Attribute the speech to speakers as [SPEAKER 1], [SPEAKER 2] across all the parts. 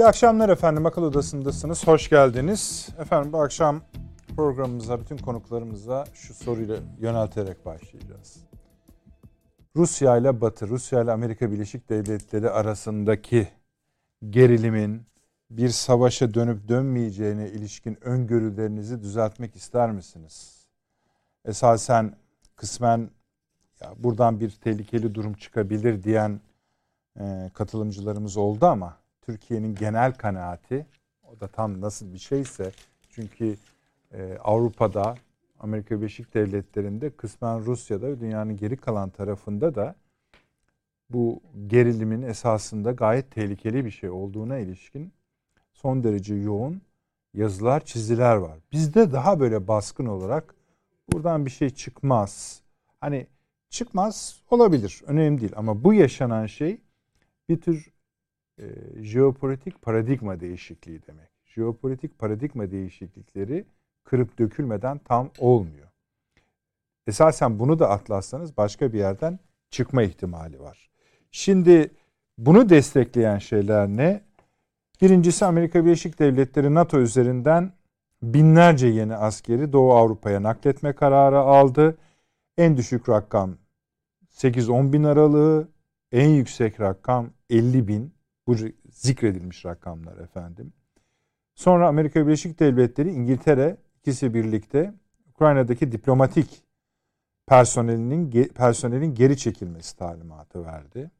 [SPEAKER 1] İyi akşamlar efendim. Akıl Odası'ndasınız. Hoş geldiniz. Efendim bu akşam programımıza, bütün konuklarımıza şu soruyla yönelterek başlayacağız. Rusya ile Batı, Rusya ile Amerika Birleşik Devletleri arasındaki gerilimin bir savaşa dönüp dönmeyeceğine ilişkin öngörülerinizi düzeltmek ister misiniz? Esasen kısmen ya buradan bir tehlikeli durum çıkabilir diyen e, katılımcılarımız oldu ama Türkiye'nin genel kanaati o da tam nasıl bir şeyse çünkü e, Avrupa'da Amerika Birleşik Devletleri'nde kısmen Rusya'da ve dünyanın geri kalan tarafında da bu gerilimin esasında gayet tehlikeli bir şey olduğuna ilişkin son derece yoğun yazılar, çiziler var. Bizde daha böyle baskın olarak buradan bir şey çıkmaz. Hani çıkmaz olabilir. Önemli değil ama bu yaşanan şey bir tür e, jeopolitik paradigma değişikliği demek. Jeopolitik paradigma değişiklikleri kırıp dökülmeden tam olmuyor. Esasen bunu da atlarsanız başka bir yerden çıkma ihtimali var. Şimdi bunu destekleyen şeyler ne? Birincisi Amerika Birleşik Devletleri NATO üzerinden binlerce yeni askeri Doğu Avrupa'ya nakletme kararı aldı. En düşük rakam 8-10 bin aralığı, en yüksek rakam 50 bin. Bu zikredilmiş rakamlar efendim. Sonra Amerika Birleşik Devletleri, İngiltere ikisi birlikte Ukrayna'daki diplomatik personelinin personelin geri çekilmesi talimatı verdi.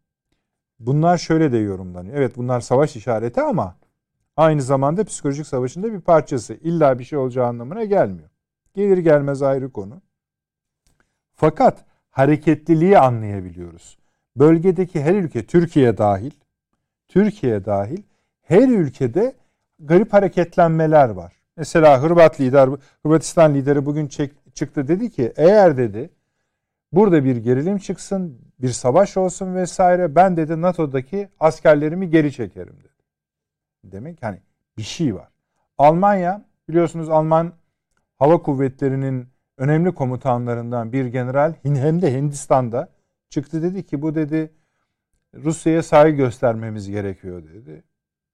[SPEAKER 1] Bunlar şöyle de yorumlanıyor. Evet bunlar savaş işareti ama aynı zamanda psikolojik savaşın da bir parçası. İlla bir şey olacağı anlamına gelmiyor. Gelir gelmez ayrı konu. Fakat hareketliliği anlayabiliyoruz. Bölgedeki her ülke Türkiye dahil Türkiye dahil her ülkede garip hareketlenmeler var. Mesela Hırvat lider, Hırvatistan lideri bugün çek, çıktı dedi ki eğer dedi burada bir gerilim çıksın, bir savaş olsun vesaire ben dedi NATO'daki askerlerimi geri çekerim dedi. Demek hani bir şey var. Almanya biliyorsunuz Alman hava kuvvetlerinin önemli komutanlarından bir general hem de Hindistan'da çıktı dedi ki bu dedi Rusya'ya saygı göstermemiz gerekiyor dedi.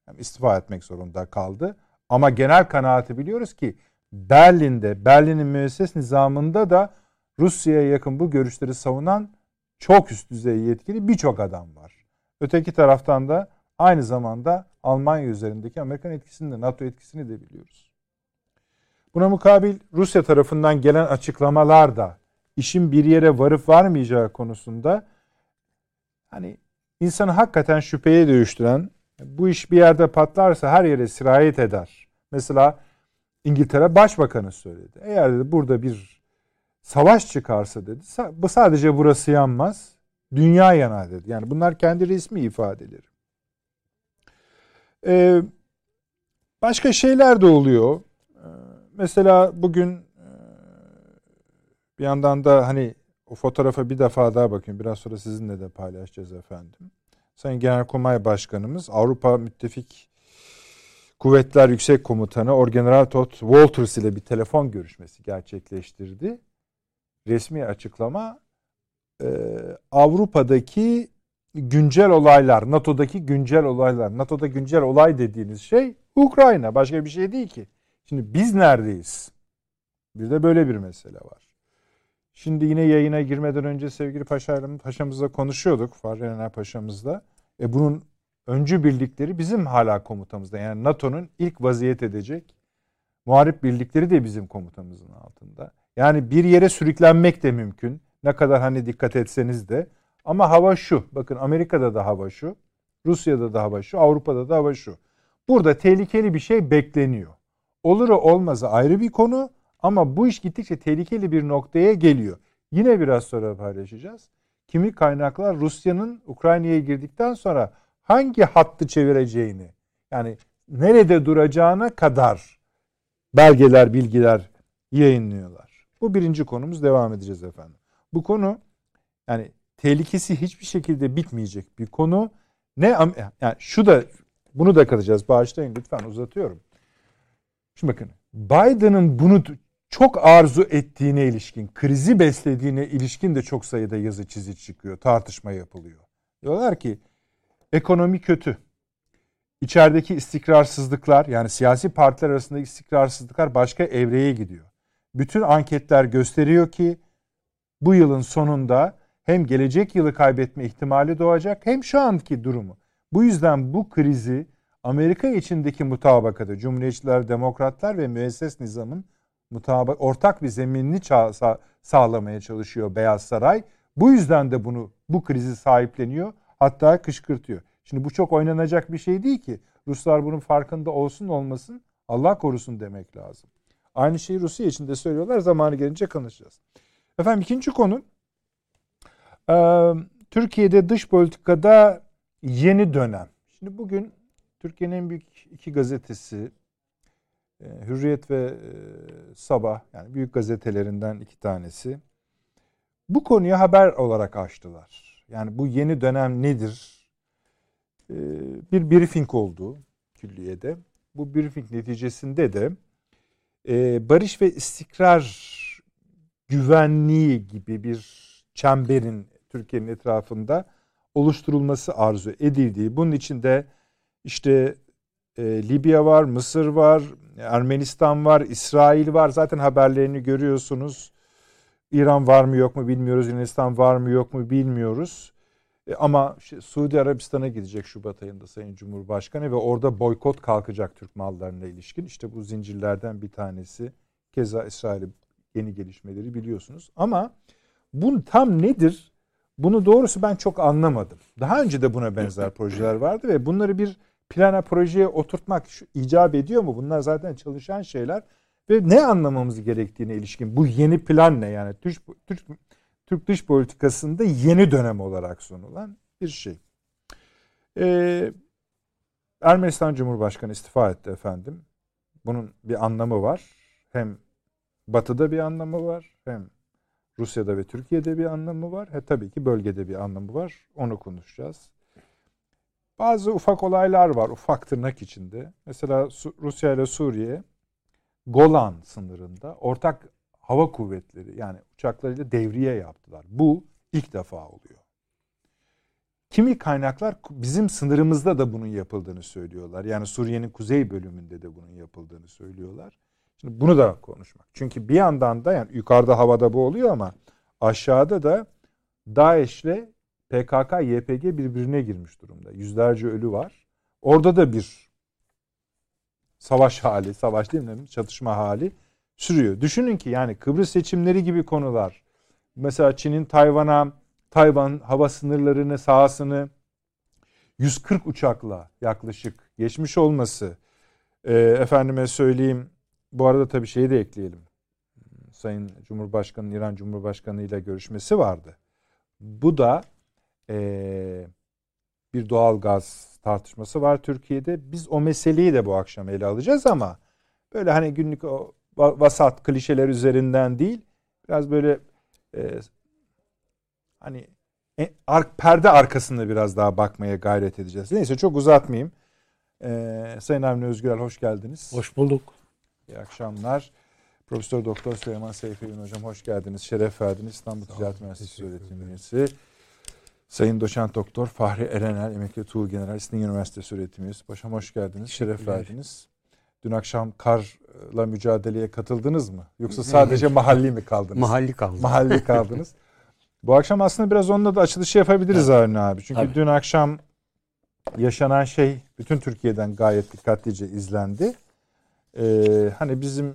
[SPEAKER 1] Yani istifa etmek zorunda kaldı. Ama genel kanaati biliyoruz ki Berlin'de, Berlin'in müesses nizamında da Rusya'ya yakın bu görüşleri savunan çok üst düzey yetkili birçok adam var. Öteki taraftan da aynı zamanda Almanya üzerindeki Amerikan etkisini de NATO etkisini de biliyoruz. Buna mukabil Rusya tarafından gelen açıklamalar da işin bir yere varıp varmayacağı konusunda hani insanı hakikaten şüpheye dönüştüren bu iş bir yerde patlarsa her yere sirayet eder. Mesela İngiltere Başbakanı söyledi. Eğer dedi burada bir savaş çıkarsa dedi bu sadece burası yanmaz dünya yanar dedi. Yani bunlar kendi resmi ifadeleri. Ee, başka şeyler de oluyor. Ee, mesela bugün e, bir yandan da hani o fotoğrafa bir defa daha bakayım. Biraz sonra sizinle de paylaşacağız efendim. Sayın Genelkurmay Başkanımız Avrupa Müttefik Kuvvetler Yüksek Komutanı Orgeneral Todd Walters ile bir telefon görüşmesi gerçekleştirdi. Resmi açıklama e, Avrupa'daki güncel olaylar, NATO'daki güncel olaylar. NATO'da güncel olay dediğiniz şey Ukrayna. Başka bir şey değil ki. Şimdi biz neredeyiz? Bir de böyle bir mesele var. Şimdi yine yayına girmeden önce sevgili paşalarım, paşamızla konuşuyorduk. Fahri Paşamızla. E bunun öncü birlikleri bizim hala komutamızda. Yani NATO'nun ilk vaziyet edecek muharip birlikleri de bizim komutamızın altında. Yani bir yere sürüklenmek de mümkün. Ne kadar hani dikkat etseniz de. Ama hava şu. Bakın Amerika'da da hava şu. Rusya'da da hava şu. Avrupa'da da hava şu. Burada tehlikeli bir şey bekleniyor. Olur olmazı ayrı bir konu. Ama bu iş gittikçe tehlikeli bir noktaya geliyor. Yine biraz sonra paylaşacağız. Kimi kaynaklar Rusya'nın Ukrayna'ya girdikten sonra hangi hattı çevireceğini yani nerede duracağına kadar belgeler, bilgiler yayınlıyorlar. Bu birinci konumuz devam edeceğiz efendim. Bu konu yani tehlikesi hiçbir şekilde bitmeyecek bir konu. Ne yani şu da bunu da kalacağız. Bağışlayın lütfen uzatıyorum. Şimdi bakın Biden'ın bunu çok arzu ettiğine ilişkin, krizi beslediğine ilişkin de çok sayıda yazı çizi çıkıyor, tartışma yapılıyor. Diyorlar ki ekonomi kötü. içerideki istikrarsızlıklar yani siyasi partiler arasındaki istikrarsızlıklar başka evreye gidiyor. Bütün anketler gösteriyor ki bu yılın sonunda hem gelecek yılı kaybetme ihtimali doğacak hem şu anki durumu. Bu yüzden bu krizi Amerika içindeki mutabakatı, Cumhuriyetçiler, Demokratlar ve müesses nizamın mutabak ortak bir zeminini ça- sağlamaya çalışıyor Beyaz Saray. Bu yüzden de bunu bu krizi sahipleniyor hatta kışkırtıyor. Şimdi bu çok oynanacak bir şey değil ki. Ruslar bunun farkında olsun olmasın Allah korusun demek lazım. Aynı şeyi Rusya için de söylüyorlar. Zamanı gelince konuşacağız. Efendim ikinci konu Türkiye'de dış politikada yeni dönem. Şimdi bugün Türkiye'nin en büyük iki gazetesi Hürriyet ve Sabah yani büyük gazetelerinden iki tanesi bu konuya haber olarak açtılar. Yani bu yeni dönem nedir? Bir briefing oldu külliyede. Bu briefing neticesinde de barış ve istikrar güvenliği gibi bir çemberin Türkiye'nin etrafında oluşturulması arzu edildiği. Bunun içinde işte e, Libya var, Mısır var, Ermenistan var, İsrail var. Zaten haberlerini görüyorsunuz. İran var mı yok mu bilmiyoruz. Yunanistan var mı yok mu bilmiyoruz. E, ama işte Suudi Arabistan'a gidecek Şubat ayında Sayın Cumhurbaşkanı ve orada boykot kalkacak Türk mallarına ilişkin. İşte bu zincirlerden bir tanesi. Keza İsrail'in yeni gelişmeleri biliyorsunuz. Ama bu tam nedir? Bunu doğrusu ben çok anlamadım. Daha önce de buna benzer projeler vardı ve bunları bir plana projeye oturtmak şu, icap ediyor mu? Bunlar zaten çalışan şeyler ve ne anlamamız gerektiğine ilişkin bu yeni plan ne yani Türk, Türk, Türk dış politikasında yeni dönem olarak sunulan bir şey. Ee, Ermenistan Cumhurbaşkanı istifa etti efendim. Bunun bir anlamı var. Hem Batı'da bir anlamı var hem Rusya'da ve Türkiye'de bir anlamı var. He tabii ki bölgede bir anlamı var. Onu konuşacağız. Bazı ufak olaylar var ufak tırnak içinde. Mesela Rusya ile Suriye Golan sınırında ortak hava kuvvetleri yani uçaklarıyla devriye yaptılar. Bu ilk defa oluyor. Kimi kaynaklar bizim sınırımızda da bunun yapıldığını söylüyorlar. Yani Suriye'nin kuzey bölümünde de bunun yapıldığını söylüyorlar. Şimdi bunu da konuşmak. Çünkü bir yandan da yani yukarıda havada bu oluyor ama aşağıda da DAEŞ'le PKK, YPG birbirine girmiş durumda. Yüzlerce ölü var. Orada da bir savaş hali, savaş değil mi? Çatışma hali sürüyor. Düşünün ki yani Kıbrıs seçimleri gibi konular. Mesela Çin'in Tayvan'a, Tayvan hava sınırlarını, sahasını 140 uçakla yaklaşık geçmiş olması. E, efendime söyleyeyim bu arada tabii şeyi de ekleyelim. Sayın Cumhurbaşkanı İran Cumhurbaşkanı ile görüşmesi vardı. Bu da e, bir doğal gaz tartışması var Türkiye'de. Biz o meseleyi de bu akşam ele alacağız ama böyle hani günlük o vasat klişeler üzerinden değil biraz böyle e, hani e, ar, perde arkasında biraz daha bakmaya gayret edeceğiz. Neyse çok uzatmayayım. Ee, Sayın Avni Özgürel hoş geldiniz.
[SPEAKER 2] Hoş bulduk.
[SPEAKER 1] İyi akşamlar. Profesör Doktor Süleyman Seyfi Hocam hoş geldiniz. Şeref verdiniz. İstanbul Ticaret Üniversitesi öğretim üyesi. Sayın Doçent Doktor Fahri Erenel, emekli Tuğ General İstinye Üniversitesi öğretim üyesi. Paşam hoş geldiniz. Şeref verdiniz. Dün akşam karla mücadeleye katıldınız mı? Yoksa sadece mahalli mi kaldınız?
[SPEAKER 2] Mahalli kaldım.
[SPEAKER 1] Mahalli kaldınız. Bu akşam aslında biraz onunla da açılışı yapabiliriz evet. Avni abi. Çünkü Tabii. dün akşam yaşanan şey bütün Türkiye'den gayet dikkatlice izlendi. Ee, hani bizim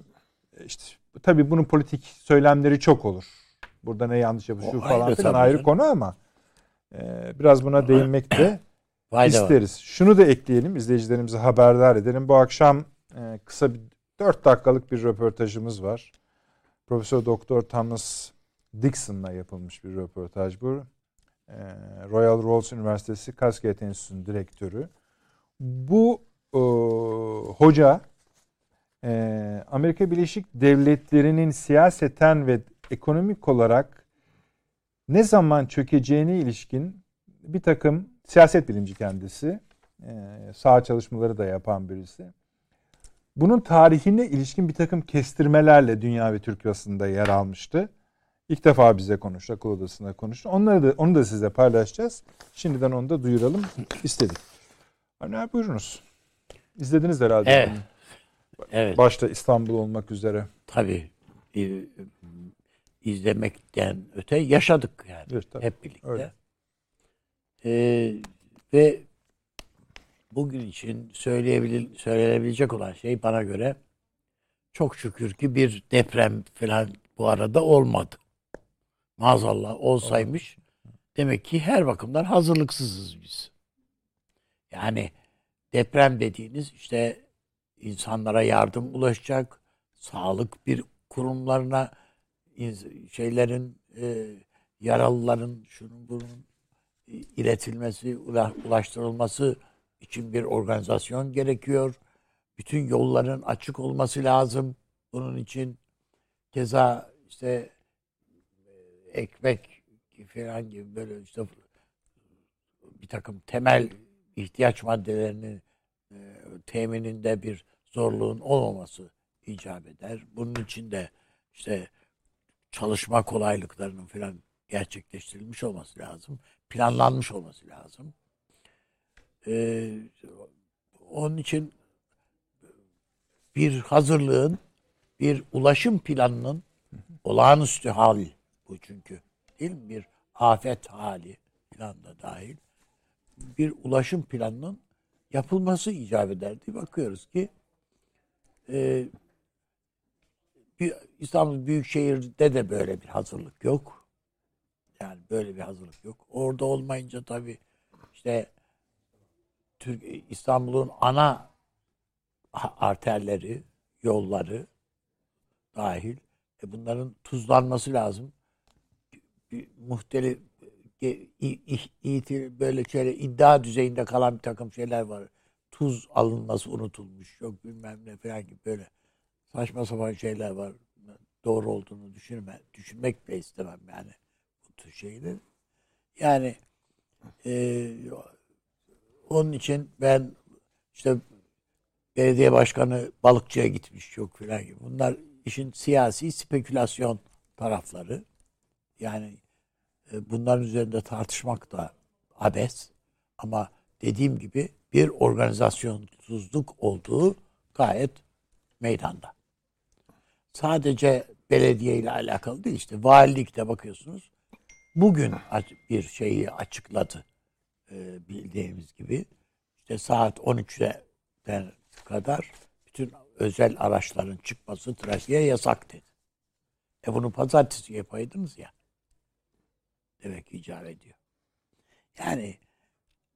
[SPEAKER 1] işte tabii bunun politik söylemleri çok olur. Burada ne yanlış yapıyor falan filan ayrı konu ama biraz buna değinmek de isteriz. Şunu da ekleyelim izleyicilerimize haberdar edelim. Bu akşam e, kısa bir 4 dakikalık bir röportajımız var. Profesör Doktor Thomas Dixon'la yapılmış bir röportaj bu. E, Royal Rolls Üniversitesi Cascade Enstitüsü'nün direktörü. Bu e, hoca e, Amerika Birleşik Devletleri'nin siyaseten ve ekonomik olarak ne zaman çökeceğine ilişkin bir takım siyaset bilimci kendisi, e, sağ çalışmaları da yapan birisi. Bunun tarihine ilişkin bir takım kestirmelerle dünya ve Türk basında yer almıştı. İlk defa bize konuştu, akıl odasında konuştu. Onları da, onu da size paylaşacağız. Şimdiden onu da duyuralım istedik. Hani buyurunuz. İzlediniz herhalde.
[SPEAKER 2] Evet.
[SPEAKER 1] bunu.
[SPEAKER 2] Evet.
[SPEAKER 1] Başta İstanbul olmak üzere.
[SPEAKER 2] Tabii. İzlemekten öte yaşadık yani.
[SPEAKER 1] Evet, tabii.
[SPEAKER 2] Hep birlikte.
[SPEAKER 1] Öyle.
[SPEAKER 2] Ee, ve bugün için söyleyebilir, söylenebilecek olan şey bana göre çok şükür ki bir deprem falan bu arada olmadı. Maazallah olsaymış demek ki her bakımdan hazırlıksızız biz. Yani deprem dediğiniz işte insanlara yardım ulaşacak, sağlık bir kurumlarına şeylerin e, yaralıların şunun bunun iletilmesi, ula- ulaştırılması için bir organizasyon gerekiyor. Bütün yolların açık olması lazım bunun için. Keza işte e, ekmek falan gibi böyle işte bir takım temel ihtiyaç maddelerinin e, temininde bir zorluğun olmaması icap eder. Bunun için de işte çalışma kolaylıklarının falan gerçekleştirilmiş olması lazım. Planlanmış olması lazım. Ee, onun için bir hazırlığın, bir ulaşım planının olağanüstü hal bu çünkü. Değil mi? Bir afet hali falan da dahil. Bir ulaşım planının yapılması icap ederdi. Bakıyoruz ki e, İstanbul Büyükşehir'de de böyle bir hazırlık yok. Yani böyle bir hazırlık yok. Orada olmayınca tabii işte İstanbul'un ana arterleri, yolları dahil e bunların tuzlanması lazım. Muhtelif e, böyle şöyle iddia düzeyinde kalan bir takım şeyler var. Tuz alınması unutulmuş. Yok bilmem ne falan gibi böyle saçma sapan şeyler var. Doğru olduğunu düşünme, düşünmek bile istemem yani bu tür şeyleri. Yani e, onun için ben işte belediye başkanı balıkçıya gitmiş çok filan gibi. Bunlar işin siyasi spekülasyon tarafları. Yani e, bunların üzerinde tartışmak da abes. Ama dediğim gibi bir organizasyonsuzluk olduğu gayet meydanda. Sadece belediye ile alakalı değil işte valilikte bakıyorsunuz. Bugün bir şeyi açıkladı e, bildiğimiz gibi. İşte saat 13'ten kadar bütün özel araçların çıkması trafiğe yasak dedi. E bunu pazartesi yapaydınız ya. Demek icap ediyor. Yani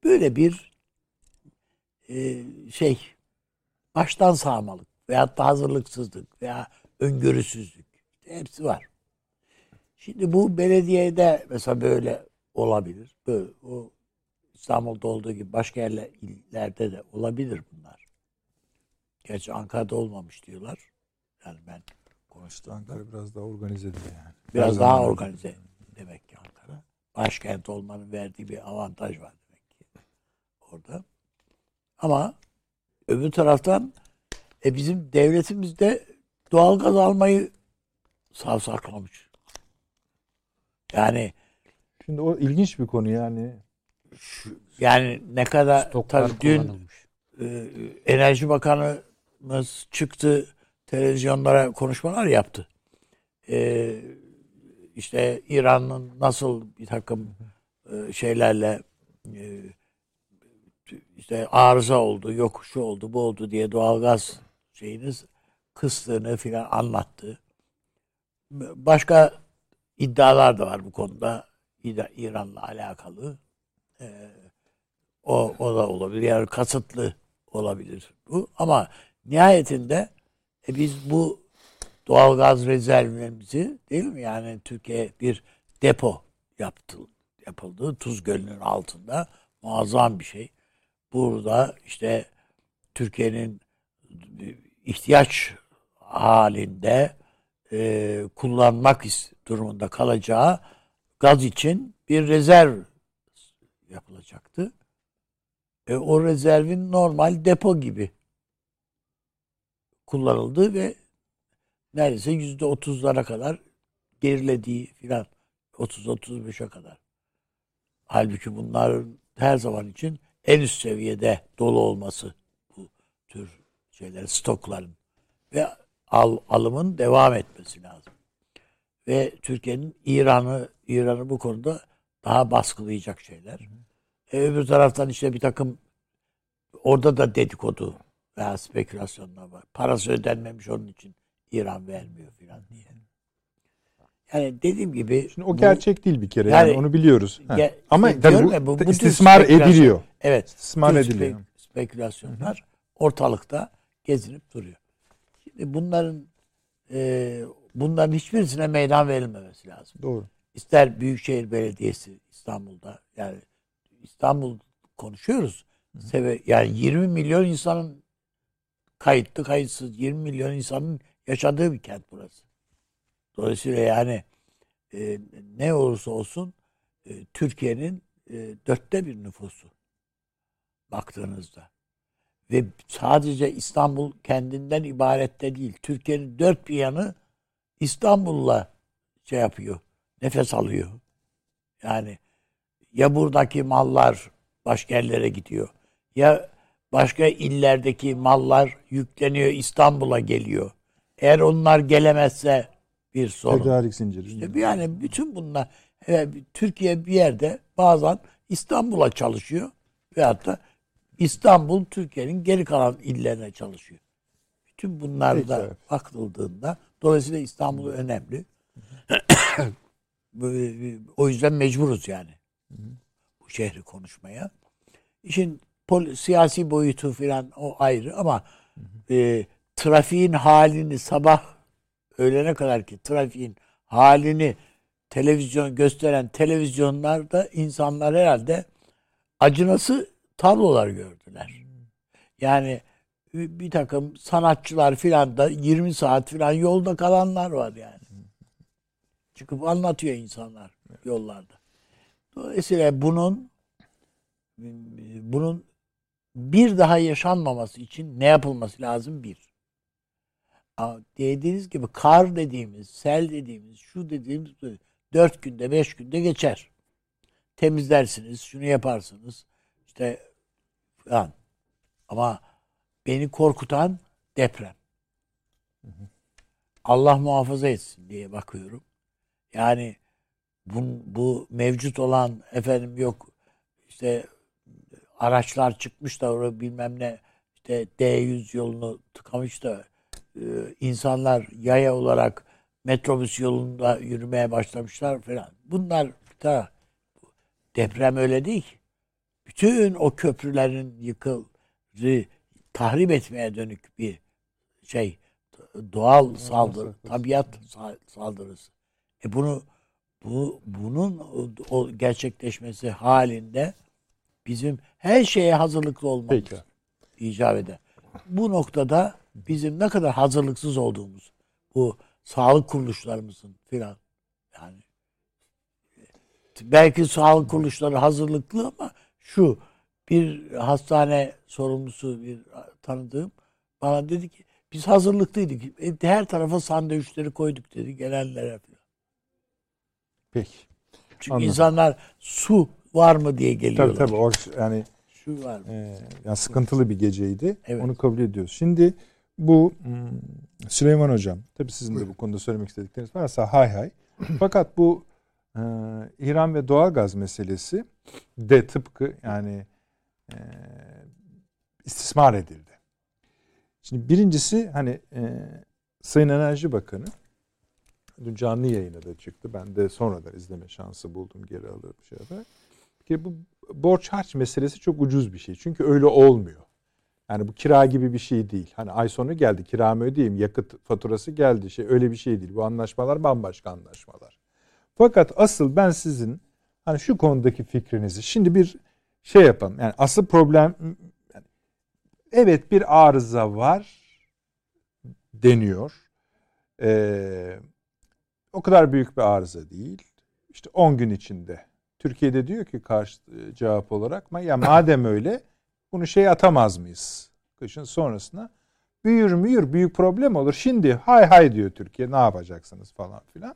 [SPEAKER 2] böyle bir e, şey baştan sağmalık veyahut da hazırlıksızlık veya öngörüsüzlük hepsi var. Şimdi bu belediyede mesela böyle olabilir. Böyle, o İstanbul'da olduğu gibi başka yerler, illerde de olabilir bunlar. Gerçi Ankara'da olmamış diyorlar. Yani ben
[SPEAKER 1] İşte Ankara biraz daha organize değil yani.
[SPEAKER 2] biraz
[SPEAKER 1] Her
[SPEAKER 2] daha organize demek ki Ankara. Başkent olmanın verdiği bir avantaj var demek ki orada. Ama öbür taraftan e bizim devletimiz de doğalgaz almayı savsaklamış. Yani
[SPEAKER 1] Şimdi o ilginç bir konu yani.
[SPEAKER 2] şu- yani ne kadar
[SPEAKER 3] Stoklar
[SPEAKER 2] tabii dün
[SPEAKER 3] kullanılmış.
[SPEAKER 2] e, Enerji Bakanımız çıktı televizyonlara konuşmalar yaptı. E, işte İran'ın nasıl bir takım e, şeylerle e, işte arıza oldu, yok şu oldu, bu oldu diye doğalgaz şeyiniz kıstığını filan anlattı. Başka iddialar da var bu konuda İra- İran'la alakalı. E, o, o da olabilir. Yani kasıtlı olabilir bu. Ama nihayetinde e, biz bu doğalgaz rezervlerimizi değil mi? Yani Türkiye bir depo yaptı, yapıldı. Tuz Gölü'nün altında. Muazzam bir şey. Burada işte Türkiye'nin ihtiyaç halinde e, kullanmak durumunda kalacağı gaz için bir rezerv yapılacaktı. E, o rezervin normal depo gibi kullanıldığı ve neredeyse yüzde otuzlara kadar gerilediği filan 30-35'e kadar. Halbuki bunlar her zaman için en üst seviyede dolu olması bu tür şeyler, stokların ve al, alımın devam etmesi lazım. Ve Türkiye'nin İran'ı İran'ı bu konuda daha baskılayacak şeyler. E, öbür taraftan işte bir takım orada da dedikodu veya spekülasyonlar var. Parası ödenmemiş onun için İran vermiyor filan diye. Yani dediğim gibi
[SPEAKER 1] Şimdi o gerçek bu, değil bir kere yani, yani onu biliyoruz.
[SPEAKER 2] Ge, Ama
[SPEAKER 1] tabii bu, bu, bu istismar ediliyor.
[SPEAKER 2] Evet.
[SPEAKER 1] İstismar ediliyor. Spek,
[SPEAKER 2] spekülasyonlar ortalıkta gezinip duruyor. Şimdi bunların e, bunların hiçbirisine meydan verilmemesi lazım.
[SPEAKER 1] Doğru.
[SPEAKER 2] İster Büyükşehir Belediyesi İstanbul'da yani İstanbul konuşuyoruz. Sebe yani 20 milyon insanın kayıtlı kayıtsız 20 milyon insanın yaşadığı bir kent burası. Dolayısıyla yani e, ne olursa olsun e, Türkiye'nin e, dörtte bir nüfusu baktığınızda. Ve sadece İstanbul kendinden ibarette değil. Türkiye'nin dört bir yanı İstanbul'la şey yapıyor. Nefes alıyor. Yani ya buradaki mallar başka yerlere gidiyor. Ya başka illerdeki mallar yükleniyor İstanbul'a geliyor. Eğer onlar gelemezse bir sorun.
[SPEAKER 1] Tedarik zinciri.
[SPEAKER 2] İşte yani bütün bunlar evet, Türkiye bir yerde bazen İstanbul'a çalışıyor veyahut da İstanbul Türkiye'nin geri kalan illerine çalışıyor. Bütün bunlar da evet. bakıldığında dolayısıyla İstanbul önemli. o yüzden mecburuz yani. Bu şehri konuşmaya. İşin pol- siyasi boyutu falan o ayrı ama e, trafiğin halini sabah öğlene kadar ki trafiğin halini televizyon gösteren televizyonlarda insanlar herhalde acınası tablolar gördüler. Yani bir takım sanatçılar filan da 20 saat filan yolda kalanlar var yani. Çıkıp anlatıyor insanlar yollarda. Dolayısıyla bunun bunun bir daha yaşanmaması için ne yapılması lazım? Bir dediğiniz gibi kar dediğimiz, sel dediğimiz, şu dediğimiz dört günde, beş günde geçer. Temizlersiniz, şunu yaparsınız. İşte falan. Ama beni korkutan deprem. Allah muhafaza etsin diye bakıyorum. Yani bu, bu mevcut olan efendim yok işte araçlar çıkmış da orada bilmem ne işte D100 yolunu tıkamış da e, insanlar yaya olarak metrobüs yolunda yürümeye başlamışlar falan. Bunlar da deprem öyle değil. Bütün o köprülerin yıkıldı, tahrip etmeye dönük bir şey doğal saldırı, tabiat saldırısı. E bunu bu bunun o gerçekleşmesi halinde bizim her şeye hazırlıklı olmamız Peki. icap eder. Bu noktada bizim ne kadar hazırlıksız olduğumuz bu sağlık kuruluşlarımızın filan yani belki sağlık kuruluşları hazırlıklı ama şu bir hastane sorumlusu bir tanıdığım bana dedi ki biz hazırlıklıydık. E, her tarafa sandviçleri koyduk dedi gelenlere falan.
[SPEAKER 1] Peki.
[SPEAKER 2] Çünkü Anladım. insanlar su var mı diye geliyorlar.
[SPEAKER 1] Tabii tabii. O, yani şu var mı? E, yani sıkıntılı bir geceydi. Evet. Onu kabul ediyoruz. Şimdi bu hmm, Süleyman Hocam, tabi sizin de bu konuda söylemek istedikleriniz varsa hay hay. Fakat bu e, İran ve doğalgaz meselesi de tıpkı yani e, istismar edildi. Şimdi birincisi hani e, Sayın Enerji Bakanı dün canlı yayına da çıktı. Ben de sonradan izleme şansı buldum geri alıp şey yapar. Bir bu borç harç meselesi çok ucuz bir şey. Çünkü öyle olmuyor. Yani bu kira gibi bir şey değil. Hani ay sonu geldi kiramı ödeyeyim yakıt faturası geldi şey öyle bir şey değil. Bu anlaşmalar bambaşka anlaşmalar. Fakat asıl ben sizin hani şu konudaki fikrinizi şimdi bir şey yapalım. Yani asıl problem evet bir arıza var deniyor. Ee, o kadar büyük bir arıza değil. İşte 10 gün içinde. Türkiye'de diyor ki karşı cevap olarak ya madem öyle bunu şey atamaz mıyız? Kışın sonrasına. Büyür müyür büyük problem olur. Şimdi hay hay diyor Türkiye ne yapacaksınız falan filan.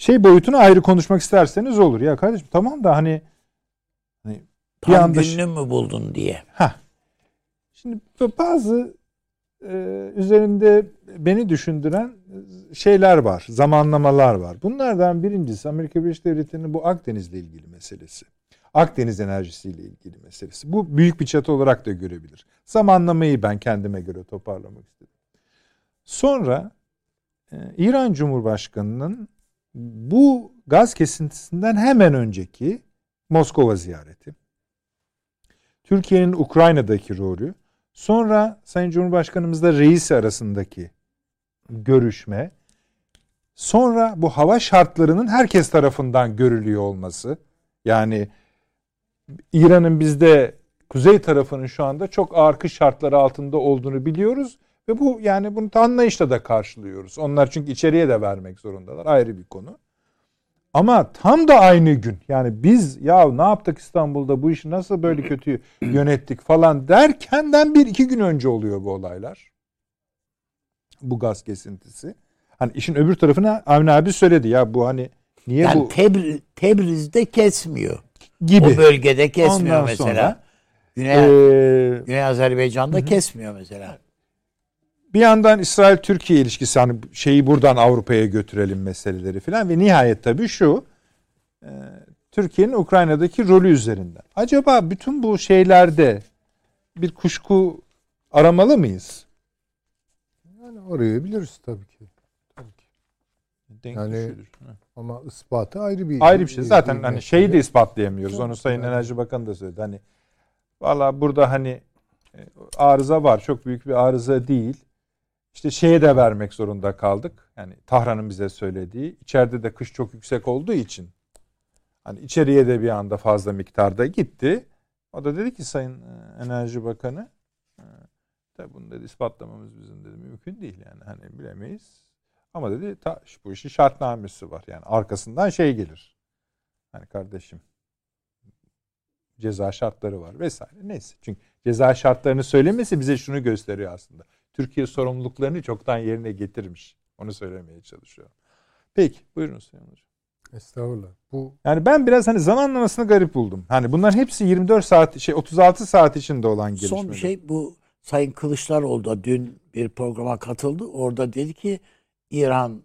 [SPEAKER 1] Şey boyutunu ayrı konuşmak isterseniz olur. Ya kardeşim tamam da hani,
[SPEAKER 2] hani Tam anda... gününü mü buldun diye.
[SPEAKER 1] Ha. Şimdi bazı e, üzerinde beni düşündüren şeyler var, zamanlamalar var. Bunlardan birincisi Amerika Birleşik Devletleri'nin bu Akdeniz'le ilgili meselesi. Akdeniz enerjisiyle ilgili meselesi. Bu büyük bir çatı olarak da görebilir. Zamanlamayı ben kendime göre toparlamak istedim. Sonra e, İran Cumhurbaşkanı'nın bu gaz kesintisinden hemen önceki Moskova ziyareti, Türkiye'nin Ukrayna'daki rolü, sonra Sayın Cumhurbaşkanımızla reis arasındaki görüşme, sonra bu hava şartlarının herkes tarafından görülüyor olması, yani İran'ın bizde kuzey tarafının şu anda çok ağır kış şartları altında olduğunu biliyoruz ve bu yani bunu anlayışla da karşılıyoruz. Onlar çünkü içeriye de vermek zorundalar ayrı bir konu. Ama tam da aynı gün yani biz ya ne yaptık İstanbul'da bu işi nasıl böyle kötü yönettik falan derkenden bir iki gün önce oluyor bu olaylar. Bu gaz kesintisi. Hani işin öbür tarafına Avni abi söyledi ya bu hani niye
[SPEAKER 2] yani
[SPEAKER 1] bu
[SPEAKER 2] Tebri, Tebriz'de kesmiyor.
[SPEAKER 1] gibi.
[SPEAKER 2] O bölgede kesmiyor
[SPEAKER 1] Ondan
[SPEAKER 2] mesela.
[SPEAKER 1] sonra,
[SPEAKER 2] Güney,
[SPEAKER 1] Ee,
[SPEAKER 2] Güney Azerbaycan'da kesmiyor mesela.
[SPEAKER 1] Bir yandan İsrail-Türkiye ilişkisi hani şeyi buradan Avrupa'ya götürelim meseleleri falan ve nihayet tabii şu e, Türkiye'nin Ukrayna'daki rolü üzerinden. Acaba bütün bu şeylerde bir kuşku aramalı mıyız?
[SPEAKER 3] Yani arayabiliriz tabii ki. Tabii ki.
[SPEAKER 1] Denk
[SPEAKER 3] Yani-. Ama ispatı ayrı bir
[SPEAKER 1] Ayrı bir şey. Zaten
[SPEAKER 3] bir
[SPEAKER 1] hani
[SPEAKER 3] mesele.
[SPEAKER 1] şeyi de ispatlayamıyoruz.
[SPEAKER 3] Tabii,
[SPEAKER 1] Onu Sayın
[SPEAKER 3] tabii.
[SPEAKER 1] Enerji Bakanı da söyledi. Hani valla burada hani e, arıza var. Çok büyük bir arıza değil. İşte şeye de vermek zorunda kaldık. Yani Tahran'ın bize söylediği. içeride de kış çok yüksek olduğu için hani içeriye de bir anda fazla miktarda gitti. O da dedi ki Sayın e, Enerji Bakanı e, tabi bunu dedi ispatlamamız bizim dedi mümkün değil yani hani bilemeyiz. Ama dedi ta, bu işin şartnamesi var. Yani arkasından şey gelir. Hani kardeşim ceza şartları var vesaire. Neyse. Çünkü ceza şartlarını söylemesi bize şunu gösteriyor aslında. Türkiye sorumluluklarını çoktan yerine getirmiş. Onu söylemeye çalışıyorum. Peki buyurun Sayın Hocam.
[SPEAKER 3] Estağfurullah. Bu
[SPEAKER 1] Yani ben biraz hani zamanlamasını garip buldum. Hani bunların hepsi 24 saat şey 36 saat içinde olan gelişmeler.
[SPEAKER 2] Son bir şey bu Sayın Kılıçdaroğlu da dün bir programa katıldı. Orada dedi ki İran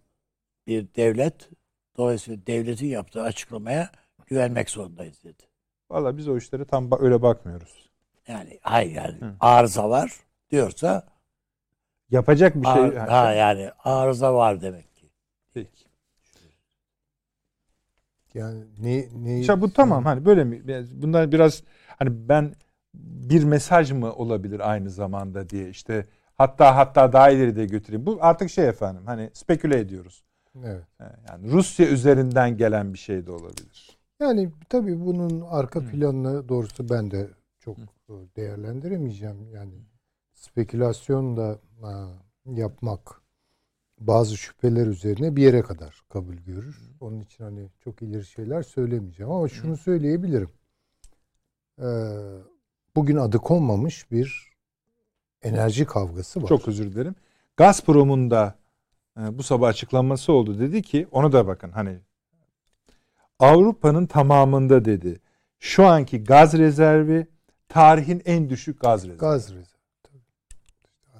[SPEAKER 2] bir devlet. Dolayısıyla devletin yaptığı açıklamaya güvenmek zorundayız dedi.
[SPEAKER 1] Valla biz o işlere tam öyle bakmıyoruz.
[SPEAKER 2] Yani hayır yani
[SPEAKER 1] Hı.
[SPEAKER 2] arıza var diyorsa
[SPEAKER 1] Yapacak bir şey.
[SPEAKER 2] ar- ha, yani arıza var demek ki.
[SPEAKER 1] Peki.
[SPEAKER 3] yani ne ne
[SPEAKER 1] İşte bu tamam hani böyle mi? Bunlar biraz hani ben bir mesaj mı olabilir aynı zamanda diye işte hatta hatta daha ileri de götüreyim. Bu artık şey efendim hani speküle ediyoruz.
[SPEAKER 3] Evet.
[SPEAKER 1] Yani Rusya üzerinden gelen bir şey de olabilir.
[SPEAKER 3] Yani tabii bunun arka planını doğrusu ben de çok değerlendiremeyeceğim. Yani spekülasyon da ha, yapmak bazı şüpheler üzerine bir yere kadar kabul görür. Onun için hani çok ileri şeyler söylemeyeceğim ama şunu söyleyebilirim. Ee, bugün adı konmamış bir enerji kavgası var.
[SPEAKER 1] Çok özür dilerim. Gazprom'un da e, bu sabah açıklaması oldu. Dedi ki onu da bakın hani Avrupa'nın tamamında dedi. Şu anki gaz rezervi tarihin en düşük gaz rezervi.
[SPEAKER 3] Gaz rezervi.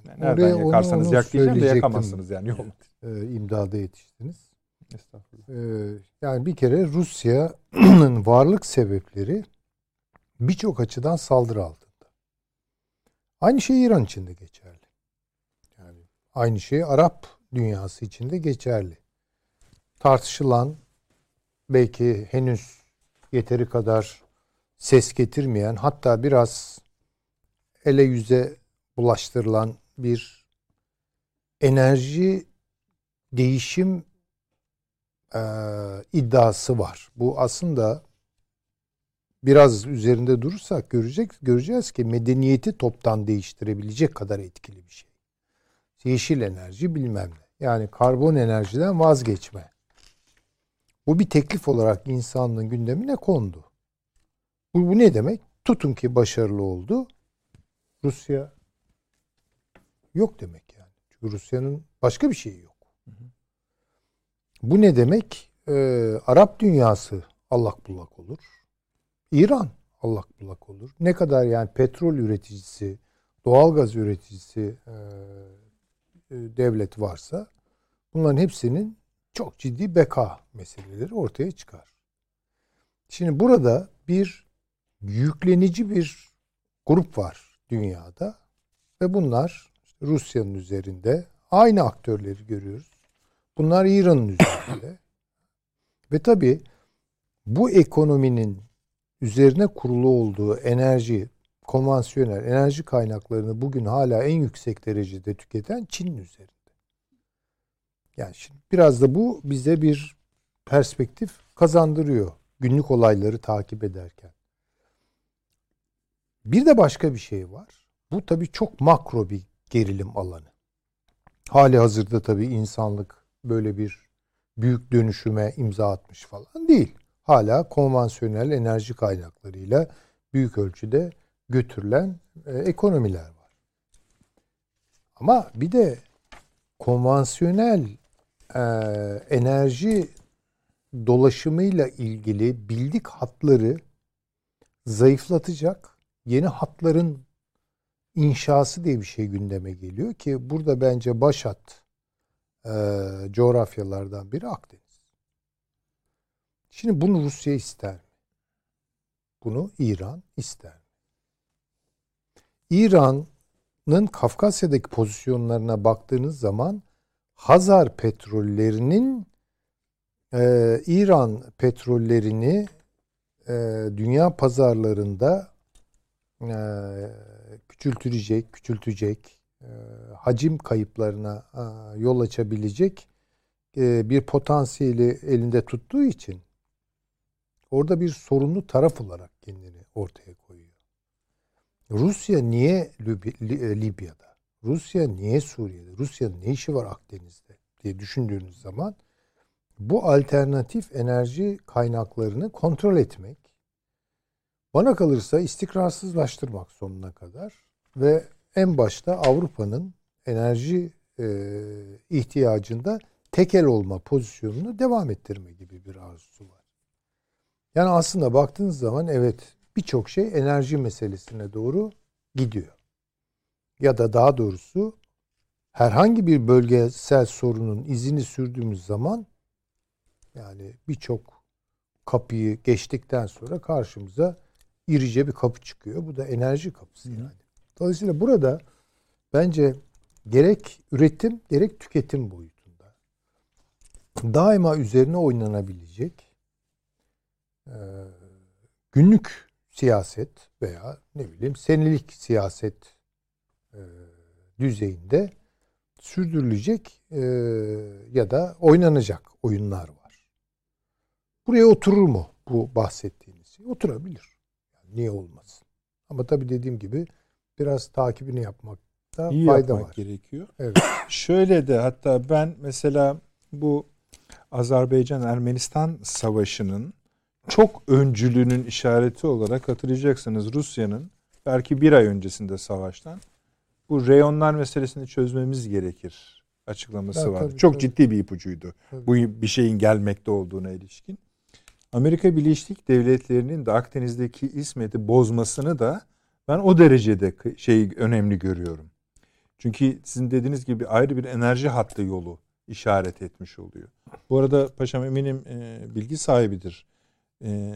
[SPEAKER 1] Yani nereden
[SPEAKER 3] Oraya onu-
[SPEAKER 1] yakarsanız
[SPEAKER 3] onu
[SPEAKER 1] yak diyeceğim de
[SPEAKER 3] söyleyecektim.
[SPEAKER 1] yakamazsınız yani. Yok.
[SPEAKER 3] Ee, imdada yetiştiniz.
[SPEAKER 1] Estağfurullah.
[SPEAKER 3] Ee, yani bir kere Rusya'nın varlık sebepleri birçok açıdan saldırı altında. Aynı şey İran için de geçerli. Yani aynı şey Arap dünyası için de geçerli. Tartışılan belki henüz yeteri kadar ses getirmeyen hatta biraz ele yüze bulaştırılan bir enerji değişim e, iddiası var. Bu aslında biraz üzerinde durursak görecek göreceğiz ki medeniyeti toptan değiştirebilecek kadar etkili bir şey. Yeşil enerji bilmem ne. Yani karbon enerjiden vazgeçme. Bu bir teklif olarak insanlığın gündemine kondu. Bu, bu ne demek? Tutun ki başarılı oldu. Rusya yok demek yani. Çünkü Rusya'nın başka bir şeyi yok. Bu ne demek? Ee, Arap dünyası allak bullak olur. İran allak bullak olur. Ne kadar yani petrol üreticisi, doğalgaz üreticisi e, devlet varsa bunların hepsinin çok ciddi beka meseleleri ortaya çıkar. Şimdi burada bir yüklenici bir grup var dünyada ve bunlar Rusya'nın üzerinde aynı aktörleri görüyoruz. Bunlar İran'ın üzerinde. ve tabii bu ekonominin üzerine kurulu olduğu enerji, konvansiyonel enerji kaynaklarını bugün hala en yüksek derecede tüketen Çin'in üzerinde. Yani şimdi biraz da bu bize bir perspektif kazandırıyor günlük olayları takip ederken. Bir de başka bir şey var. Bu tabii çok makro bir gerilim alanı. Hali hazırda tabii insanlık böyle bir büyük dönüşüme imza atmış falan değil. Hala konvansiyonel enerji kaynaklarıyla büyük ölçüde götürülen e, ekonomiler var. Ama bir de konvansiyonel e, enerji dolaşımıyla ilgili bildik hatları zayıflatacak yeni hatların inşası diye bir şey gündeme geliyor ki burada bence başat e, coğrafyalardan biri Akdeniz. Şimdi bunu Rusya ister mi? Bunu İran ister mi? İran'ın Kafkasya'daki pozisyonlarına baktığınız zaman Hazar petrollerinin e, İran petrollerini e, dünya pazarlarında e, küçültecek, küçültecek, e, hacim kayıplarına e, yol açabilecek e, bir potansiyeli elinde tuttuğu için orada bir sorunlu taraf olarak kendini ortaya koyuyor. Rusya niye e, Libya'da? Rusya niye Suriye'de? Rusya'nın ne işi var Akdeniz'de diye düşündüğünüz zaman bu alternatif enerji kaynaklarını kontrol etmek bana kalırsa istikrarsızlaştırmak sonuna kadar ve en başta Avrupa'nın enerji e, ihtiyacında tekel olma pozisyonunu devam ettirme gibi bir arzusu var. Yani aslında baktığınız zaman evet birçok şey enerji meselesine doğru gidiyor. Ya da daha doğrusu herhangi bir bölgesel sorunun izini sürdüğümüz zaman yani birçok kapıyı geçtikten sonra karşımıza irice bir kapı çıkıyor. Bu da enerji kapısı yani. Dolayısıyla burada bence gerek üretim gerek tüketim boyutunda daima üzerine oynanabilecek e, günlük siyaset veya ne bileyim senelik siyaset e, düzeyinde sürdürülecek e, ya da oynanacak oyunlar var. Buraya oturur mu bu bahsettiğiniz şey? Oturabilir. Niye olmasın? Ama tabii dediğim gibi biraz takibini yapmakta
[SPEAKER 1] İyi
[SPEAKER 3] fayda
[SPEAKER 1] yapmak
[SPEAKER 3] var.
[SPEAKER 1] gerekiyor.
[SPEAKER 3] Evet.
[SPEAKER 1] Şöyle de hatta ben mesela bu Azerbaycan-Ermenistan savaşının çok öncülüğünün işareti olarak hatırlayacaksınız Rusya'nın belki bir ay öncesinde savaştan bu reyonlar meselesini çözmemiz gerekir açıklaması
[SPEAKER 3] Ya,
[SPEAKER 1] vardı.
[SPEAKER 3] tabii,
[SPEAKER 1] çok
[SPEAKER 3] tabii.
[SPEAKER 1] ciddi bir ipucuydu.
[SPEAKER 3] Tabii.
[SPEAKER 1] Bu bir şeyin gelmekte olduğuna ilişkin. Amerika Birleşik Devletleri'nin de Akdeniz'deki ismeti bozmasını da ben o derecede şey önemli görüyorum. Çünkü sizin dediğiniz gibi ayrı bir enerji hattı yolu işaret etmiş oluyor. Bu arada paşam eminim e, bilgi sahibidir. E,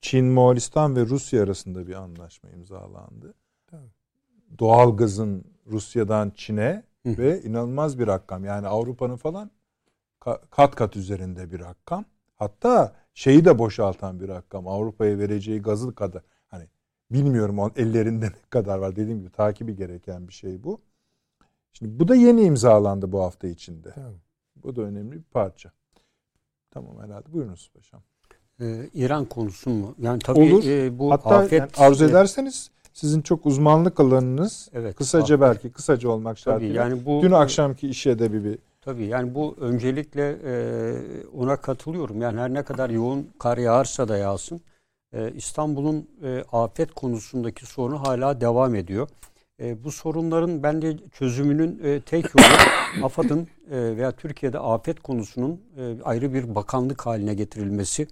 [SPEAKER 1] Çin, Moğolistan ve Rusya arasında bir anlaşma imzalandı.
[SPEAKER 3] Tabii.
[SPEAKER 1] Doğal gazın Rusya'dan Çin'e ve inanılmaz bir rakam. Yani Avrupa'nın falan ka- kat kat üzerinde bir rakam. Hatta şeyi de boşaltan bir rakam. Avrupa'ya vereceği gazı kadar. Hani bilmiyorum o ellerinde ne kadar var. Dediğim gibi takibi gereken bir şey bu. Şimdi bu da yeni imzalandı bu hafta içinde.
[SPEAKER 3] Tamam.
[SPEAKER 1] Bu da önemli bir parça. Tamam herhalde. Buyurunuz paşam.
[SPEAKER 4] Ee, İran konusu mu? Yani tabii
[SPEAKER 1] Olur.
[SPEAKER 4] e, bu
[SPEAKER 1] Hatta
[SPEAKER 4] afet
[SPEAKER 1] yani arzu ederseniz sizin çok uzmanlık alanınız
[SPEAKER 4] Evet.
[SPEAKER 1] kısaca
[SPEAKER 4] afet.
[SPEAKER 1] belki kısaca olmak şartıyla.
[SPEAKER 4] yani bu
[SPEAKER 1] Dün akşamki işe de bir, bir
[SPEAKER 4] Tabii yani bu öncelikle e, ona katılıyorum. Yani her ne kadar yoğun kar yağarsa da yağsın e, İstanbul'un e, afet konusundaki sorunu hala devam ediyor. E, bu sorunların bence çözümünün e, tek yolu AFAD'ın e, veya Türkiye'de afet konusunun e, ayrı bir bakanlık haline getirilmesi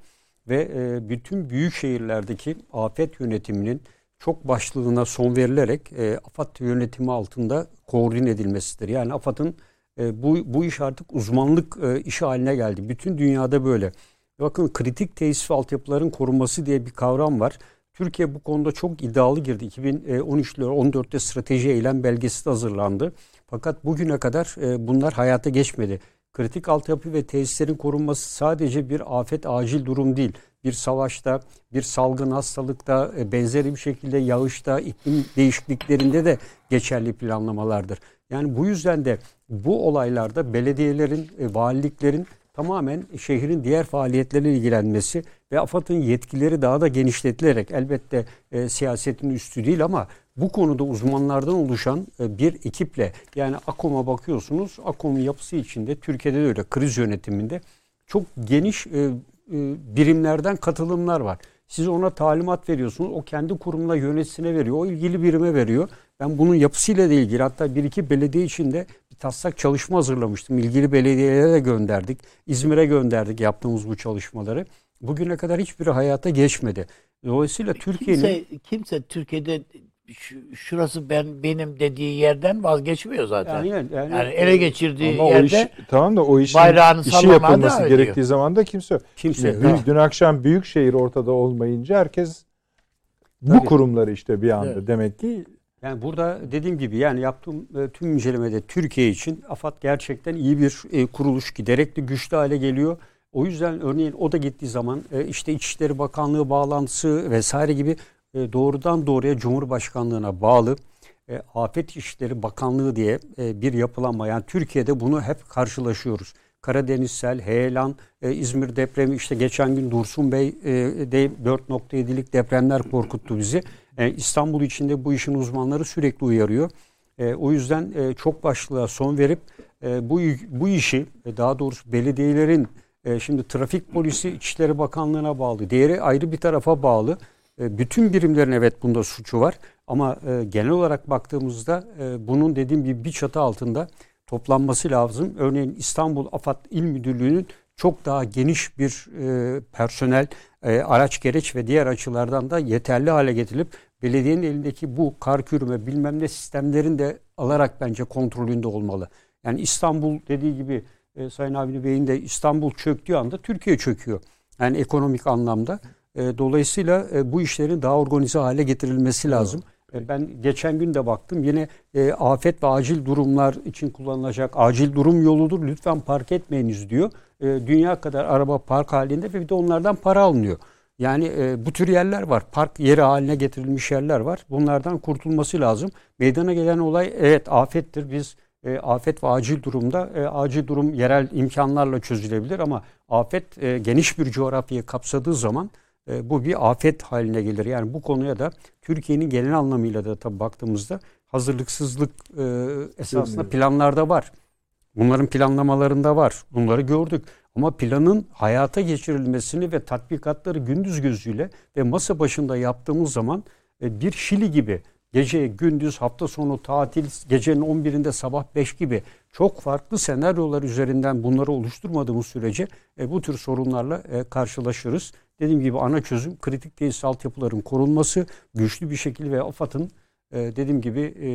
[SPEAKER 4] ve e, bütün büyük şehirlerdeki afet yönetiminin çok başlığına son verilerek e, AFAD yönetimi altında koordine edilmesidir. Yani AFAD'ın e, bu, bu iş artık uzmanlık e, işi haline geldi. Bütün dünyada böyle. Bakın kritik tesis ve altyapıların korunması diye bir kavram var. Türkiye bu konuda çok iddialı girdi. 2013'lü 14'te strateji eylem belgesi de hazırlandı. Fakat bugüne kadar e, bunlar hayata geçmedi. Kritik altyapı ve tesislerin korunması sadece bir afet acil durum değil. Bir savaşta, bir salgın hastalıkta, e, benzeri bir şekilde yağışta, iklim değişikliklerinde de geçerli planlamalardır. Yani bu yüzden de bu olaylarda belediyelerin, e, valiliklerin tamamen şehrin diğer faaliyetleriyle ilgilenmesi ve AFAD'ın yetkileri daha da genişletilerek elbette e, siyasetin üstü değil ama bu konuda uzmanlardan oluşan e, bir ekiple yani AKOM'a bakıyorsunuz. AKOM'un yapısı içinde Türkiye'de de öyle kriz yönetiminde çok geniş e, e, birimlerden katılımlar var. Siz ona talimat veriyorsunuz. O kendi kurumuna yöneticisine veriyor. O ilgili birime veriyor. Ben bunun yapısıyla da ilgili hatta bir iki belediye içinde bir taslak çalışma hazırlamıştım. İlgili belediyelere de gönderdik. İzmir'e gönderdik yaptığımız bu çalışmaları. Bugüne kadar hiçbiri hayata geçmedi. Dolayısıyla Türkiye'nin...
[SPEAKER 2] Kimse, kimse Türkiye'de şurası ben benim dediği yerden vazgeçmiyor zaten. Yani, yani, yani ele geçirdiği ama yerde o iş,
[SPEAKER 1] tamam da o işin bayrağını işi yapılması gerektiği zaman da kimse kimse yani, dün, dün akşam büyük şehir ortada olmayınca herkes Tabii. bu kurumları işte bir anda evet. demek ki
[SPEAKER 4] yani burada dediğim gibi yani yaptığım e, tüm incelemede Türkiye için AFAD gerçekten iyi bir e, kuruluş giderek de güçlü hale geliyor. O yüzden örneğin o da gittiği zaman e, işte İçişleri Bakanlığı bağlantısı vesaire gibi e, doğrudan doğruya Cumhurbaşkanlığına bağlı e, Afet İşleri Bakanlığı diye e, bir yapılanma. Yani Türkiye'de bunu hep karşılaşıyoruz. Karadeniz sel, heyelan, İzmir depremi işte geçen gün Dursun Bey de 4.7'lik depremler korkuttu bizi. İstanbul içinde bu işin uzmanları sürekli uyarıyor. o yüzden çok başlığa son verip bu bu işi daha doğrusu belediyelerin şimdi trafik polisi İçişleri Bakanlığı'na bağlı, diğeri ayrı bir tarafa bağlı. E, bütün birimlerin evet bunda suçu var ama e, genel olarak baktığımızda e, bunun dediğim gibi bir çatı altında toplanması lazım. Örneğin İstanbul AFAD İl Müdürlüğü'nün çok daha geniş bir personel, araç gereç ve diğer açılardan da yeterli hale getirilip belediyenin elindeki bu kar kürüme bilmem ne sistemlerin de alarak bence kontrolünde olmalı. Yani İstanbul dediği gibi Sayın Avni Bey'in de İstanbul çöktüğü anda Türkiye çöküyor. Yani ekonomik anlamda. E, dolayısıyla e, bu işlerin daha organize hale getirilmesi lazım. Evet. Ben geçen gün de baktım yine e, afet ve acil durumlar için kullanılacak acil durum yoludur. Lütfen park etmeyiniz diyor. E, dünya kadar araba park halinde ve bir de onlardan para alınıyor. Yani e, bu tür yerler var. Park yeri haline getirilmiş yerler var. Bunlardan kurtulması lazım. Meydana gelen olay evet afettir. Biz e, afet ve acil durumda e, acil durum yerel imkanlarla çözülebilir ama afet e, geniş bir coğrafyayı kapsadığı zaman e, bu bir afet haline gelir. Yani bu konuya da Türkiye'nin genel anlamıyla da tabii baktığımızda hazırlıksızlık e, esasında planlarda var. Bunların planlamalarında var. Bunları gördük. Ama planın hayata geçirilmesini ve tatbikatları gündüz gözüyle ve masa başında yaptığımız zaman e, bir Şili gibi gece, gündüz, hafta sonu, tatil, gecenin 11'inde sabah 5 gibi çok farklı senaryolar üzerinden bunları oluşturmadığımız sürece e, bu tür sorunlarla e, karşılaşırız. Dediğim gibi ana çözüm kritik tesis altyapıların korunması, güçlü bir şekilde ve AFAD'ın dediğim gibi e,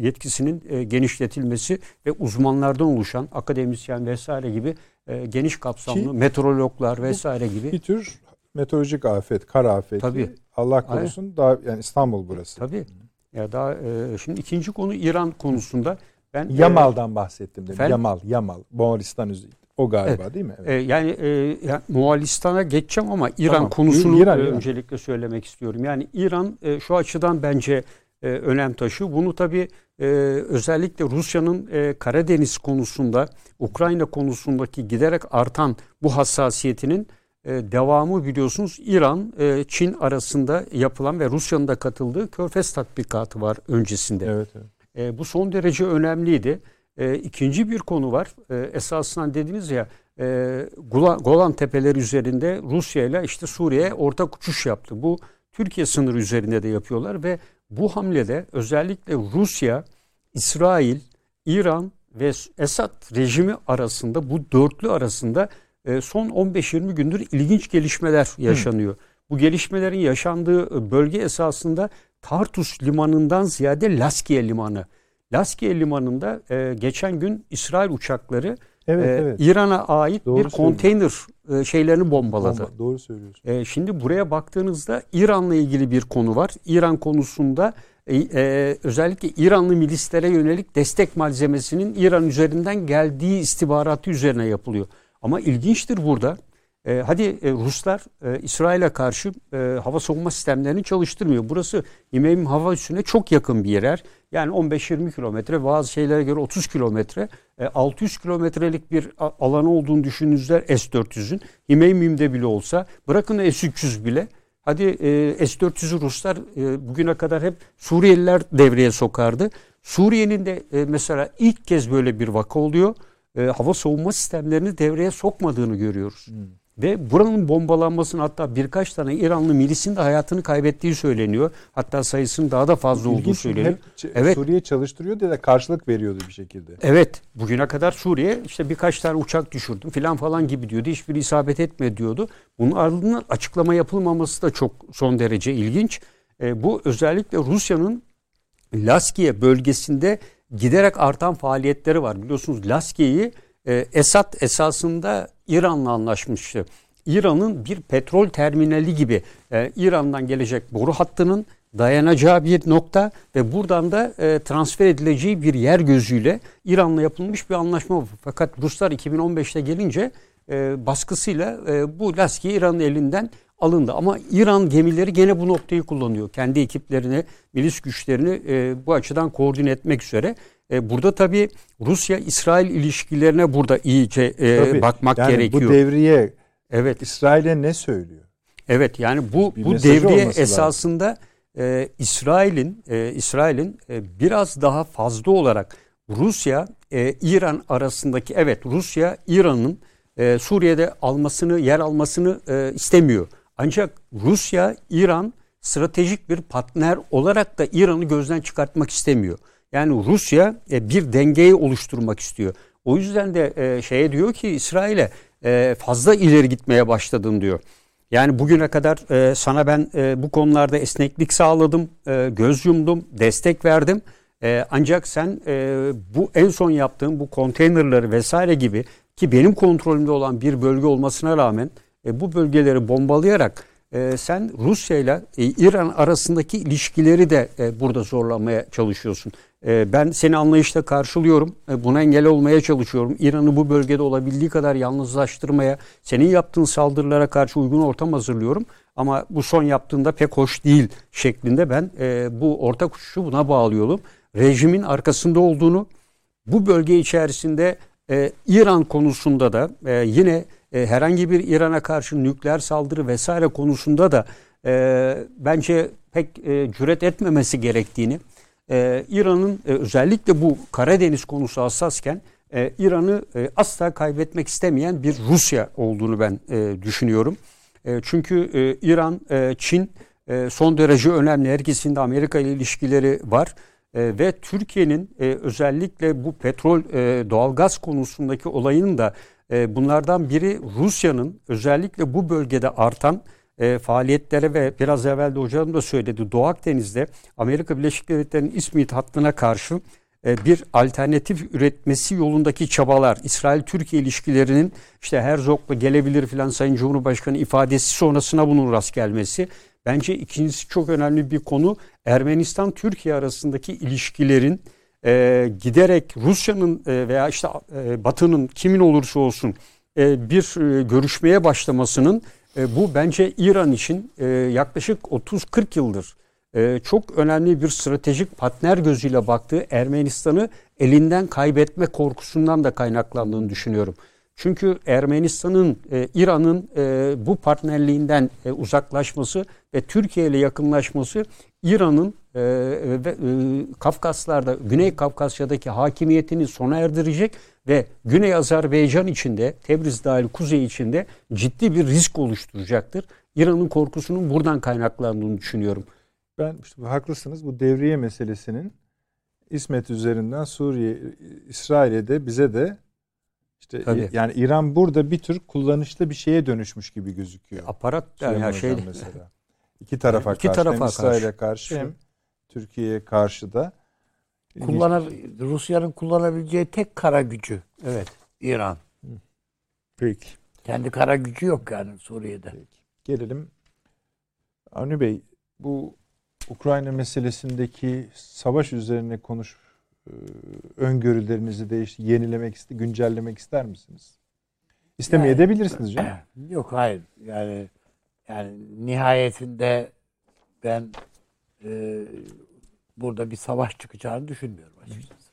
[SPEAKER 4] yetkisinin e, genişletilmesi ve uzmanlardan oluşan akademisyen vesaire gibi e, geniş kapsamlı Ki, meteorologlar vesaire gibi
[SPEAKER 1] bir tür meteorolojik afet, kar afeti. Tabii. Allah korusun Aynen. daha yani İstanbul burası.
[SPEAKER 4] Tabii. Ya daha şimdi ikinci konu İran konusunda ben
[SPEAKER 1] Yamal'dan e, bahsettim dedim. Yamal, Yamal, Moğolistan üzerinde. O galiba evet. değil mi?
[SPEAKER 4] Evet. E, yani e, yani Moğolistan'a geçeceğim ama İran tamam. konusunu İran, İran. öncelikle söylemek istiyorum. Yani İran e, şu açıdan bence e, önem taşıyor. Bunu tabii e, özellikle Rusya'nın e, Karadeniz konusunda, Ukrayna konusundaki giderek artan bu hassasiyetinin e, devamı biliyorsunuz İran, e, Çin arasında yapılan ve Rusya'nın da katıldığı Körfez tatbikatı var öncesinde. Evet, evet. E, bu son derece önemliydi. E, ikinci bir konu var. E, esasından dediniz ya e, Golan, Golan Tepeleri üzerinde Rusya ile işte Suriye ortak uçuş yaptı. Bu Türkiye sınırı üzerinde de yapıyorlar ve bu hamlede özellikle Rusya, İsrail, İran ve Esad rejimi arasında bu dörtlü arasında e, son 15-20 gündür ilginç gelişmeler yaşanıyor. Hı. Bu gelişmelerin yaşandığı bölge esasında Tartus limanından ziyade Laskiye limanı. Laskiye limanında e, geçen gün İsrail uçakları
[SPEAKER 1] Evet,
[SPEAKER 4] e,
[SPEAKER 1] evet.
[SPEAKER 4] İran'a ait
[SPEAKER 1] Doğru
[SPEAKER 4] bir konteyner e, şeylerini bombaladı.
[SPEAKER 1] Bomba- doğru söylüyorsun.
[SPEAKER 4] E, şimdi buraya baktığınızda İran'la ilgili bir konu var. İran konusunda e, e, özellikle İranlı milislere yönelik destek malzemesinin İran üzerinden geldiği istihbaratı üzerine yapılıyor. Ama ilginçtir burada. E, hadi e, Ruslar e, İsrail'e karşı e, hava savunma sistemlerini çalıştırmıyor. Burası İmem hava üssüne çok yakın bir yer. Yani 15-20 kilometre bazı şeylere göre 30 kilometre. E, 600 kilometrelik bir a- alanı olduğunu düşündüğünüzde S-400'ün İmemim'de bile olsa bırakın S-300 bile Hadi e, S-400'ü Ruslar e, bugüne kadar hep Suriyeliler devreye sokardı. Suriye'nin de e, mesela ilk kez böyle bir vaka oluyor. E, hava savunma sistemlerini devreye sokmadığını görüyoruz. Ve buranın bombalanmasının hatta birkaç tane İranlı milisin de hayatını kaybettiği söyleniyor. Hatta sayısının daha da fazla olduğu
[SPEAKER 1] İlginç çünkü
[SPEAKER 4] söyleniyor.
[SPEAKER 1] hep
[SPEAKER 4] Evet.
[SPEAKER 1] Suriye çalıştırıyor diye de karşılık veriyordu bir şekilde.
[SPEAKER 4] Evet bugüne kadar Suriye işte birkaç tane uçak düşürdüm filan falan gibi diyordu. Hiçbir isabet etme diyordu. Bunun ardından açıklama yapılmaması da çok son derece ilginç. E, bu özellikle Rusya'nın Laskiye bölgesinde giderek artan faaliyetleri var. Biliyorsunuz Laskiye'yi e, Esad esasında İran'la anlaşmıştı. İran'ın bir petrol terminali gibi e, İran'dan gelecek boru hattının dayanacağı bir nokta ve buradan da e, transfer edileceği bir yer gözüyle İran'la yapılmış bir anlaşma var. Fakat Ruslar 2015'te gelince e, baskısıyla bu Laskiye İran'ın elinden alındı. Ama İran gemileri gene bu noktayı kullanıyor. Kendi ekiplerini, milis güçlerini bu açıdan koordine etmek üzere. E, burada tabii Rusya-İsrail ilişkilerine burada iyice e,
[SPEAKER 1] Tabii.
[SPEAKER 4] bakmak
[SPEAKER 1] yani
[SPEAKER 4] gerekiyor.
[SPEAKER 1] Bu devriye
[SPEAKER 4] evet.
[SPEAKER 1] İsrail'e ne söylüyor?
[SPEAKER 4] Evet yani bu
[SPEAKER 1] Bir
[SPEAKER 4] bu devriye
[SPEAKER 1] lazım.
[SPEAKER 4] esasında e, İsrail'in e, İsrail'in e, biraz daha fazla olarak Rusya e, İran arasındaki evet Rusya İran'ın e, Suriye'de almasını yer almasını e, istemiyor. Ancak Rusya İran stratejik bir partner olarak da İran'ı gözden çıkartmak istemiyor. Yani Rusya e, bir dengeyi oluşturmak istiyor. O yüzden de e, şeye diyor ki İsrail'e e, fazla ileri gitmeye başladın diyor. Yani bugüne kadar e, sana ben e, bu konularda esneklik sağladım, e, göz yumdum, destek verdim. E, ancak sen e, bu en son yaptığın bu konteynerları vesaire gibi ki benim kontrolümde olan bir bölge olmasına rağmen e, bu bölgeleri bombalayarak e, sen Rusya ile e, İran arasındaki ilişkileri de e, burada zorlamaya çalışıyorsun. E, ben seni anlayışla karşılıyorum. E, buna engel olmaya çalışıyorum. İran'ı bu bölgede olabildiği kadar yalnızlaştırmaya, senin yaptığın saldırılara karşı uygun ortam hazırlıyorum. Ama bu son yaptığında pek hoş değil şeklinde ben e, bu ortak uçuşu buna bağlıyorum. Rejimin arkasında olduğunu, bu bölge içerisinde e, İran konusunda da e, yine herhangi bir İran'a karşı nükleer saldırı vesaire konusunda da bence pek cüret etmemesi gerektiğini, e, İran'ın e, özellikle bu Karadeniz konusu hassasken e, İran'ı e, asla kaybetmek istemeyen bir Rusya olduğunu ben e, düşünüyorum. E, çünkü e, İran, e, Çin e, son derece önemli. Her ikisinde Amerika ile ilişkileri var. E, ve Türkiye'nin e, özellikle bu petrol, e, doğalgaz konusundaki olayının da e, bunlardan biri Rusya'nın özellikle bu bölgede artan e, faaliyetlere ve biraz evvel de hocam da söyledi Doğu Akdeniz'de Amerika Birleşik Devletleri'nin İsmit hattına karşı e, bir alternatif üretmesi yolundaki çabalar, İsrail-Türkiye ilişkilerinin işte Herzog'la gelebilir filan Sayın Cumhurbaşkanı ifadesi sonrasına bunun rast gelmesi. Bence ikincisi çok önemli bir konu Ermenistan-Türkiye arasındaki ilişkilerin e, giderek Rusya'nın e, veya işte e, Batı'nın kimin olursa olsun e, bir e, görüşmeye başlamasının e, bu bence İran için e, yaklaşık 30-40 yıldır e, çok önemli bir stratejik partner gözüyle baktığı Ermenistan'ı elinden kaybetme korkusundan da kaynaklandığını düşünüyorum. Çünkü Ermenistan'ın, İran'ın bu partnerliğinden uzaklaşması ve Türkiye ile yakınlaşması İran'ın e, Kafkaslar'da, Güney Kafkasya'daki hakimiyetini sona erdirecek ve Güney Azerbaycan içinde, Tebriz dahil Kuzey içinde ciddi bir risk oluşturacaktır. İran'ın korkusunun buradan kaynaklandığını düşünüyorum.
[SPEAKER 1] Ben işte haklısınız. Bu devriye meselesinin İsmet üzerinden Suriye, İsrail'e de bize de işte
[SPEAKER 4] Tabii.
[SPEAKER 1] yani İran burada bir tür kullanışlı bir şeye dönüşmüş gibi gözüküyor.
[SPEAKER 4] Aparat yani her şey
[SPEAKER 1] mesela. İki tarafa
[SPEAKER 4] İki
[SPEAKER 1] karşı
[SPEAKER 4] tarafa
[SPEAKER 1] hem İsrail'e
[SPEAKER 4] karşı.
[SPEAKER 1] karşı hem Türkiye'ye karşı da
[SPEAKER 2] Kullanabil- Rusya'nın kullanabileceği tek kara gücü
[SPEAKER 4] Evet.
[SPEAKER 2] İran.
[SPEAKER 1] Peki.
[SPEAKER 2] Kendi kara gücü yok yani Suriye'de.
[SPEAKER 1] Gelelim. Avni Bey bu Ukrayna meselesindeki savaş üzerine konuş e, öngörülerinizi değiş yenilemek güncellemek ister misiniz? İstemeye
[SPEAKER 2] Yani-
[SPEAKER 1] canım.
[SPEAKER 2] Yok hayır. Yani yani nihayetinde ben e, burada bir savaş çıkacağını düşünmüyorum açıkçası.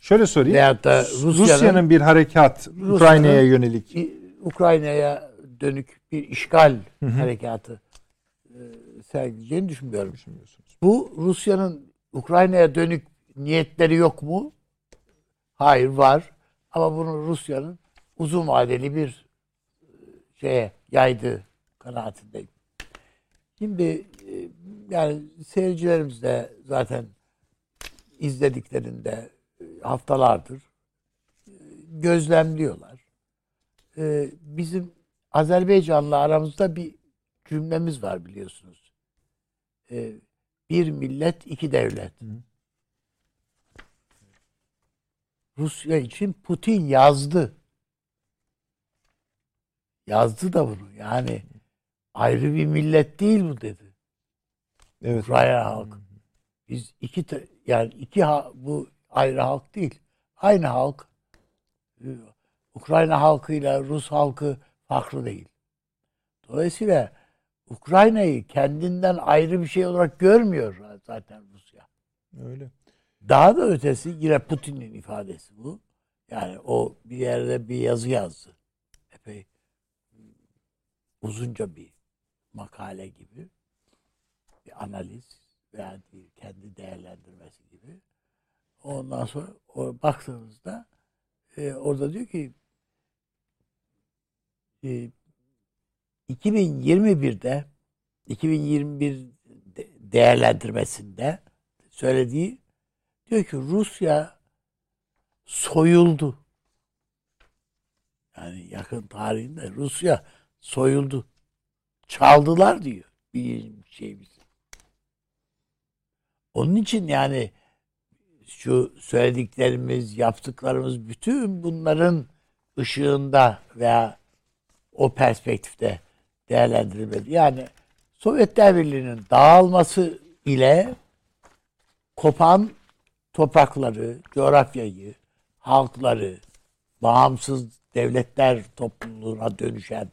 [SPEAKER 1] Şöyle sorayım.
[SPEAKER 2] Veyahut da
[SPEAKER 1] Rusya'nın,
[SPEAKER 2] Rusya'nın,
[SPEAKER 1] bir harekat Ukrayna'ya yönelik.
[SPEAKER 2] Ukrayna'ya dönük bir işgal
[SPEAKER 1] Hı hı.
[SPEAKER 2] harekatı e, sergileyeceğini düşünmüyorum.
[SPEAKER 1] Düşünmüyorsunuz.
[SPEAKER 2] Bu Rusya'nın Ukrayna'ya dönük niyetleri yok mu? Hayır var. Ama bunu Rusya'nın uzun vadeli bir e, şeye yaydığı kanaatindeyim. Şimdi e, yani seyircilerimiz de zaten izlediklerinde e, haftalardır e, gözlemliyorlar. Bizim Azerbaycan'la aramızda bir cümlemiz var biliyorsunuz. Bir millet, iki devlet. Rusya için Putin yazdı. Yazdı da bunu. Yani ayrı bir millet değil bu dedi.
[SPEAKER 1] Evet.
[SPEAKER 2] Ukrayna halkı. Biz iki yani iki ha- bu ayrı halk değil. Aynı halk. Ee, Ukrayna halkıyla Rus halkı farklı değil. Dolayısıyla Ukrayna'yı kendinden ayrı bir şey olarak görmüyor zaten Rusya.
[SPEAKER 1] Öyle.
[SPEAKER 2] Daha da ötesi yine Putin'in ifadesi bu. Yani o bir yerde bir yazı yazdı. Epey uzunca bir makale gibi. Bir analiz veya değil, kendi değerlendirmesi gibi. Ondan sonra o, baktığınızda e, orada diyor ki e, 2021'de 2021 de- değerlendirmesinde söylediği diyor ki Rusya soyuldu. Yani yakın tarihinde Rusya soyuldu. Çaldılar diyor bir şeyimiz. Onun için yani şu söylediklerimiz, yaptıklarımız bütün bunların ışığında veya o perspektifte değerlendirilmeli. Yani Sovyetler Birliği'nin dağılması ile kopan toprakları, coğrafyayı, halkları, bağımsız devletler topluluğuna dönüşen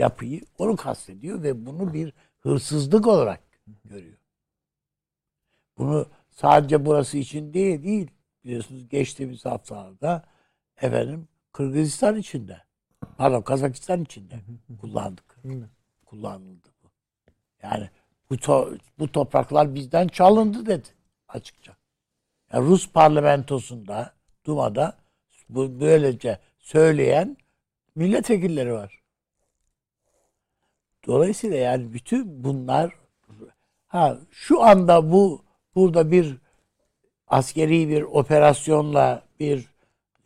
[SPEAKER 2] yapıyı onu kastediyor ve bunu bir hırsızlık olarak görüyor. Bunu sadece burası için değil, değil. Biliyorsunuz geçtiğimiz haftalarda efendim Kırgızistan içinde, pardon Kazakistan içinde kullandık. Kullanıldı bu. Yani bu, to- bu topraklar bizden çalındı dedi açıkça. Yani Rus parlamentosunda, Duma'da bu böylece söyleyen milletvekilleri var. Dolayısıyla yani bütün bunlar ha şu anda bu burada bir askeri bir operasyonla bir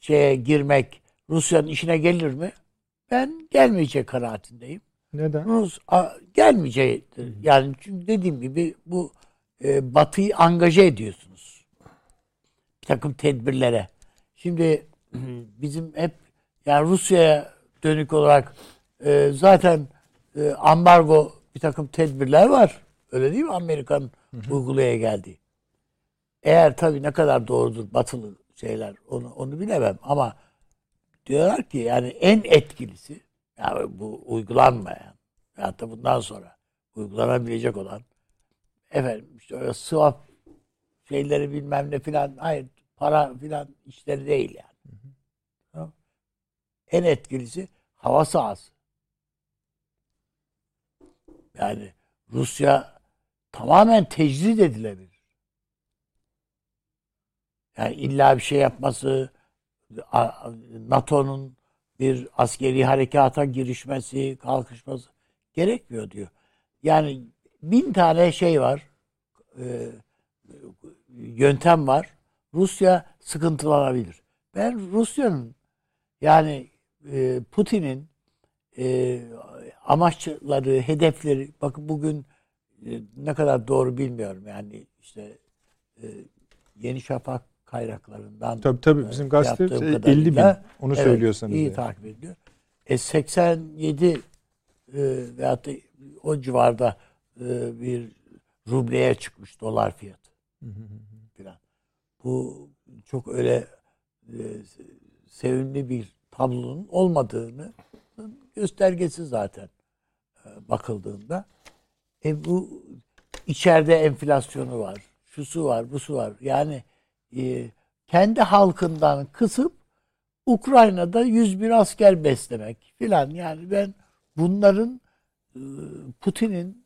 [SPEAKER 2] şeye girmek Rusya'nın işine gelir mi? Ben gelmeyecek kanaatindeyim.
[SPEAKER 1] Neden?
[SPEAKER 2] Rus a, gelmeyecektir. Yani çünkü dediğim gibi bu e, Batı'yı angaje ediyorsunuz. Bir takım tedbirlere. Şimdi bizim hep yani Rusya'ya dönük olarak e, zaten e, ambargo bir takım tedbirler var. Öyle değil mi? Amerikan uygulaya geldi. Eğer tabii ne kadar doğrudur batılı şeyler onu onu bilemem ama diyorlar ki yani en etkilisi yani bu uygulanmayan veyahut da bundan sonra uygulanabilecek olan efendim işte öyle swap şeyleri bilmem ne filan hayır para filan işleri değil yani. Tamam. En etkilisi hava sahası. Yani Rusya tamamen tecrid edilebilir. Yani illa bir şey yapması, NATO'nun bir askeri harekata girişmesi, kalkışması gerekmiyor diyor. Yani bin tane şey var, e, yöntem var. Rusya sıkıntılanabilir. Ben Rusya'nın yani e, Putin'in e, amaçları, hedefleri, bakın bugün e, ne kadar doğru bilmiyorum yani işte e, Yeni Şafak kaynaklarından
[SPEAKER 1] Tabii tabii
[SPEAKER 2] e,
[SPEAKER 1] bizim gazete
[SPEAKER 2] yaptığım
[SPEAKER 1] 50 bin.
[SPEAKER 2] kadarıyla,
[SPEAKER 1] Onu
[SPEAKER 2] evet,
[SPEAKER 1] söylüyorsanız.
[SPEAKER 2] iyi
[SPEAKER 1] yani.
[SPEAKER 2] takip ediliyor. E 87 e, veyahut da o civarda e, bir rubleye çıkmış dolar fiyatı filan. Bu çok öyle e, sevimli bir tablonun olmadığını göstergesi zaten e, bakıldığında. E bu içeride enflasyonu var, şusu var, busu var. Yani e, kendi halkından kısıp Ukrayna'da 101 asker beslemek filan. Yani ben bunların e, Putin'in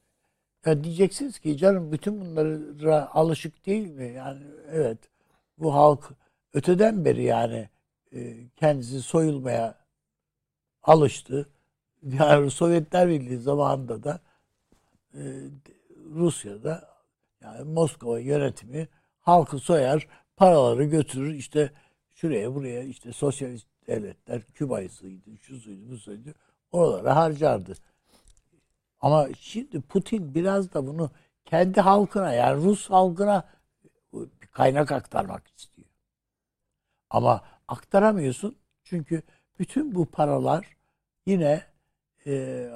[SPEAKER 2] ya diyeceksiniz ki canım bütün bunlara alışık değil mi? Yani evet bu halk öteden beri yani e, kendisi soyulmaya alıştı. Yani Sovyetler Birliği zamanında da e, Rusya'da yani Moskova yönetimi halkı soyar, paraları götürür işte şuraya buraya işte sosyalist devletler Küba'sıydı, şu suydu, bu suydu. Oralara harcardı. Ama şimdi Putin biraz da bunu kendi halkına yani Rus halkına bir kaynak aktarmak istiyor. Ama aktaramıyorsun çünkü bütün bu paralar yine e,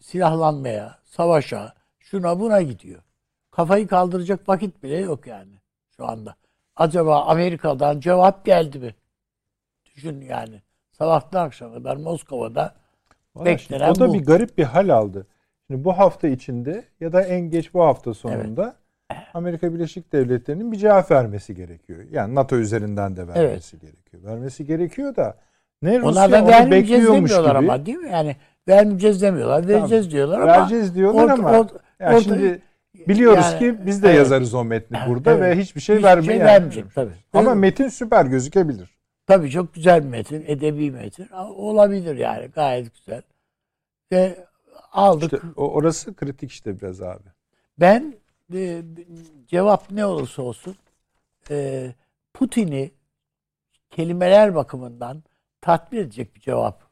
[SPEAKER 2] silahlanmaya, savaşa, şuna buna gidiyor. Kafayı kaldıracak vakit bile yok yani şu anda. Acaba Amerika'dan cevap geldi mi? Düşün yani. Sabahtan akşama kadar Moskova'da
[SPEAKER 1] Vallahi şimdi o da bu. bir garip bir hal aldı. Şimdi bu hafta içinde ya da en geç bu hafta sonunda evet. Amerika Birleşik Devletleri'nin bir cevap vermesi gerekiyor. Yani NATO üzerinden de vermesi evet. gerekiyor. Vermesi gerekiyor da ne Rusya Onlar da onu bekliyormuş gibi.
[SPEAKER 2] ama değil mi? Yani vermeyeceğiz demiyorlar. Vereceğiz tamam. diyorlar ama.
[SPEAKER 1] Vereceğiz diyorlar ama. Orta, yani orta, şimdi biliyoruz yani, ki biz de evet. yazarız o metni burada evet. ve hiçbir şey hiçbir vermeye. Şey
[SPEAKER 2] vermeyecek tabii.
[SPEAKER 1] Ama metin süper gözükebilir.
[SPEAKER 2] Tabii çok güzel bir metin, edebi metin. Olabilir yani gayet güzel. Ve aldık.
[SPEAKER 1] İşte orası kritik işte biraz abi.
[SPEAKER 2] Ben e, cevap ne olursa olsun e, Putin'i kelimeler bakımından tatmin edecek bir cevap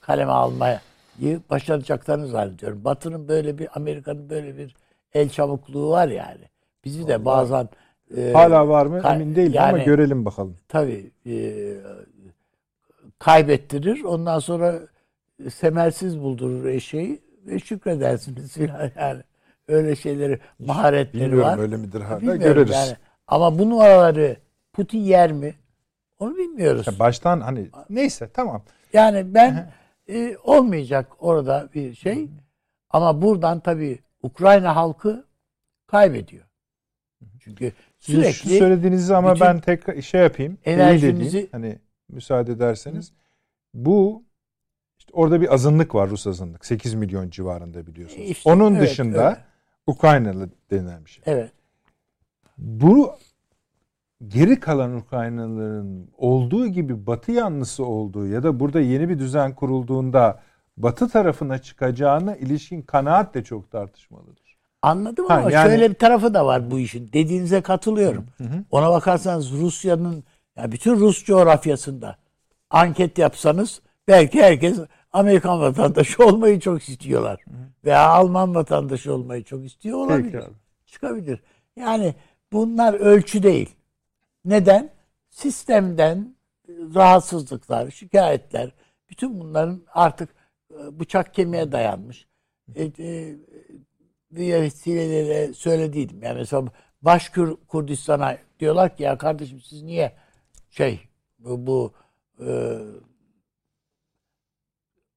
[SPEAKER 2] kaleme almayı başaracaklarını zannediyorum. Batı'nın böyle bir Amerika'nın böyle bir el çabukluğu var yani. Bizi de bazen
[SPEAKER 1] e, hala var mı emin değilim yani, ama görelim bakalım.
[SPEAKER 2] Tabii e, kaybettirir. Ondan sonra semersiz buldurur eşeği ve şükredersiniz yani. Öyle şeyleri maharetleri
[SPEAKER 1] Bilmiyorum
[SPEAKER 2] var.
[SPEAKER 1] öyle midir hala görürüz. Yani.
[SPEAKER 2] Ama bu numaraları Putin yer mi? Onu bilmiyoruz.
[SPEAKER 1] Ya baştan hani neyse tamam.
[SPEAKER 2] Yani ben e, olmayacak orada bir şey. Ama buradan tabii Ukrayna halkı kaybediyor. Çünkü sürekli
[SPEAKER 1] şu söylediğinizi ama ben tek şey yapayım. Enerjinizi hani müsaade ederseniz. Bu işte orada bir azınlık var Rus azınlık. 8 milyon civarında biliyorsunuz. İşte, Onun evet, dışında evet. Ukraynalı denen bir şey.
[SPEAKER 2] Evet.
[SPEAKER 1] Bu geri kalan Ukraynalıların olduğu gibi Batı yanlısı olduğu ya da burada yeni bir düzen kurulduğunda Batı tarafına çıkacağına ilişkin kanaat de çok tartışmalıdır.
[SPEAKER 2] Anladım ha, ama yani... şöyle bir tarafı da var bu işin. Dediğinize katılıyorum. Hı hı. Ona bakarsanız Rusya'nın ya bütün Rus coğrafyasında anket yapsanız belki herkes Amerikan vatandaşı olmayı çok istiyorlar. Hı. Veya Alman vatandaşı olmayı çok istiyor olabilir. Çıkabilir. Yani bunlar ölçü değil. Neden? Sistemden rahatsızlıklar, şikayetler, bütün bunların artık e, bıçak kemiğe dayanmış. E, e, bir vesilelere söylediydim. Yani mesela Başkur Kurdistan'a diyorlar ki ya kardeşim siz niye şey bu, bu e,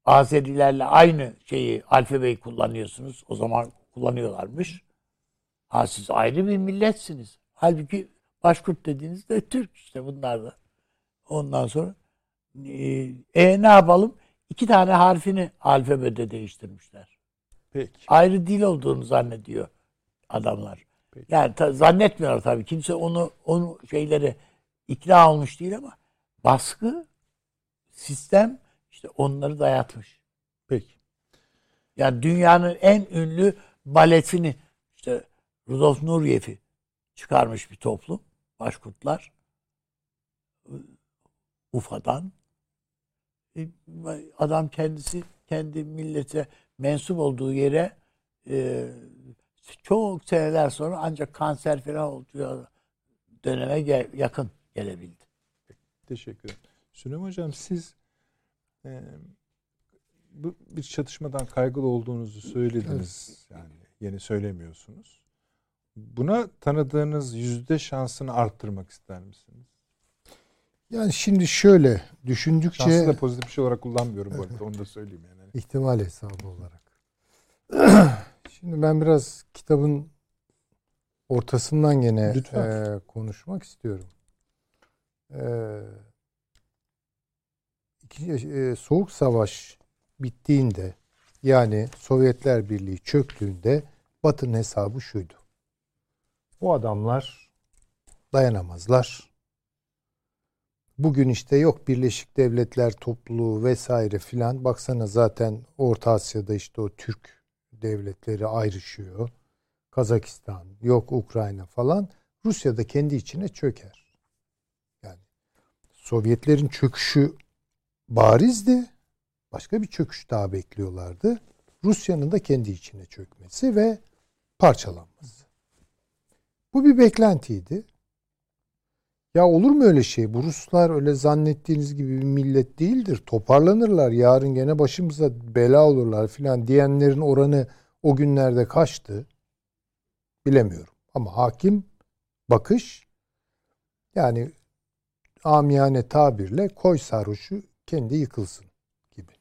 [SPEAKER 2] Azerilerle aynı şeyi alfabeyi kullanıyorsunuz. O zaman kullanıyorlarmış. Ha siz ayrı bir milletsiniz. Halbuki Başkurt dediğinizde Türk işte bunlar da. Ondan sonra e, e ne yapalım? İki tane harfini alfabede değiştirmişler.
[SPEAKER 1] Peki.
[SPEAKER 2] Ayrı dil olduğunu zannediyor adamlar. Peki. Yani ta, zannetmiyorlar tabii. Kimse onu onu şeyleri ikna olmuş değil ama baskı sistem işte onları dayatmış.
[SPEAKER 1] Peki.
[SPEAKER 2] Yani dünyanın en ünlü baletini işte Rudolf Nuryev'i çıkarmış bir toplum. Başkurtlar. Ufa'dan. E, adam kendisi kendi millete mensup olduğu yere e, çok seneler sonra ancak kanser falan olacağı döneme gel, yakın gelebildi.
[SPEAKER 1] Teşekkür ederim. Süleyman Hocam siz e, bu bir çatışmadan kaygılı olduğunuzu söylediniz. Yani yeni söylemiyorsunuz. Buna tanıdığınız yüzde şansını arttırmak ister misiniz?
[SPEAKER 3] Yani şimdi şöyle düşündükçe
[SPEAKER 1] Şansı da pozitif bir şey olarak kullanmıyorum bu arada onu da söyleyeyim yani.
[SPEAKER 3] ihtimal hesabı olarak. Şimdi ben biraz kitabın ortasından gene
[SPEAKER 1] Lütfen.
[SPEAKER 3] e, konuşmak istiyorum. E, iki- e, Soğuk Savaş bittiğinde yani Sovyetler Birliği çöktüğünde Batı'nın hesabı şuydu. O adamlar dayanamazlar. Bugün işte yok Birleşik Devletler topluluğu vesaire filan. Baksana zaten Orta Asya'da işte o Türk devletleri ayrışıyor. Kazakistan, yok Ukrayna falan. Rusya da kendi içine çöker. Yani Sovyetlerin çöküşü barizdi. Başka bir çöküş daha bekliyorlardı. Rusya'nın da kendi içine çökmesi ve parçalanması. Bu bir beklentiydi. Ya olur mu öyle şey? Bu Ruslar öyle zannettiğiniz gibi bir millet değildir. Toparlanırlar. Yarın gene başımıza bela olurlar filan diyenlerin oranı o günlerde kaçtı? Bilemiyorum. Ama hakim bakış yani amiyane tabirle koy sarhoşu kendi yıkılsın gibi.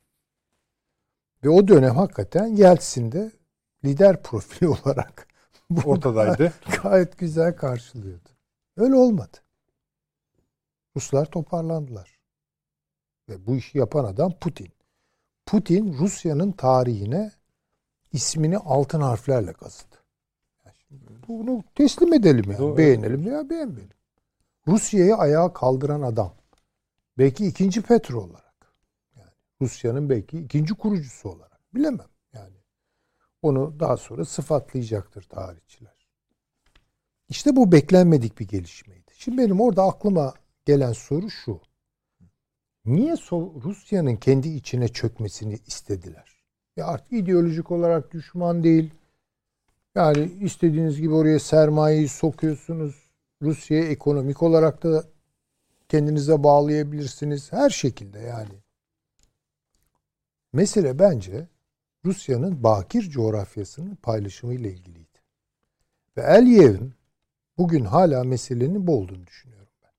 [SPEAKER 3] Ve o dönem hakikaten Yeltsin'de lider profili olarak
[SPEAKER 1] Ortadaydı.
[SPEAKER 3] gayet güzel karşılıyordu. Öyle olmadı. Ruslar toparlandılar. Ve bu işi yapan adam Putin. Putin Rusya'nın tarihine ismini altın harflerle kazıdı. Yani bunu teslim edelim ya.
[SPEAKER 1] Doğru.
[SPEAKER 3] Beğenelim veya beğenmeyelim. Rusya'yı ayağa kaldıran adam. Belki ikinci Petro olarak. Yani Rusya'nın belki ikinci kurucusu olarak. Bilemem yani. Onu daha sonra sıfatlayacaktır tarihçiler. İşte bu beklenmedik bir gelişmeydi. Şimdi benim orada aklıma gelen soru şu. Niye Rusya'nın kendi içine çökmesini istediler? Ya artık ideolojik olarak düşman değil. Yani istediğiniz gibi oraya sermayeyi sokuyorsunuz. Rusya'ya ekonomik olarak da kendinize bağlayabilirsiniz. Her şekilde yani. Mesele bence Rusya'nın bakir coğrafyasının paylaşımıyla ilgiliydi. Ve Aliyev'in bugün hala meselenin bu olduğunu düşünüyorum ben.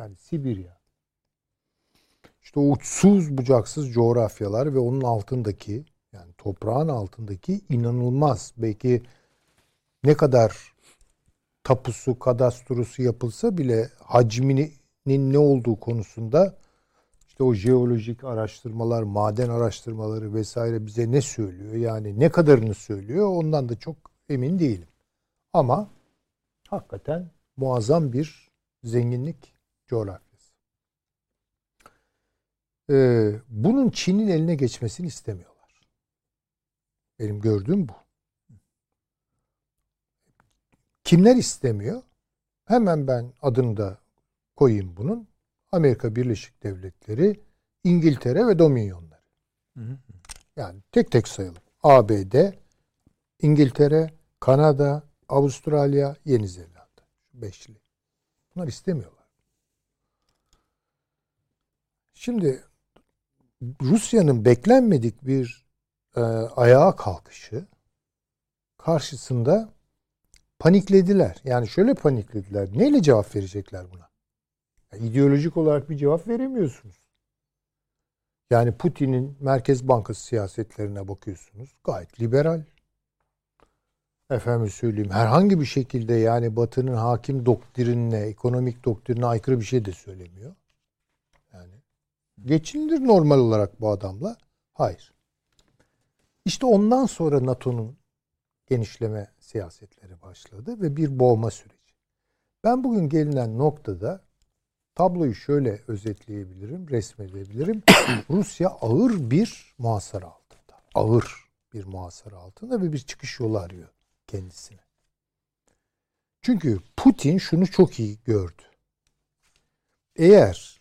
[SPEAKER 3] Yani Sibirya. İşte o uçsuz bucaksız coğrafyalar ve onun altındaki yani toprağın altındaki inanılmaz belki ne kadar tapusu, kadastrosu yapılsa bile hacminin ne olduğu konusunda işte o jeolojik araştırmalar, maden araştırmaları vesaire bize ne söylüyor? Yani ne kadarını söylüyor? Ondan da çok emin değilim. Ama hakikaten muazzam bir zenginlik coğrafyası. Ee, bunun Çin'in eline geçmesini istemiyorlar. Benim gördüğüm bu. Kimler istemiyor? Hemen ben adını da koyayım bunun. Amerika Birleşik Devletleri, İngiltere ve Dominyonları. Yani tek tek sayalım. ABD, İngiltere, Kanada, Avustralya, Yeni Zelanda. Beşli. Bunlar istemiyorlar. Şimdi Rusya'nın beklenmedik bir e, ayağa kalkışı karşısında paniklediler. Yani şöyle paniklediler. Neyle cevap verecekler buna? İdeolojik olarak bir cevap veremiyorsunuz. Yani Putin'in Merkez Bankası siyasetlerine bakıyorsunuz. Gayet liberal. Efendim söyleyeyim herhangi bir şekilde yani Batı'nın hakim doktrinine, ekonomik doktrinine aykırı bir şey de söylemiyor. Yani geçinilir normal olarak bu adamla. Hayır. İşte ondan sonra NATO'nun genişleme siyasetleri başladı ve bir boğma süreci. Ben bugün gelinen noktada tabloyu şöyle özetleyebilirim, resmedebilirim. Rusya ağır bir muhasara altında. Ağır bir muhasara altında ve bir çıkış yolu arıyor kendisine. Çünkü Putin şunu çok iyi gördü. Eğer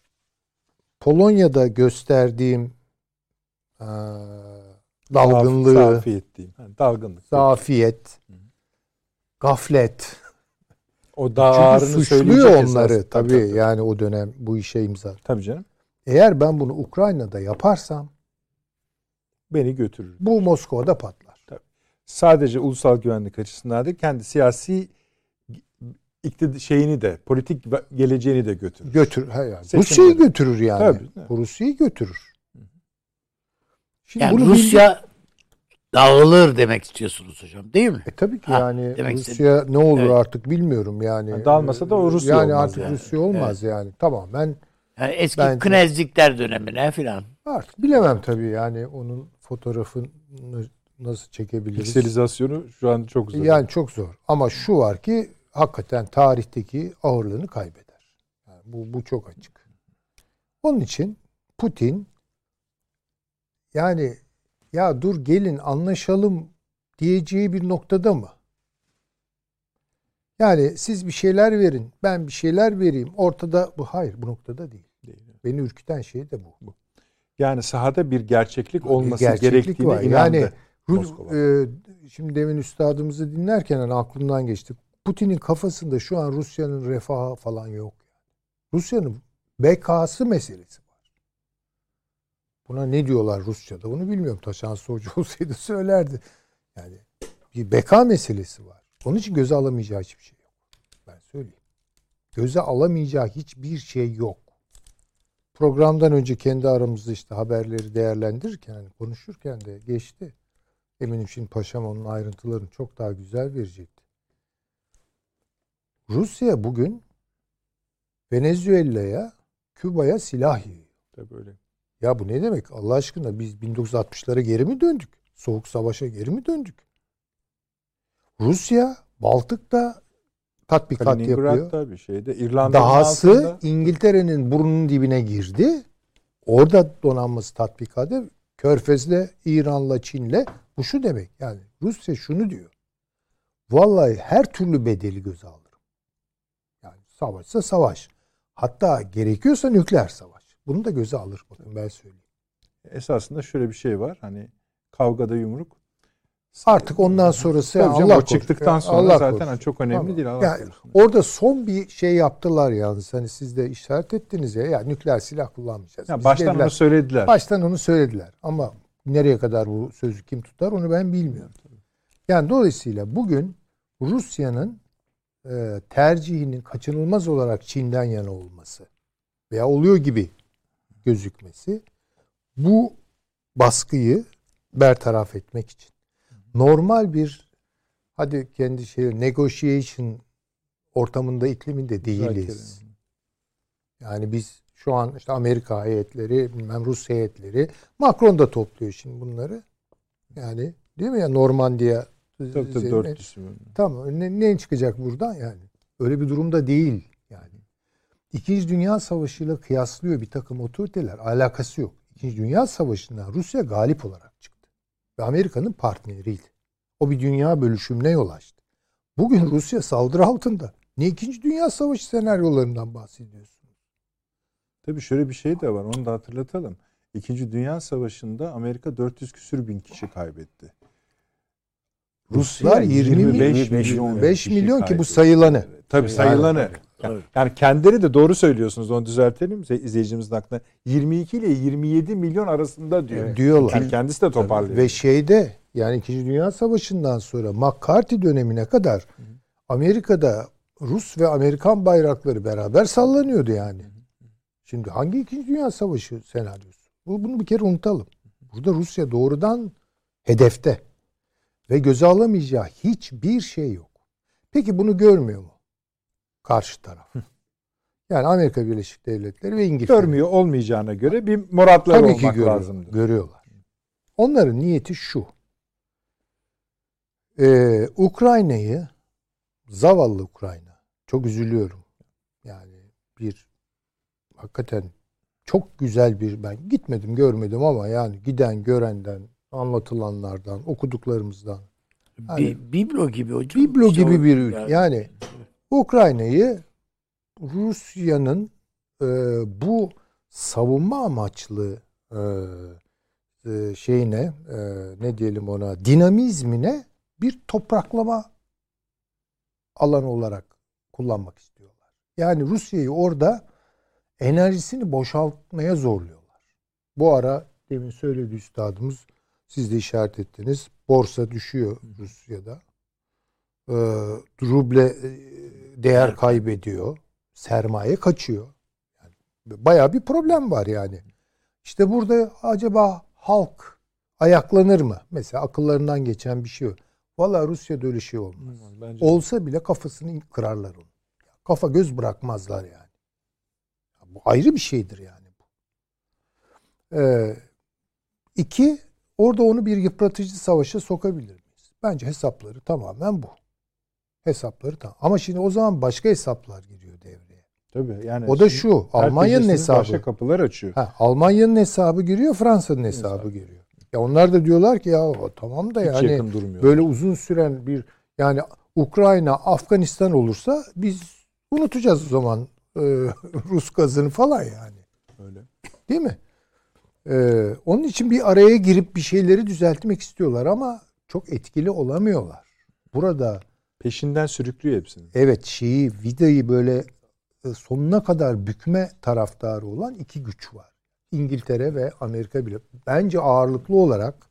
[SPEAKER 3] Polonya'da gösterdiğim eee, dalgınlığı,
[SPEAKER 1] Zafiyet diyeyim. Ha, dalgınlık.
[SPEAKER 3] zafiyet, gaflet.
[SPEAKER 1] O daha
[SPEAKER 3] Çünkü
[SPEAKER 1] ağırını
[SPEAKER 3] suçluyor onları
[SPEAKER 1] esas.
[SPEAKER 3] tabii, yani o dönem bu işe imza.
[SPEAKER 1] Tabii canım.
[SPEAKER 3] Eğer ben bunu Ukrayna'da yaparsam
[SPEAKER 1] Beni götürür.
[SPEAKER 3] bu Moskova'da patlar.
[SPEAKER 1] Sadece ulusal güvenlik açısından değil, kendi siyasi şeyini de, politik geleceğini de götürür.
[SPEAKER 3] Götür, yani. Rusya'yı götürür yani.
[SPEAKER 1] Tabii.
[SPEAKER 3] Rusya'yı götürür. Şimdi
[SPEAKER 2] Yani
[SPEAKER 3] bunu
[SPEAKER 2] Rusya dağılır demek istiyorsunuz hocam değil mi?
[SPEAKER 3] E tabii ki
[SPEAKER 2] Ha,
[SPEAKER 3] yani
[SPEAKER 2] demek
[SPEAKER 3] Rusya ne olur
[SPEAKER 2] Evet.
[SPEAKER 3] artık bilmiyorum yani.
[SPEAKER 1] Yani dağılmasa da o Rusya
[SPEAKER 3] yani
[SPEAKER 1] olmaz
[SPEAKER 3] artık
[SPEAKER 1] yani.
[SPEAKER 3] Rusya olmaz yani. Tamamen
[SPEAKER 2] Yani eski
[SPEAKER 3] Bence-
[SPEAKER 2] knezlikler dönemine filan.
[SPEAKER 3] artık bilemem tabii yani onun fotoğrafını nasıl çekebiliriz.
[SPEAKER 1] Pikselizasyonu şu an çok zor.
[SPEAKER 3] Yani çok zor. Ama şu var ki hakikaten tarihteki ağırlığını kaybeder. Yani bu, bu çok açık. Onun için Putin yani ya dur gelin anlaşalım diyeceği bir noktada mı? Yani siz bir şeyler verin, ben bir şeyler vereyim. Ortada bu hayır bu noktada değil.
[SPEAKER 1] Değil.
[SPEAKER 3] Beni ürküten şey de bu.
[SPEAKER 1] Yani sahada bir gerçeklik olması
[SPEAKER 3] gerçeklik
[SPEAKER 1] gerektiğine
[SPEAKER 3] var.
[SPEAKER 1] inandı.
[SPEAKER 3] Yani
[SPEAKER 1] Moskova.
[SPEAKER 3] e, şimdi demin üstadımızı dinlerken hani aklımdan geçti. Putin'in kafasında şu an Rusya'nın refahı falan yok. Rusya'nın bekası meselesi. Buna ne diyorlar Rusça'da onu bilmiyorum. Taşan Soğucu olsaydı söylerdi. Yani bir beka meselesi var. Onun için göze alamayacağı hiçbir şey yok. Ben söyleyeyim. Göze alamayacağı hiçbir şey yok. Programdan önce kendi aramızda işte haberleri değerlendirirken hani konuşurken de geçti. Eminim şimdi Paşam onun ayrıntılarını çok daha güzel verecekti. Rusya bugün Venezuela'ya, Küba'ya silah yiyor.
[SPEAKER 1] Tabii öyle.
[SPEAKER 3] Ya bu ne demek? Allah aşkına biz 1960'lara geri mi döndük? Soğuk savaşa geri mi döndük? Rusya Baltık'ta tatbikat yapıyor.
[SPEAKER 1] Bir şeyde. İrlanda'nın
[SPEAKER 3] Dahası
[SPEAKER 1] altında.
[SPEAKER 3] İngiltere'nin burnunun dibine girdi. Orada donanması tatbikatı Körfez'le, İran'la, Çin'le bu şu demek. Yani Rusya şunu diyor. Vallahi her türlü bedeli göze alırım. Yani savaşsa savaş. Hatta gerekiyorsa nükleer savaş. Bunu da göze alır. Bakın ben söyleyeyim.
[SPEAKER 1] Esasında şöyle bir şey var. Hani kavgada yumruk.
[SPEAKER 3] Artık ondan sonrası
[SPEAKER 1] Tabii canım,
[SPEAKER 3] Allah
[SPEAKER 1] o çıktıktan
[SPEAKER 3] korusun.
[SPEAKER 1] sonra
[SPEAKER 3] Allah
[SPEAKER 1] zaten
[SPEAKER 3] korusun.
[SPEAKER 1] hani çok önemli
[SPEAKER 3] Tamam.
[SPEAKER 1] değil. Allah
[SPEAKER 3] Yani
[SPEAKER 1] korusun.
[SPEAKER 3] orada son bir şey yaptılar yalnız. Hani siz de işaret ettiniz ya. Ya nükleer silah kullanmayacağız.
[SPEAKER 1] Ya
[SPEAKER 3] Biz
[SPEAKER 1] baştan
[SPEAKER 3] dediler.
[SPEAKER 1] onu söylediler.
[SPEAKER 3] Baştan onu söylediler. Ama nereye kadar bu sözü kim tutar onu ben bilmiyorum. Yani dolayısıyla bugün Rusya'nın e, tercihinin kaçınılmaz olarak Çin'den yana olması veya oluyor gibi gözükmesi bu baskıyı bertaraf etmek için normal bir hadi kendi şey negotiation ortamında ikliminde değiliz. Yani biz şu an işte Amerika heyetleri, bilmem Rus heyetleri, Macron da topluyor şimdi bunları. Yani değil mi ya Normandiya
[SPEAKER 1] Tabii tabii dörtlüsü.
[SPEAKER 3] Tamam. Ne, ne çıkacak buradan yani? Öyle bir durumda değil yani. İkinci Dünya Savaşı'yla kıyaslıyor bir takım otoriteler. Alakası yok. İkinci Dünya Savaşı'ndan Rusya galip olarak çıktı. Ve Amerika'nın partneriydi. O bir dünya bölüşümüne yol açtı. Bugün Rusya saldırı altında. Ne İkinci Dünya Savaşı senaryolarından bahsediyorsun?
[SPEAKER 1] Tabii şöyle bir şey de var. Onu da hatırlatalım. İkinci Dünya Savaşı'nda Amerika 400 küsür bin kişi kaybetti.
[SPEAKER 3] Ruslar 20
[SPEAKER 1] 25
[SPEAKER 4] milyon
[SPEAKER 1] milyon,
[SPEAKER 3] 5
[SPEAKER 1] kişi
[SPEAKER 3] milyon ki bu sayılanı.
[SPEAKER 1] Tabii sayılanı.
[SPEAKER 2] Tabii.
[SPEAKER 1] Yani kendileri de doğru söylüyorsunuz. Onu düzeltelim izleyicimizin aklına. 22 ile 27 milyon arasında diyor.
[SPEAKER 3] Diyorlar.
[SPEAKER 1] Yani kendisi de toparlıyor.
[SPEAKER 3] Ve şeyde yani İkinci Dünya Savaşı'ndan sonra McCarthy dönemine kadar Amerika'da Rus ve Amerikan bayrakları beraber sallanıyordu yani. Şimdi hangi İkinci Dünya Savaşı senaryosu? Bu, bunu bir kere unutalım. Burada Rusya doğrudan hedefte ve göze alamayacağı hiçbir şey yok. Peki bunu görmüyor mu? Karşı taraf. Yani Amerika Birleşik Devletleri ve İngiltere.
[SPEAKER 1] Görmüyor olmayacağına göre bir moratlar
[SPEAKER 3] Tabii ki
[SPEAKER 1] olmak
[SPEAKER 3] görüyor,
[SPEAKER 1] lazımdı.
[SPEAKER 3] görüyorlar. Onların niyeti şu. Ee, Ukrayna'yı zavallı Ukrayna. Çok üzülüyorum. Yani bir hakikaten çok güzel bir ben gitmedim görmedim ama yani giden görenden anlatılanlardan okuduklarımızdan
[SPEAKER 2] Bir, biblo gibi hocam.
[SPEAKER 3] biblo gibi
[SPEAKER 2] o-
[SPEAKER 3] bir ülke. Yani Ukrayna'yı Rusya'nın e, bu savunma amaçlı e, e, şeyine e, ne diyelim ona dinamizmine bir topraklama alanı olarak kullanmak istiyorlar. Yani Rusya'yı orada enerjisini boşaltmaya zorluyorlar. Bu ara demin söyledi üstadımız siz de işaret ettiniz. Borsa düşüyor Rusya'da. Ee, ruble e, değer kaybediyor. Sermaye kaçıyor. Yani bayağı bir problem var yani. İşte burada acaba halk ayaklanır mı? Mesela akıllarından geçen bir şey yok. Valla Rusya'da öyle şey olmaz. Bence Olsa bile kafasını kırarlar onu. Kafa göz bırakmazlar yani. Bu ayrı bir şeydir yani bu. Ee, iki, orada onu bir yıpratıcı savaşa sokabilir miyiz? Bence hesapları tamamen bu. Hesapları tamam. Ama şimdi o zaman başka hesaplar giriyor devreye.
[SPEAKER 1] Tabii yani.
[SPEAKER 3] O da şu. Almanya'nın hesabı.
[SPEAKER 1] Başka kapılar açıyor.
[SPEAKER 3] Ha, Almanya'nın hesabı giriyor, Fransa'nın hesabı, hesabı giriyor. Ya onlar da diyorlar ki ya tamam da Hiç yani böyle uzun süren bir yani Ukrayna, Afganistan olursa biz unutacağız o zaman e, Rus gazını falan yani.
[SPEAKER 1] Öyle.
[SPEAKER 3] Değil mi? Ee, onun için bir araya girip bir şeyleri düzeltmek istiyorlar ama çok etkili olamıyorlar. Burada
[SPEAKER 1] peşinden sürüklüyor hepsini.
[SPEAKER 3] Evet, şeyi vidayı böyle e, sonuna kadar bükme taraftarı olan iki güç var. İngiltere ve Amerika bile bence ağırlıklı olarak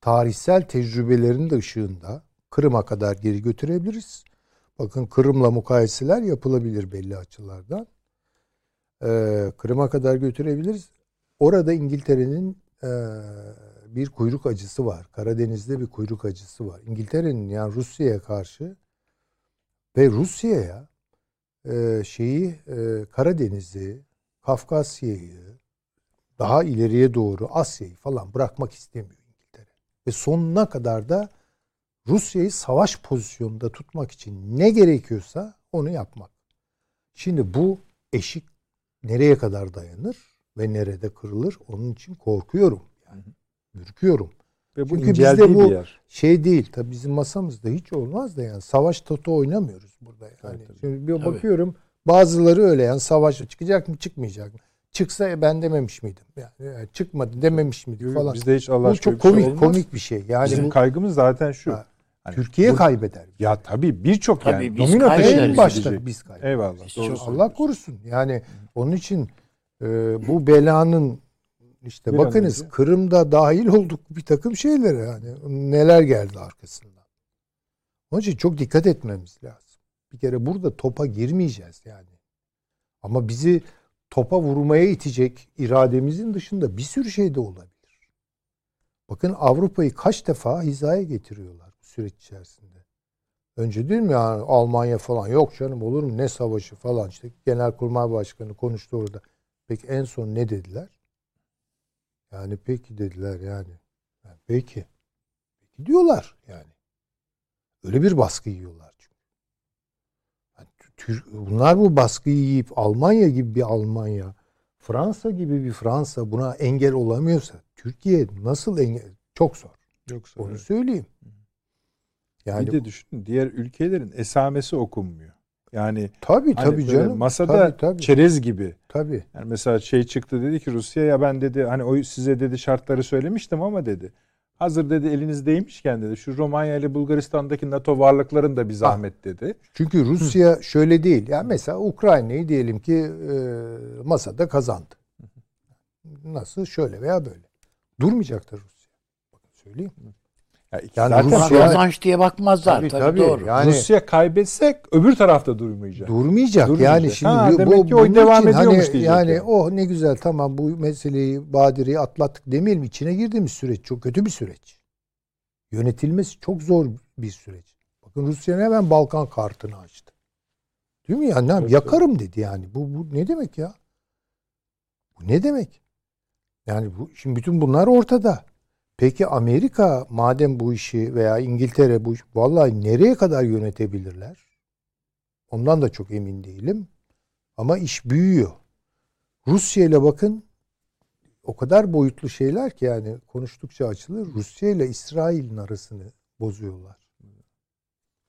[SPEAKER 3] tarihsel tecrübelerin de ışığında Kırım'a kadar geri götürebiliriz. Bakın Kırım'la mukayeseler yapılabilir belli açılardan. Ee, Kırım'a kadar götürebiliriz. Orada İngiltere'nin e, bir kuyruk acısı var. Karadeniz'de bir kuyruk acısı var. İngiltere'nin yani Rusya'ya karşı ve Rusya'ya e, şeyi e, Karadeniz'i, Kafkasya'yı, daha ileriye doğru Asya'yı falan bırakmak istemiyor İngiltere. Ve sonuna kadar da Rusya'yı savaş pozisyonunda tutmak için ne gerekiyorsa onu yapmak. Şimdi bu eşik nereye kadar dayanır ve nerede kırılır onun için korkuyorum. Yani ürküyorum. Ve bu Çünkü bizde bu yer. şey değil. Tabii bizim masamızda hiç olmaz da yani savaş toto oynamıyoruz burada yani. Evet, Şimdi bir tabii. bakıyorum bazıları öyle yani savaş çıkacak mı çıkmayacak mı? Çıksa ben dememiş miydim? Yani, yani çıkmadı dememiş miydik falan.
[SPEAKER 1] Bizde hiç Allah
[SPEAKER 3] Bu çok komik şey komik bir şey. Yani
[SPEAKER 1] bizim
[SPEAKER 3] bu,
[SPEAKER 1] kaygımız zaten şu. Ha,
[SPEAKER 3] hani Türkiye bu, kaybeder.
[SPEAKER 1] Ya tabii birçok tabii
[SPEAKER 3] yani biz domino en başta biz kaybederiz.
[SPEAKER 1] Eyvallah.
[SPEAKER 3] Doğru Allah korusun. Yani onun için e, bu belanın işte bir bakınız Kırım'da dahil olduk bir takım şeylere yani neler geldi arkasından. Onun için çok dikkat etmemiz lazım. Bir kere burada topa girmeyeceğiz yani. Ama bizi topa vurmaya itecek irademizin dışında bir sürü şey de olabilir. Bakın Avrupa'yı kaç defa hizaya getiriyorlar bu süreç içerisinde. Önce değil mi yani Almanya falan yok canım olur mu ne savaşı falan işte Genelkurmay Başkanı konuştu orada. Peki en son ne dediler? Yani peki dediler yani. yani peki. Peki diyorlar yani. Öyle bir baskı yiyorlar çünkü. Yani, bunlar bu baskıyı yiyip Almanya gibi bir Almanya, Fransa gibi bir Fransa buna engel olamıyorsa Türkiye nasıl engel? Çok zor. Çok zor. Onu söyleyeyim.
[SPEAKER 1] Yani bir de düşünün diğer ülkelerin esamesi okunmuyor. Yani
[SPEAKER 3] tabii hani tabii canım.
[SPEAKER 1] Masada
[SPEAKER 3] tabii, tabii.
[SPEAKER 1] çerez gibi.
[SPEAKER 3] Tabii.
[SPEAKER 1] Yani mesela şey çıktı dedi ki Rusya ya ben dedi hani o size dedi şartları söylemiştim ama dedi. Hazır dedi elinizdeymişken dedi şu Romanya ile Bulgaristan'daki NATO varlıkların da bir zahmet dedi.
[SPEAKER 3] Çünkü Rusya Hı. şöyle değil. Yani mesela Ukrayna'yı diyelim ki e, masada kazandı. Nasıl şöyle veya böyle. Durmayacaktır Rusya. Bakın söyleyeyim.
[SPEAKER 2] Ya yani zaten Rusya kazanç diye bakmazlar tabii, tabii, tabii doğru.
[SPEAKER 1] Yani Rusya kaybetsek öbür tarafta durmayacak.
[SPEAKER 3] Durmayacak. Durmayacak. Yani şimdi ha, bu, demek ki o devam ediyormuş hani, Yani yani oh ne güzel tamam bu meseleyi Badire'yi atlattık demeyelim içine girdiğimiz süreç çok kötü bir süreç. Yönetilmesi çok zor bir süreç. Bakın Rusya hemen Balkan kartını açtı. Değil mi yani? Evet, Yakarım dedi yani. Bu, bu ne demek ya? Bu ne demek? Yani bu şimdi bütün bunlar ortada. Peki Amerika madem bu işi veya İngiltere bu işi vallahi nereye kadar yönetebilirler? Ondan da çok emin değilim. Ama iş büyüyor. Rusya ile bakın o kadar boyutlu şeyler ki yani konuştukça açılır. Rusya ile İsrail'in arasını bozuyorlar.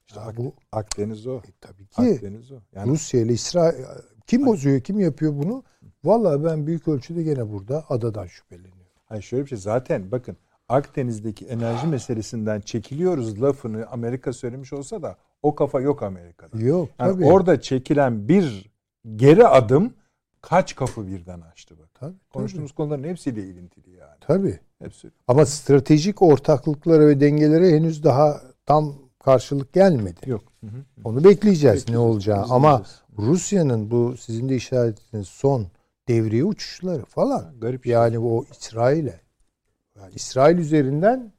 [SPEAKER 1] İşte Ak, bu Akdeniz o.
[SPEAKER 3] E, tabii ki. Akdeniz o. Yani, Rusya ile İsrail kim bozuyor, kim yapıyor bunu? Vallahi ben büyük ölçüde gene burada adadan şüpheleniyorum.
[SPEAKER 1] Hayır şöyle bir şey zaten bakın Akdeniz'deki enerji meselesinden çekiliyoruz lafını Amerika söylemiş olsa da o kafa yok Amerika'da.
[SPEAKER 3] Yok
[SPEAKER 1] Yani
[SPEAKER 3] tabii.
[SPEAKER 1] orada çekilen bir geri adım kaç kapı birden açtı bak.
[SPEAKER 3] Tabii,
[SPEAKER 1] Konuştuğumuz konuların hepsiyle ilintili yani.
[SPEAKER 3] Tabii.
[SPEAKER 1] Hepsi.
[SPEAKER 3] Ama stratejik ortaklıklara ve dengelere henüz daha tam karşılık gelmedi.
[SPEAKER 1] Yok. Hı hı.
[SPEAKER 3] Onu bekleyeceğiz ne
[SPEAKER 1] Bekleyeceğiz,
[SPEAKER 3] olacağı.
[SPEAKER 1] biz
[SPEAKER 3] Ama
[SPEAKER 1] bekleyeceğiz.
[SPEAKER 3] Rusya'nın bu sizin de işaret ettiğiniz son devriye uçuşları falan.
[SPEAKER 1] Garip şey.
[SPEAKER 3] Yani o İsrail'e. Yani İsrail üzerinden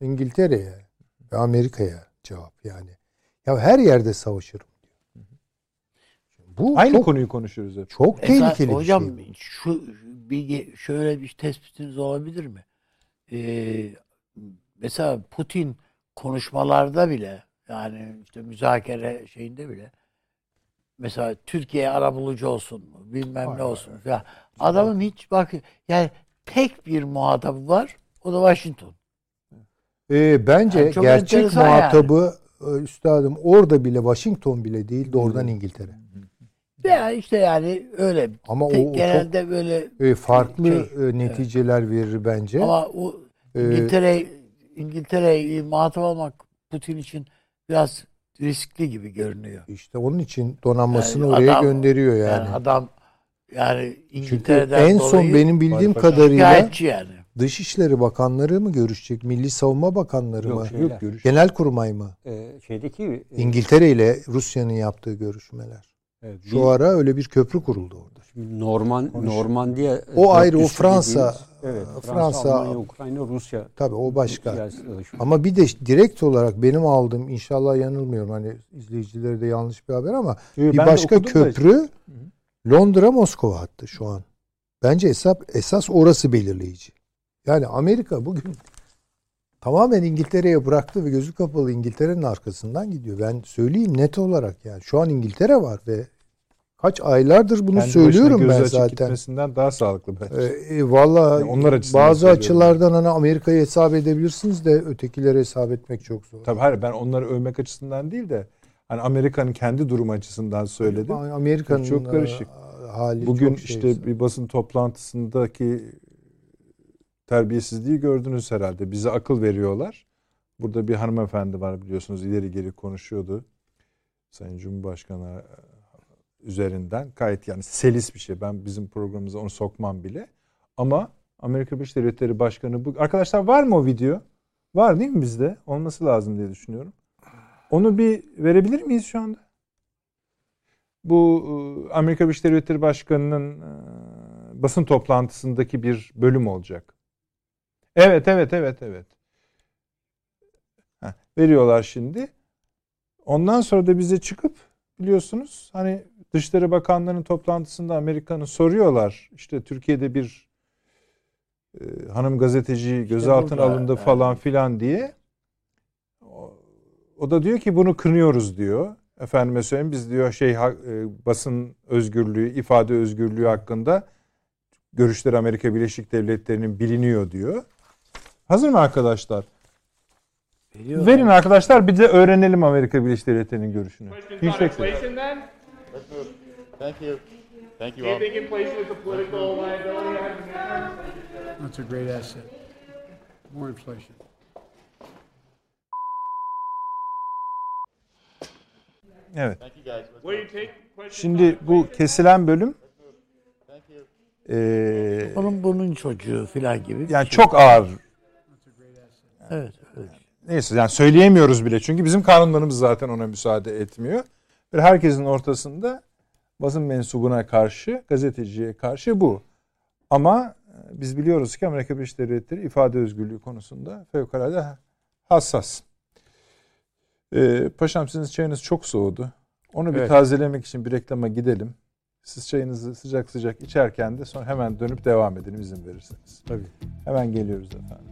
[SPEAKER 3] İngiltere'ye ve Amerika'ya cevap yani. Ya her yerde savaşırım diyor. Bu
[SPEAKER 1] Aynı
[SPEAKER 3] çok,
[SPEAKER 1] konuyu konuşuyoruz hep.
[SPEAKER 3] çok
[SPEAKER 2] Esas-
[SPEAKER 3] tehlikeli
[SPEAKER 2] hocam,
[SPEAKER 3] bir şey.
[SPEAKER 2] şu bir şöyle bir tespitiniz olabilir mi? Ee, mesela Putin konuşmalarda bile yani işte müzakere şeyinde bile mesela Türkiye arabulucu olsun mu bilmem
[SPEAKER 3] Hayır,
[SPEAKER 2] ne olsun falan. Adamın hiç bak yani tek bir muhatabı var. O da Washington.
[SPEAKER 3] Ee, bence
[SPEAKER 2] Yani
[SPEAKER 3] gerçek muhatabı e, üstadım orada bile Washington bile değil doğrudan İngiltere.
[SPEAKER 2] Veya işte yani öyle.
[SPEAKER 3] Ama o, o çok
[SPEAKER 2] genelde böyle
[SPEAKER 3] e, farklı
[SPEAKER 2] şey,
[SPEAKER 3] e, neticeler verir bence.
[SPEAKER 2] Ama o
[SPEAKER 3] Ee,
[SPEAKER 2] İngiltere İngiltere'yi muhatap almak Putin için biraz riskli gibi görünüyor.
[SPEAKER 3] İşte onun için donanmasını
[SPEAKER 2] Yani
[SPEAKER 3] oraya
[SPEAKER 2] adam-
[SPEAKER 3] gönderiyor
[SPEAKER 2] Yani,
[SPEAKER 3] yani.
[SPEAKER 2] adam yani
[SPEAKER 3] Çünkü
[SPEAKER 2] İngiltere'den
[SPEAKER 3] en son
[SPEAKER 2] dolayı
[SPEAKER 3] benim bildiğim kadarıyla
[SPEAKER 2] yani.
[SPEAKER 3] Dışişleri Bakanları mı görüşecek, Milli Savunma Bakanları
[SPEAKER 4] Yok,
[SPEAKER 3] mı,
[SPEAKER 4] şey-
[SPEAKER 1] Yok görüş.
[SPEAKER 3] Genelkurmay mı?
[SPEAKER 4] Ee, şeydeki e,
[SPEAKER 3] İngiltere ile Rusya'nın yaptığı görüşmeler.
[SPEAKER 1] Evet,
[SPEAKER 3] Şu ara öyle bir köprü kuruldu orada.
[SPEAKER 4] Norman
[SPEAKER 1] Konuş.
[SPEAKER 4] Normandiya e,
[SPEAKER 3] O ayrı, o Fransa,
[SPEAKER 4] dediğimiz- evet, Fransa,
[SPEAKER 3] Fransa-
[SPEAKER 4] Almanya, Ukrayna, Rusya.
[SPEAKER 3] Tabii o başka. Ama bir de direkt olarak benim aldığım inşallah yanılmıyorum hani izleyicilere de yanlış bir haber ama
[SPEAKER 1] Yo,
[SPEAKER 3] bir başka
[SPEAKER 1] okudum da-
[SPEAKER 3] köprü Londra Moskova hattı şu an. Bence hesap esas orası belirleyici. Yani Amerika bugün tamamen İngiltere'ye bıraktı ve gözü kapalı İngiltere'nin arkasından gidiyor. Ben söyleyeyim net olarak yani şu an İngiltere var ve kaç aylardır bunu
[SPEAKER 1] Kendi
[SPEAKER 3] söylüyorum ben
[SPEAKER 1] açık
[SPEAKER 3] zaten.
[SPEAKER 1] gitmesinden daha sağlıklı bence.
[SPEAKER 3] Ee, e, Valla
[SPEAKER 1] Yani onlar
[SPEAKER 3] bazı açılardan hani Amerika'yı hesap edebilirsiniz de ötekileri hesap etmek çok zor.
[SPEAKER 1] Tabii hayır ben onları övmek açısından değil de hani Amerika'nın kendi durumu açısından söyledim.
[SPEAKER 3] Amerika'nın
[SPEAKER 1] Çok karışık.
[SPEAKER 3] e, hali
[SPEAKER 1] Bugün
[SPEAKER 3] çok şey.
[SPEAKER 1] işte bir basın toplantısındaki terbiyesizliği gördünüz herhalde. Bize akıl veriyorlar. Burada bir hanımefendi var biliyorsunuz ileri geri konuşuyordu. Sayın Cumhurbaşkanı üzerinden gayet yani selis bir şey. Ben bizim programımıza onu sokmam bile. Ama Amerika Birleşik Devletleri Başkanı bu arkadaşlar var mı o video? Var değil mi bizde? Olması lazım diye düşünüyorum. Onu bir verebilir miyiz şu anda? Bu e, Amerika Birleşik Devletleri Başkanı'nın e, basın toplantısındaki bir bölüm olacak. Evet, evet, evet, evet. Heh, veriyorlar şimdi. Ondan sonra da bize çıkıp biliyorsunuz hani Dışişleri Bakanları'nın toplantısında Amerika'nın soruyorlar. İşte Türkiye'de bir e, hanım gazeteci gözaltına
[SPEAKER 2] burada,
[SPEAKER 1] alındı falan filan diye. O, da diyor ki bunu kınıyoruz diyor. Efendime söyleyeyim biz diyor şey e, basın özgürlüğü, ifade özgürlüğü hakkında görüşleri Amerika Birleşik Devletleri'nin biliniyor diyor. Hazır mı arkadaşlar?
[SPEAKER 2] Veriyor.
[SPEAKER 1] Verin arkadaşlar bir de öğrenelim Amerika Birleşik Devletleri'nin görüşünü. Yüksek ses.
[SPEAKER 5] Thank you. Thank you all.
[SPEAKER 6] That's a great asset. More inflation.
[SPEAKER 1] Evet.
[SPEAKER 5] Thank you guys. Let's
[SPEAKER 7] What do you
[SPEAKER 5] move.
[SPEAKER 7] take? Questions
[SPEAKER 1] Şimdi bu kesilen bölüm eee,
[SPEAKER 2] Onun bunun çocuğu falan gibi. bir
[SPEAKER 1] yani
[SPEAKER 2] şey.
[SPEAKER 1] çok ağır.
[SPEAKER 2] Evet, evet.
[SPEAKER 1] Neyse yani söyleyemiyoruz bile çünkü bizim kanunlarımız zaten ona müsaade etmiyor. Ve herkesin ortasında basın mensubuna karşı, gazeteciye karşı bu. Ama e, biz biliyoruz ki Amerika Birleşik Devletleri ifade özgürlüğü konusunda fevkalade hassas. Ee, paşam sizin çayınız çok soğudu. Onu bir
[SPEAKER 4] Evet.
[SPEAKER 1] tazelemek için bir reklama gidelim. Siz çayınızı sıcak sıcak içerken de sonra hemen dönüp devam edelim izin verirseniz.
[SPEAKER 4] Tabii.
[SPEAKER 1] Hemen geliyoruz efendim.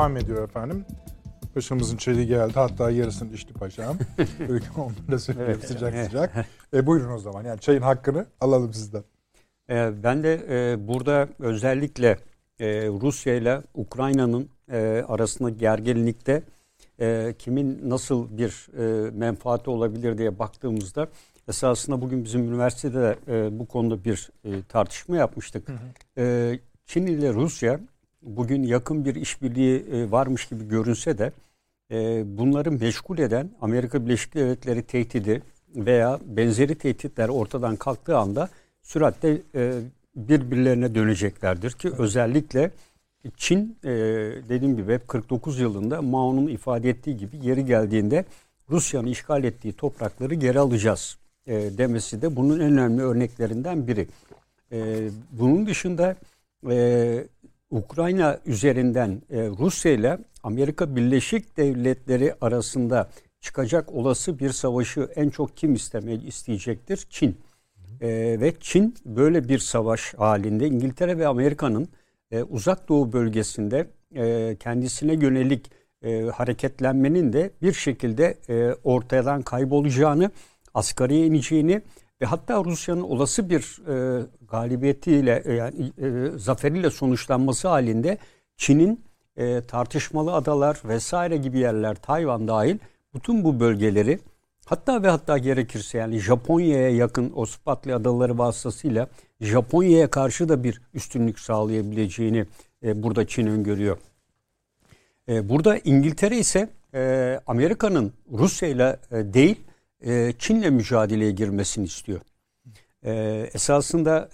[SPEAKER 1] Devam ediyor efendim. Başımızın çeli geldi. Hatta yarısını içti paşam. Onları da söylüyorum
[SPEAKER 4] Evet.
[SPEAKER 1] sıcak
[SPEAKER 4] Evet.
[SPEAKER 1] sıcak. E, buyurun o zaman. Yani çayın hakkını alalım sizden.
[SPEAKER 4] Ee, Ben de e, burada özellikle e, Rusya ile Ukrayna'nın e, arasında gerginlikte e, kimin nasıl bir e, menfaati olabilir diye baktığımızda esasında bugün bizim üniversitede de e, bu konuda bir e, tartışma yapmıştık. E, Çin ile Rusya bugün yakın bir işbirliği e, varmış gibi görünse de e, bunları meşgul eden Amerika Birleşik Devletleri tehdidi veya benzeri tehditler ortadan kalktığı anda süratle e, birbirlerine döneceklerdir ki özellikle Çin dediğim gibi hep 49 yılında Mao'nun ifade ettiği gibi yeri geldiğinde Rusya'nın işgal ettiği toprakları geri alacağız demesi de bunun en önemli örneklerinden biri. Bunun dışında Ukrayna üzerinden e, Rusya ile Amerika Birleşik Devletleri arasında çıkacak olası bir savaşı en çok kim istemeyi isteyecektir? Çin. E, ve Çin böyle bir savaş halinde İngiltere ve Amerika'nın e, uzak doğu bölgesinde e, kendisine yönelik e, hareketlenmenin de bir şekilde e, ortadan kaybolacağını, asgariye ineceğini ve hatta Rusya'nın olası bir e, galibiyetiyle e, yani e, zaferiyle sonuçlanması halinde Çin'in e, tartışmalı adalar vesaire gibi yerler Tayvan dahil bütün bu bölgeleri hatta ve hatta gerekirse yani Japonya'ya yakın o Spratly adaları vasıtasıyla Japonya'ya karşı da bir üstünlük sağlayabileceğini e, burada Çin öngörüyor. E, burada İngiltere ise e, Amerika'nın Rusya ile e, değil e, Çin'le mücadeleye girmesini istiyor. E, esasında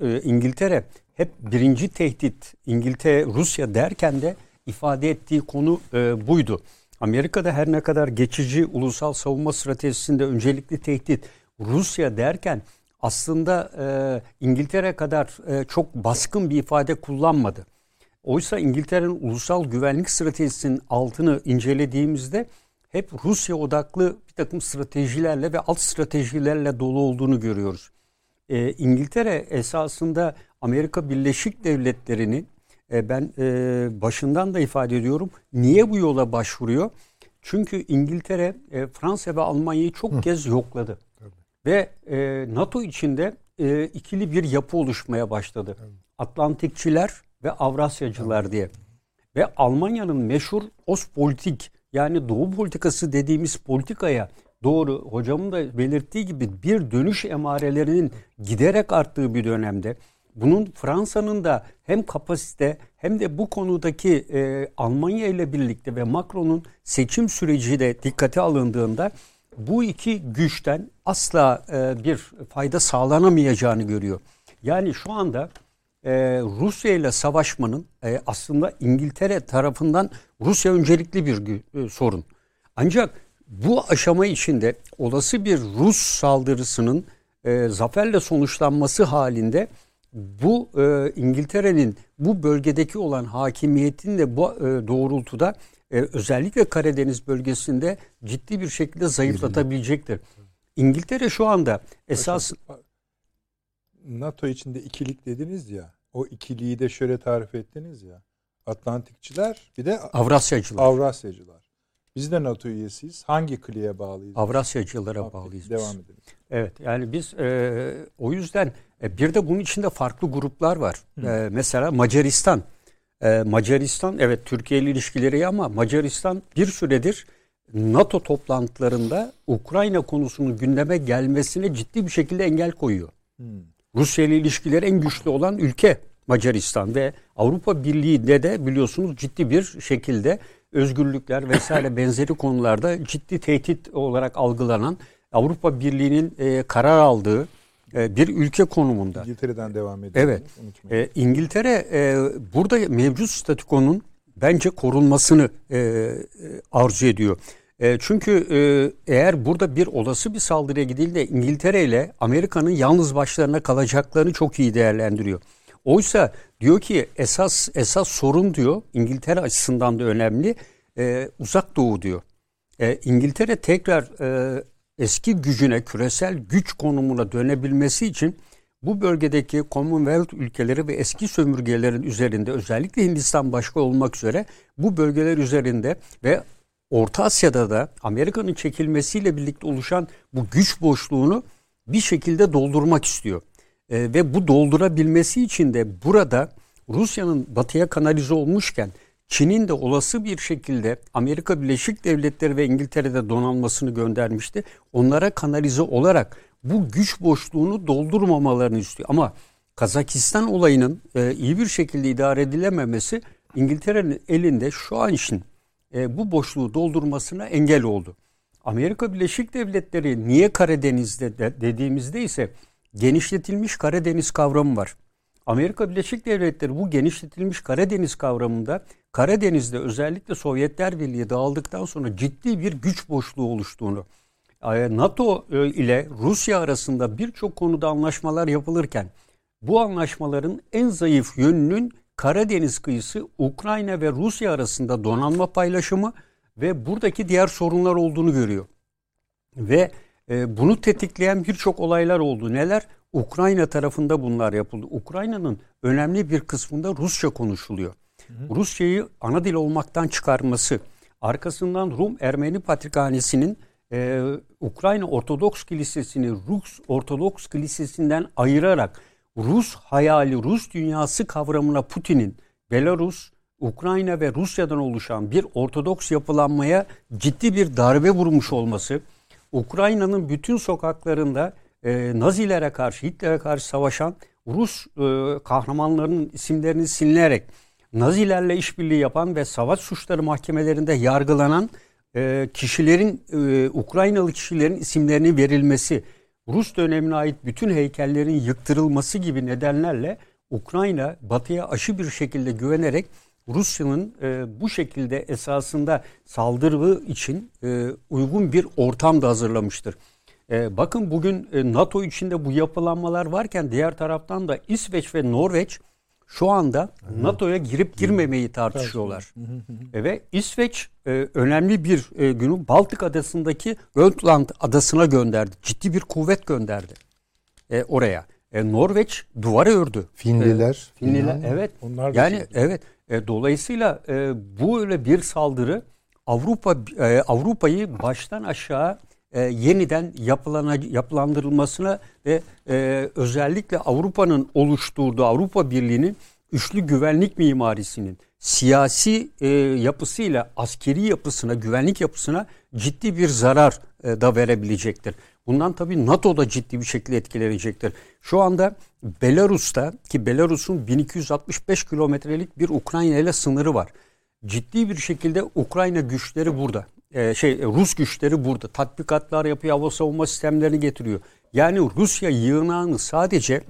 [SPEAKER 4] e, İngiltere hep birinci tehdit İngiltere Rusya derken de ifade ettiği konu e, buydu. Amerika'da her ne kadar geçici ulusal savunma stratejisinde öncelikli tehdit Rusya derken aslında İngiltere kadar çok baskın bir ifade kullanmadı. Oysa İngiltere'nin ulusal güvenlik stratejisinin altını incelediğimizde hep Rusya odaklı bir takım stratejilerle ve alt stratejilerle dolu olduğunu görüyoruz. E, İngiltere esasında Amerika Birleşik Devletleri'ni e, ben e, başından da ifade ediyorum. Niye bu yola başvuruyor? Çünkü İngiltere e, Fransa ve Almanya'yı çok kez yokladı. Ve e, NATO içinde e, ikili bir yapı oluşmaya başladı. Atlantikçiler ve Avrasyacılar diye. Ve Almanya'nın meşhur Ostpolitik yani Doğu politikası dediğimiz politikaya doğru hocamın da belirttiği gibi bir dönüş emarelerinin giderek arttığı bir dönemde bunun Fransa'nın da hem kapasite hem de bu konudaki e, Almanya ile birlikte ve Macron'un seçim süreci de dikkate alındığında bu iki güçten asla e, bir fayda sağlanamayacağını görüyor. Yani şu anda e, Rusya ile savaşmanın e, aslında İngiltere tarafından Rusya öncelikli bir e, sorun. Ancak bu aşama içinde olası bir Rus saldırısının e, zaferle sonuçlanması halinde bu e, İngiltere'nin bu bölgedeki olan hakimiyetin de bu e, doğrultuda e, özellikle Karadeniz bölgesinde ciddi bir şekilde zayıflatabilecektir. İngiltere şu anda esas
[SPEAKER 1] NATO içinde ikilik dediniz ya. O ikiliği de şöyle tarif ettiniz ya. Atlantikçiler bir de
[SPEAKER 4] Avrasyacılar.
[SPEAKER 1] Avrasyacılar. Biz de NATO üyesiyiz. Hangi kliye bağlıyız?
[SPEAKER 4] Avrasyacılara
[SPEAKER 1] Peki,
[SPEAKER 4] bağlıyız biz.
[SPEAKER 1] Devam edelim.
[SPEAKER 4] Evet yani biz e, o yüzden e, bir de bunun içinde farklı gruplar var. E, mesela Macaristan. E, Macaristan evet Türkiye ile ilişkileri ama Macaristan bir süredir NATO toplantılarında Ukrayna konusunun gündeme gelmesine ciddi bir şekilde engel koyuyor. Rusya ile ilişkileri en güçlü olan ülke Macaristan ve Avrupa Birliği'nde de biliyorsunuz ciddi bir şekilde özgürlükler vesaire benzeri konularda ciddi tehdit olarak algılanan Avrupa Birliği'nin e, karar aldığı e, bir ülke konumunda.
[SPEAKER 1] İngiltere'den devam edelim.
[SPEAKER 4] Evet. E, İngiltere e, burada mevcut statükonun bence korunmasını e, e, arzu ediyor. E, çünkü e, eğer burada bir olası bir saldırıya gidildiğinde İngiltere ile Amerika'nın yalnız başlarına kalacaklarını çok iyi değerlendiriyor. Oysa diyor ki esas esas sorun diyor İngiltere açısından da önemli e, uzak doğu diyor. İngiltere tekrar eski gücüne küresel güç konumuna dönebilmesi için bu bölgedeki Commonwealth ülkeleri ve eski sömürgelerin üzerinde özellikle Hindistan başka olmak üzere bu bölgeler üzerinde ve Orta Asya'da da Amerika'nın çekilmesiyle birlikte oluşan bu güç boşluğunu bir şekilde doldurmak istiyor. E, ve bu doldurabilmesi için de burada Rusya'nın batıya kanalize olmuşken Çin'in de olası bir şekilde Amerika Birleşik Devletleri ve İngiltere'de donanmasını göndermişti. Onlara kanalize olarak bu güç boşluğunu doldurmamalarını istiyor. Ama Kazakistan olayının e, iyi bir şekilde idare edilememesi İngiltere'nin elinde şu an için e, bu boşluğu doldurmasına engel oldu. Amerika Birleşik Devletleri niye Karadeniz'de de, dediğimizde ise genişletilmiş Karadeniz kavramı var. Amerika Birleşik Devletleri bu genişletilmiş Karadeniz kavramında Karadeniz'de özellikle Sovyetler Birliği dağıldıktan sonra ciddi bir güç boşluğu oluştuğunu, e, NATO e, ile Rusya arasında birçok konuda anlaşmalar yapılırken bu anlaşmaların en zayıf yönünün Karadeniz kıyısı Ukrayna ve Rusya arasında donanma paylaşımı ve buradaki diğer sorunlar olduğunu görüyor. Ve e, bunu tetikleyen birçok olaylar oldu. Neler? Ukrayna tarafında bunlar yapıldı. Ukrayna'nın önemli bir kısmında Rusça konuşuluyor. Rusçayı ana dil olmaktan çıkarması, arkasından Rum Ermeni Patrikhanesi'nin e, Ukrayna Ortodoks Kilisesi'ni Rus Ortodoks Kilisesi'nden ayırarak Rus hayali, Rus dünyası kavramına Putin'in Belarus, Ukrayna ve Rusya'dan oluşan bir Ortodoks yapılanmaya ciddi bir darbe vurmuş olması, Ukrayna'nın bütün sokaklarında e, Nazilere karşı, Hitler'e karşı savaşan Rus e, kahramanlarının isimlerini silinerek Nazilerle işbirliği yapan ve savaş suçları mahkemelerinde yargılanan e, kişilerin, e, Ukraynalı kişilerin isimlerinin verilmesi, Rus dönemine ait bütün heykellerin yıktırılması gibi nedenlerle Ukrayna batıya aşı bir şekilde güvenerek Rusya'nın e, bu şekilde esasında saldırı için e, uygun bir ortam da hazırlamıştır. E, bakın bugün e, NATO içinde bu yapılanmalar varken diğer taraftan da İsveç ve Norveç şu anda NATO'ya girip girmemeyi tartışıyorlar. Ve İsveç e, önemli bir e, günü Baltık adasındaki Götland adasına gönderdi. Ciddi bir kuvvet gönderdi e, oraya. E, Norveç duvar ördü.
[SPEAKER 3] Finliler.
[SPEAKER 4] E, Finliler evet.
[SPEAKER 1] Onlar da
[SPEAKER 4] yani
[SPEAKER 1] şey-
[SPEAKER 4] evet. E, dolayısıyla e, bu öyle bir saldırı Avrupa e, Avrupa'yı baştan aşağı e, yeniden yapılana, yapılandırılmasına ve e, özellikle Avrupa'nın oluşturduğu Avrupa Birliği'nin üçlü güvenlik mimarisinin siyasi e, yapısıyla askeri yapısına, güvenlik yapısına ciddi bir zarar e, da verebilecektir. Bundan tabii NATO da ciddi bir şekilde etkilenecektir. Şu anda Belarus'ta ki Belarus'un 1265 kilometrelik bir Ukrayna ile sınırı var. Ciddi bir şekilde Ukrayna güçleri burada. Ee, şey Rus güçleri burada. Tatbikatlar yapıyor, hava savunma sistemlerini getiriyor. Yani Rusya yığınağını sadece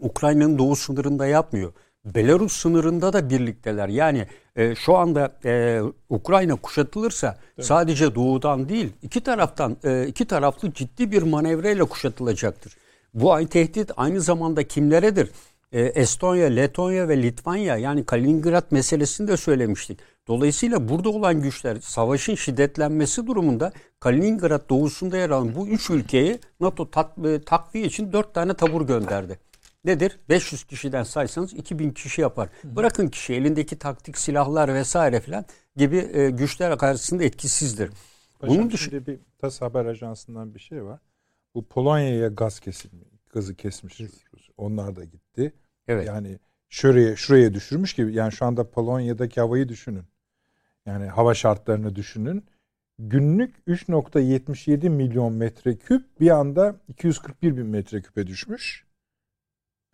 [SPEAKER 4] Ukrayna'nın doğu sınırında yapmıyor. Belarus sınırında da birlikteler. Yani e, şu anda e, Ukrayna kuşatılırsa sadece doğudan değil iki taraftan e, iki taraflı ciddi bir manevreyle kuşatılacaktır. Bu ay tehdit aynı zamanda kimleredir? E, Estonya, Letonya ve Litvanya yani Kaliningrad meselesini de söylemiştik. Dolayısıyla burada olan güçler savaşın şiddetlenmesi durumunda Kaliningrad doğusunda yer alan bu üç ülkeyi NATO tat, e, takviye için dört tane tabur gönderdi. Nedir? 500 kişiden saysanız 2000 kişi yapar. Bırakın kişi elindeki taktik silahlar vesaire filan gibi e, güçler karşısında etkisizdir.
[SPEAKER 1] Paşam,
[SPEAKER 4] Bunun dışı
[SPEAKER 1] şimdi bir TAS haber ajansından bir şey var. Bu Polonya'ya gaz kesilmi, gazı kesmiş. Onlar da gitti.
[SPEAKER 4] evet.
[SPEAKER 1] Yani şuraya şuraya düşürmüş gibi. Yani şu anda Polonya'daki havayı düşünün. Yani hava şartlarını düşünün. Günlük 3.77 milyon metreküp bir anda 241 bin metreküpe düşmüş.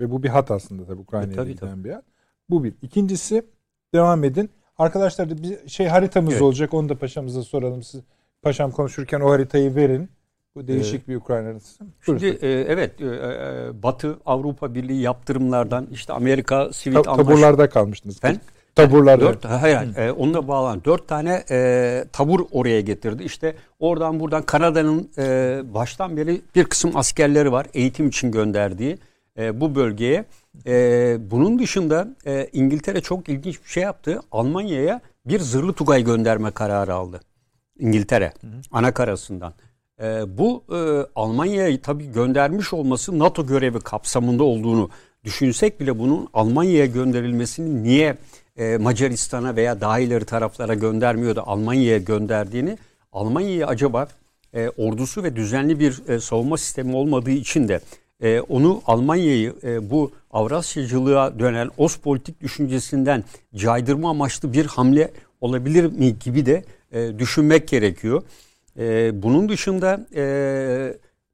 [SPEAKER 1] Ve bu bir hat aslında tabii Ukrayna'ya
[SPEAKER 4] E, tabii,
[SPEAKER 1] giden bir hat. Bu bir. İkincisi devam edin. Arkadaşlar da bir şey haritamız
[SPEAKER 4] Evet.
[SPEAKER 1] olacak. Onu da paşamıza soralım. Siz paşam konuşurken o haritayı verin. Bu değişik bir Ukrayna haritası.
[SPEAKER 4] Şimdi e, evet e, e, Batı Avrupa Birliği yaptırımlardan işte Amerika sivil
[SPEAKER 1] Ta-
[SPEAKER 4] anlaşma
[SPEAKER 1] taburlarda kalmıştınız.
[SPEAKER 4] Ben-
[SPEAKER 1] Taburlarda.
[SPEAKER 4] Dört, hayır, hayır, e, onunla bağlan. Dört tane e, tabur oraya getirdi. İşte oradan buradan Kanada'nın e, baştan beri bir kısım askerleri var eğitim için gönderdiği e, bu bölgeye. E, bunun dışında e, İngiltere çok ilginç bir şey yaptı. Almanya'ya bir zırhlı tugay gönderme kararı aldı. İngiltere anakarasından. E, bu e, Almanya'yı tabii göndermiş olması NATO görevi kapsamında olduğunu düşünsek bile bunun Almanya'ya gönderilmesini niye e, Macaristan'a veya daha ileri taraflara göndermiyor da Almanya'ya gönderdiğini Almanya'yı acaba e, ordusu ve düzenli bir e, savunma sistemi olmadığı için de e, onu Almanya'yı e, bu Avrasyacılığa dönen Ostpolitik düşüncesinden caydırma amaçlı bir hamle olabilir mi gibi de e, düşünmek gerekiyor. E, bunun dışında e,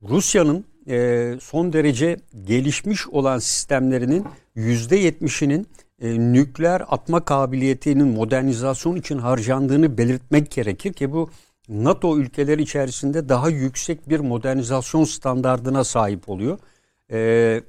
[SPEAKER 4] Rusya'nın e, son derece gelişmiş olan sistemlerinin %70'inin e, nükleer atma kabiliyetinin modernizasyon için harcandığını belirtmek gerekir ki bu NATO ülkeleri içerisinde daha yüksek bir modernizasyon standardına sahip oluyor. E,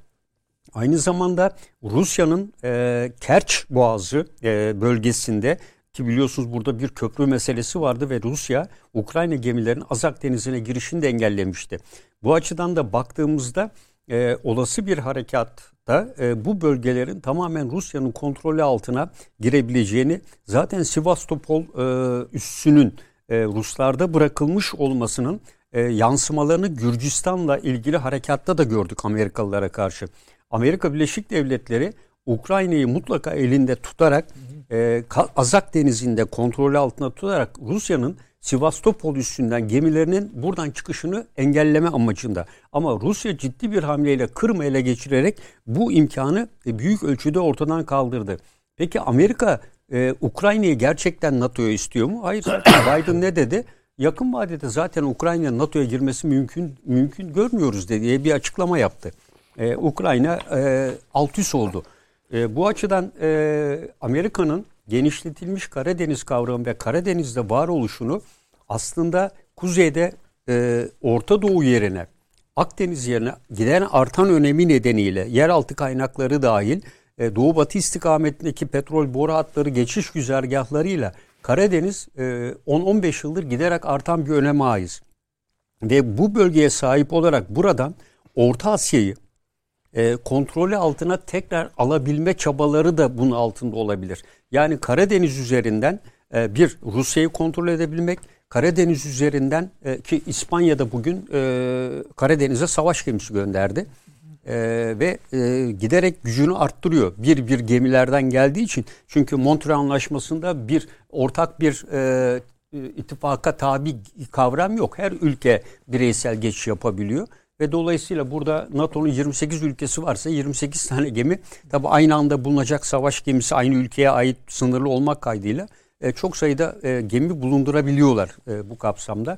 [SPEAKER 4] aynı zamanda Rusya'nın e, Kerç Boğazı e, bölgesinde ki biliyorsunuz burada bir köprü meselesi vardı ve Rusya Ukrayna gemilerinin Azak Denizi'ne girişini de engellemişti. Bu açıdan da baktığımızda e, olası bir harekatta e, bu bölgelerin tamamen Rusya'nın kontrolü altına girebileceğini zaten Sivastopol e, üssünün e, Ruslarda bırakılmış olmasının e, yansımalarını Gürcistan'la ilgili harekatta da gördük Amerikalılara karşı. Amerika Birleşik Devletleri Ukrayna'yı mutlaka elinde tutarak e, Azak Denizi'nde kontrolü altında tutarak Rusya'nın Sivastopol üstünden gemilerinin buradan çıkışını engelleme amacında. Ama Rusya ciddi bir hamleyle Kırım'ı ele geçirerek bu imkanı e, büyük ölçüde ortadan kaldırdı. Peki Amerika e, Ukrayna'yı gerçekten NATO'ya istiyor mu? Hayır. Biden ne dedi? Yakın vadede zaten Ukrayna NATO'ya girmesi mümkün mümkün görmüyoruz diye bir açıklama yaptı. Ee, Ukrayna e, alt üst oldu. E, bu açıdan e, Amerika'nın genişletilmiş Karadeniz kavramı ve Karadeniz'de varoluşunu aslında kuzeyde e, Orta Doğu yerine Akdeniz yerine giden artan önemi nedeniyle yeraltı kaynakları dahil e, Doğu Batı istikametindeki petrol boru hatları geçiş güzergahlarıyla Karadeniz e, 10-15 yıldır giderek artan bir öneme ait. Ve bu bölgeye sahip olarak buradan Orta Asya'yı e, kontrolü altına tekrar alabilme çabaları da bunun altında olabilir. Yani Karadeniz üzerinden e, bir Rusya'yı kontrol edebilmek, Karadeniz üzerinden e, ki İspanya'da bugün e, Karadeniz'e savaş gemisi gönderdi. E, ve e, giderek gücünü arttırıyor. Bir bir gemilerden geldiği için. Çünkü Montreal Anlaşması'nda bir ortak bir e, ittifaka tabi kavram yok. Her ülke bireysel geçiş yapabiliyor. Ve dolayısıyla burada NATO'nun 28 ülkesi varsa 28 tane gemi tabi aynı anda bulunacak savaş gemisi aynı ülkeye ait sınırlı olmak kaydıyla e, çok sayıda e, gemi bulundurabiliyorlar e, bu kapsamda.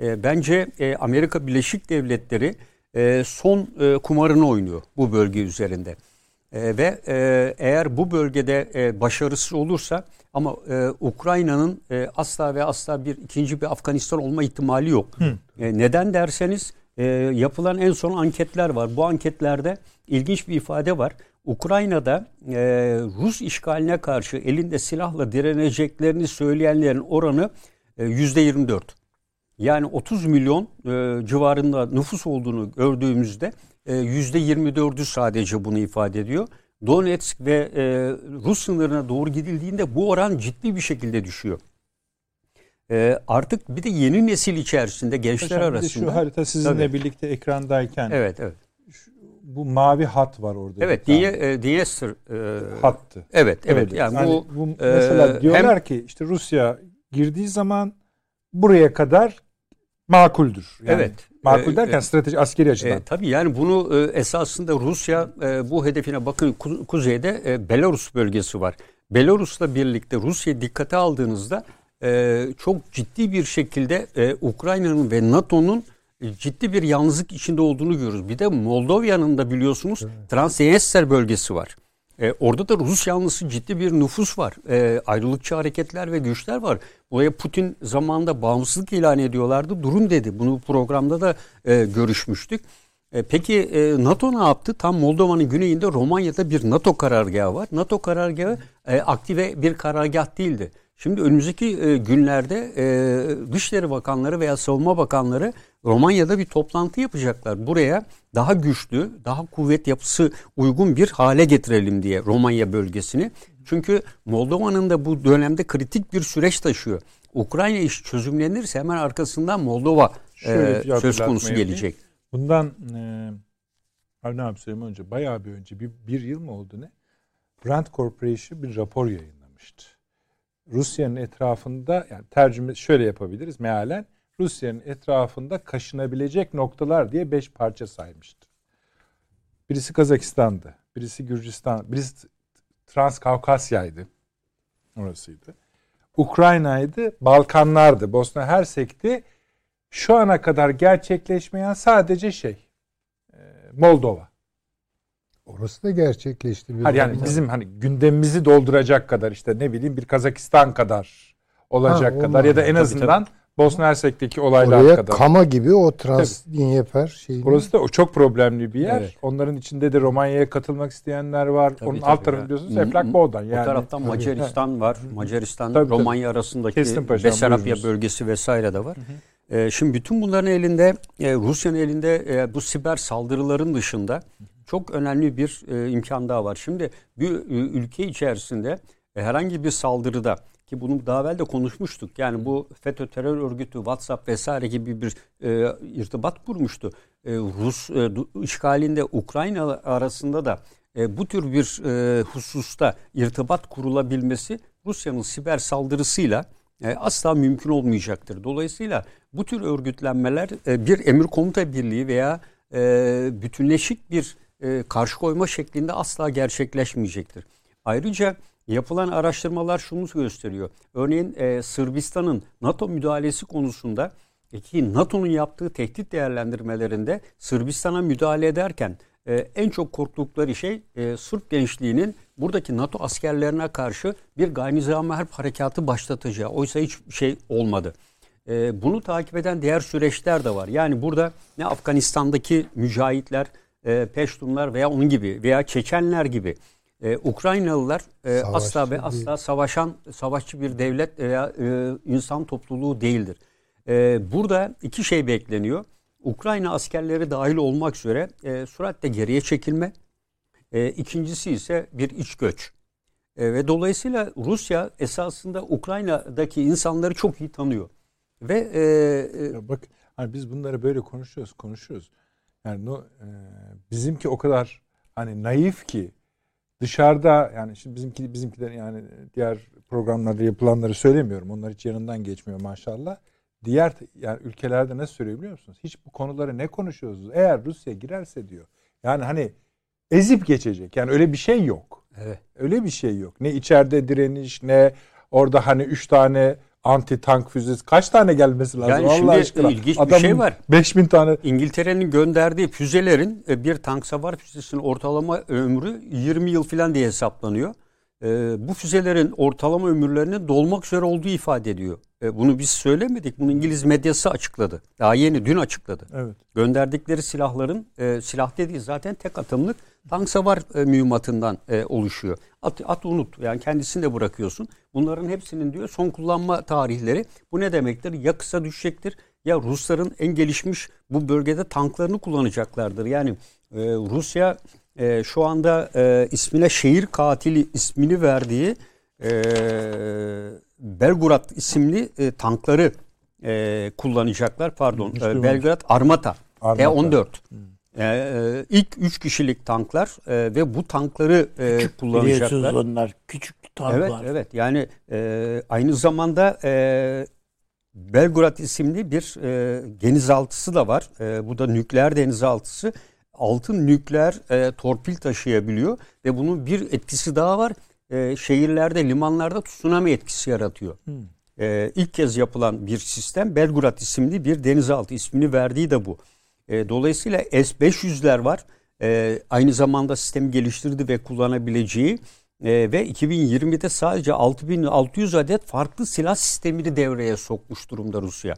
[SPEAKER 4] E, bence e, Amerika Birleşik Devletleri e, son e, kumarını oynuyor bu bölge üzerinde. E, ve e, eğer bu bölgede e, başarısız olursa ama e, Ukrayna'nın e, asla ve asla bir ikinci bir Afganistan olma ihtimali yok. E, neden derseniz e, yapılan en son anketler var. Bu anketlerde ilginç bir ifade var. Ukrayna'da e, Rus işgaline karşı elinde silahla direneceklerini söyleyenlerin oranı e, %24. Yani 30 milyon e, civarında nüfus olduğunu gördüğümüzde e, %24'ü sadece bunu ifade ediyor. Donetsk ve e, Rus sınırına doğru gidildiğinde bu oran ciddi bir şekilde düşüyor. E, artık bir de yeni nesil içerisinde gençler
[SPEAKER 1] Hocam,
[SPEAKER 4] arasında.
[SPEAKER 1] Şu harita sizinle
[SPEAKER 4] Tabii.
[SPEAKER 1] birlikte ekrandayken
[SPEAKER 4] Evet, evet.
[SPEAKER 1] bu mavi hat var orada.
[SPEAKER 4] Evet, diye e, Diyester e,
[SPEAKER 1] hattı.
[SPEAKER 4] Evet, evet.
[SPEAKER 1] Öyle.
[SPEAKER 4] Yani,
[SPEAKER 1] Yani
[SPEAKER 4] bu,
[SPEAKER 1] bu,
[SPEAKER 4] e,
[SPEAKER 1] mesela diyorlar
[SPEAKER 4] hem-
[SPEAKER 1] ki işte Rusya girdiği zaman buraya kadar makuldür. Yani
[SPEAKER 4] Evet.
[SPEAKER 1] Makul
[SPEAKER 4] E,
[SPEAKER 1] derken
[SPEAKER 4] e,
[SPEAKER 1] strateji askeri açıdan.
[SPEAKER 4] E, tabii yani bunu e, esasında Rusya e, bu hedefine bakın ku- kuzeyde e, Belarus bölgesi var. Belarus'la birlikte Rusya dikkate aldığınızda e, çok ciddi bir şekilde e, Ukrayna'nın ve NATO'nun ciddi bir yalnızlık içinde olduğunu görüyoruz. Bir de Moldova'nın da biliyorsunuz Transnistria bölgesi var. E, orada da Rus yanlısı ciddi bir nüfus var. E, ayrılıkçı hareketler ve güçler var. Buraya Putin zamanında bağımsızlık ilan ediyorlardı. Durun dedi. Bunu programda da e, görüşmüştük. E, peki e, NATO ne yaptı? Tam Moldova'nın güneyinde Romanya'da bir NATO karargahı var. NATO karargahı e, aktive bir karargah değildi. Şimdi önümüzdeki e, günlerde e, Dışişleri Bakanları veya Savunma Bakanları Romanya'da bir toplantı yapacaklar. Buraya daha güçlü, daha kuvvet yapısı uygun bir hale getirelim diye Romanya bölgesini. Çünkü Moldova'nın da bu dönemde kritik bir süreç taşıyor. Ukrayna iş çözümlenirse hemen arkasından Moldova
[SPEAKER 1] Şöyle
[SPEAKER 4] e, söz konusu
[SPEAKER 1] yapayım.
[SPEAKER 4] gelecek.
[SPEAKER 1] Bundan e, Avni abi söyleyeyim önce bayağı bir önce bir, bir yıl mı oldu ne? Brand Corporation bir rapor yayınlamıştı. Rusya'nın etrafında yani tercüme şöyle yapabiliriz mealen Rusya'nın etrafında kaşınabilecek noktalar diye beş parça saymıştı. Birisi Kazakistan'dı, birisi Gürcistan, birisi Transkavkasya'ydı. Orasıydı. Ukrayna'ydı, Balkanlar'dı, Bosna Hersek'ti. Şu ana kadar gerçekleşmeyen sadece şey e, Moldova.
[SPEAKER 3] Orası da gerçekleşti. Bir
[SPEAKER 1] Hayır yani bizim hani gündemimizi dolduracak kadar işte ne bileyim bir Kazakistan kadar olacak
[SPEAKER 3] Ha,
[SPEAKER 1] kadar ya da en
[SPEAKER 4] tabii,
[SPEAKER 1] azından Bosna Hersek'teki olaylar
[SPEAKER 3] Oraya
[SPEAKER 1] kadar.
[SPEAKER 3] Kama gibi o Transdinyeper şeyini
[SPEAKER 1] Burası da o çok problemli bir yer.
[SPEAKER 4] Evet.
[SPEAKER 1] Onların içinde de Romanya'ya katılmak isteyenler var.
[SPEAKER 4] Tabii,
[SPEAKER 1] Onun
[SPEAKER 4] tabii
[SPEAKER 1] alt tarafı biliyorsunuz
[SPEAKER 4] Hı,
[SPEAKER 1] Eflak
[SPEAKER 4] hı.
[SPEAKER 1] Boğdan.
[SPEAKER 4] O
[SPEAKER 1] Yani
[SPEAKER 4] taraftan Macaristan var. Macaristan,
[SPEAKER 1] Tabii, tabii.
[SPEAKER 4] Romanya arasındaki
[SPEAKER 1] Kestim paşam,
[SPEAKER 4] Besarabya bölgesi vesaire de var. Ee, şimdi bütün bunların elinde, e, Rusya'nın elinde e, bu siber saldırıların dışında çok önemli bir e, imkan daha var. Şimdi bir e, ülke içerisinde e, herhangi bir saldırıda ki bunu daha evvel de konuşmuştuk. Yani bu FETÖ terör örgütü, WhatsApp vesaire gibi bir e, irtibat kurmuştu. E, Rus e, işgalinde Ukrayna arasında da e, bu tür bir e, hususta irtibat kurulabilmesi Rusya'nın siber saldırısıyla e, asla mümkün olmayacaktır. Dolayısıyla bu tür örgütlenmeler e, bir emir komuta birliği veya e, bütünleşik bir e, karşı koyma şeklinde asla gerçekleşmeyecektir. Ayrıca yapılan araştırmalar şunu gösteriyor. Örneğin e, Sırbistan'ın NATO müdahalesi konusunda e, ki NATO'nun yaptığı tehdit değerlendirmelerinde Sırbistan'a müdahale ederken e, en çok korktukları şey e, Sırp gençliğinin buradaki NATO askerlerine karşı bir gayri harp harekatı başlatacağı. Oysa hiç şey olmadı. E, bunu takip eden diğer süreçler de var. Yani burada ne Afganistan'daki mücahitler, e, Peştunlar veya onun gibi veya Çeçenler gibi e, Ukraynalılar e,
[SPEAKER 3] Savaşçı
[SPEAKER 4] asla ve asla savaşan savaşçı bir devlet veya e, insan topluluğu değildir. E, burada iki şey bekleniyor. Ukrayna askerleri dahil olmak üzere e, süratle geriye çekilme. E, ikincisi ise bir iç göç. E, ve dolayısıyla Rusya esasında Ukrayna'daki insanları çok iyi tanıyor. Ve e, e,
[SPEAKER 1] bak hani biz bunları böyle konuşuyoruz, konuşuyoruz. Yani no, e, bizimki o kadar hani naif ki dışarıda yani şimdi bizimki bizimkiler yani diğer programlarda yapılanları söylemiyorum. Onlar hiç yanından geçmiyor maşallah. Diğer yani ülkelerde ne söylüyor biliyor musunuz? Hiç bu konuları ne konuşuyoruz? Eğer Rusya girerse diyor. Yani hani ezip geçecek. Yani öyle bir şey yok.
[SPEAKER 4] evet.
[SPEAKER 1] Öyle bir şey yok. Ne içeride direniş ne orada hani üç tane anti tank füzesi kaç tane gelmesi lazım
[SPEAKER 4] Yani
[SPEAKER 1] Allah
[SPEAKER 4] şimdi
[SPEAKER 1] aşkına.
[SPEAKER 4] ilginç bir şey var.
[SPEAKER 1] 5000 tane
[SPEAKER 4] İngiltere'nin gönderdiği füzelerin e, bir tank savar füzesinin ortalama ömrü 20 yıl falan diye hesaplanıyor. E, bu füzelerin ortalama ömürlerinin dolmak üzere olduğu ifade ediyor. E, bunu biz söylemedik. Bunu İngiliz medyası açıkladı. Daha yeni dün açıkladı.
[SPEAKER 1] evet.
[SPEAKER 4] Gönderdikleri silahların e, silah dediği zaten tek atımlık tank savar e, mühimmatından e, oluşuyor. At, at unut yani kendisini de bırakıyorsun. Bunların hepsinin diyor son kullanma tarihleri. Bu ne demektir? Ya kısa düşecektir ya Rusların en gelişmiş bu bölgede tanklarını kullanacaklardır. Yani e, Rusya e, şu anda e, ismine şehir katili ismini verdiği e, Belgorod isimli e, tankları e, kullanacaklar. Pardon. E. Belgrad Armata.
[SPEAKER 1] Armata.
[SPEAKER 4] T-14. E, e, ilk 3 kişilik tanklar e, ve bu tankları e,
[SPEAKER 2] Biliyorsunuz
[SPEAKER 4] kullanacaklar.
[SPEAKER 2] onlar küçük tanklar.
[SPEAKER 4] Evet, evet. Yani e, aynı zamanda e, Belgrad isimli bir e, denizaltısı da var. E, bu da nükleer denizaltısı. Altın nükleer e, torpil taşıyabiliyor ve bunun bir etkisi daha var. E, şehirlerde, limanlarda tsunami etkisi yaratıyor. E, ilk kez yapılan bir sistem Belgrad isimli bir denizaltı ismini verdiği de bu. E, dolayısıyla S-500'ler var. E, aynı zamanda sistemi geliştirdi ve kullanabileceği e, ve 2020'de sadece 6600 adet farklı silah sistemini devreye sokmuş durumda Rusya.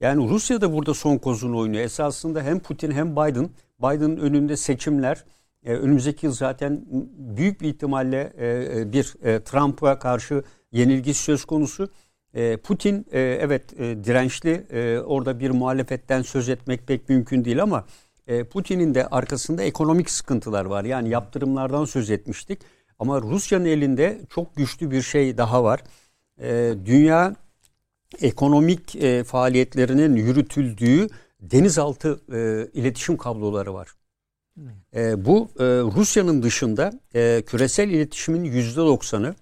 [SPEAKER 4] Yani Rusya da burada son kozunu oynuyor. Esasında hem Putin hem Biden, Biden'ın önünde seçimler, e, önümüzdeki yıl zaten büyük bir ihtimalle e, e, bir e, Trump'a karşı yenilgi söz konusu. E, Putin e, evet e, dirençli, e, orada bir muhalefetten söz etmek pek mümkün değil ama e, Putin'in de arkasında ekonomik sıkıntılar var. Yani yaptırımlardan söz etmiştik. Ama Rusya'nın elinde çok güçlü bir şey daha var. E, dünya ekonomik e, faaliyetlerinin yürütüldüğü denizaltı e, iletişim kabloları var. E, bu e, Rusya'nın dışında e, küresel iletişimin yüzde doksanı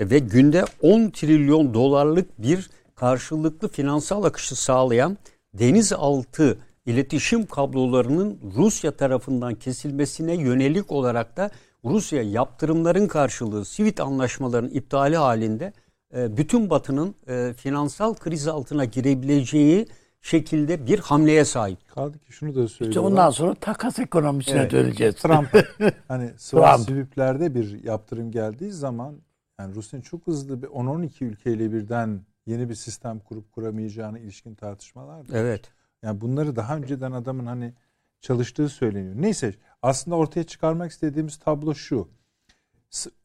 [SPEAKER 4] ve günde 10 trilyon dolarlık bir karşılıklı finansal akışı sağlayan denizaltı iletişim kablolarının Rusya tarafından kesilmesine yönelik olarak da Rusya yaptırımların karşılığı Sivit anlaşmalarının iptali halinde e, bütün Batı'nın e, finansal kriz altına girebileceği şekilde bir hamleye sahip.
[SPEAKER 1] Kaldı ki şunu da söylüyorlar.
[SPEAKER 2] İşte ondan sonra takas ekonomisine
[SPEAKER 1] Evet.
[SPEAKER 2] döneceğiz.
[SPEAKER 1] Trump hani
[SPEAKER 2] Trump.
[SPEAKER 1] Sivipler'de bir yaptırım geldiği zaman yani Rusya'nın çok hızlı bir 10-12 ülkeyle birden yeni bir sistem kurup kuramayacağına ilişkin tartışmalar.
[SPEAKER 4] Evet.
[SPEAKER 1] Yani bunları daha önceden adamın hani çalıştığı söyleniyor. Neyse aslında ortaya çıkarmak istediğimiz tablo şu.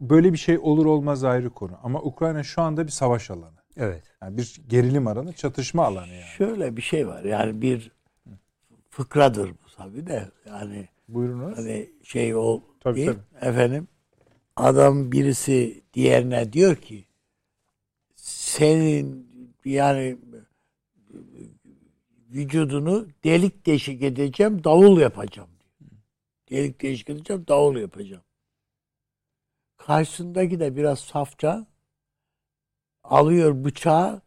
[SPEAKER 1] Böyle bir şey olur olmaz ayrı konu. Ama Ukrayna şu anda bir savaş alanı.
[SPEAKER 4] Evet.
[SPEAKER 1] Yani bir gerilim alanı, çatışma alanı yani.
[SPEAKER 2] Şöyle bir şey var. Yani bir fıkradır bu tabii de. Yani
[SPEAKER 1] Buyurunuz.
[SPEAKER 2] hani şey o
[SPEAKER 1] Tabii,
[SPEAKER 2] değil, efendim adam birisi diğerine diyor ki senin yani vücudunu delik deşik edeceğim davul yapacağım diyor. Delik deşik edeceğim davul yapacağım. Karşısındaki de biraz safça alıyor bıçağı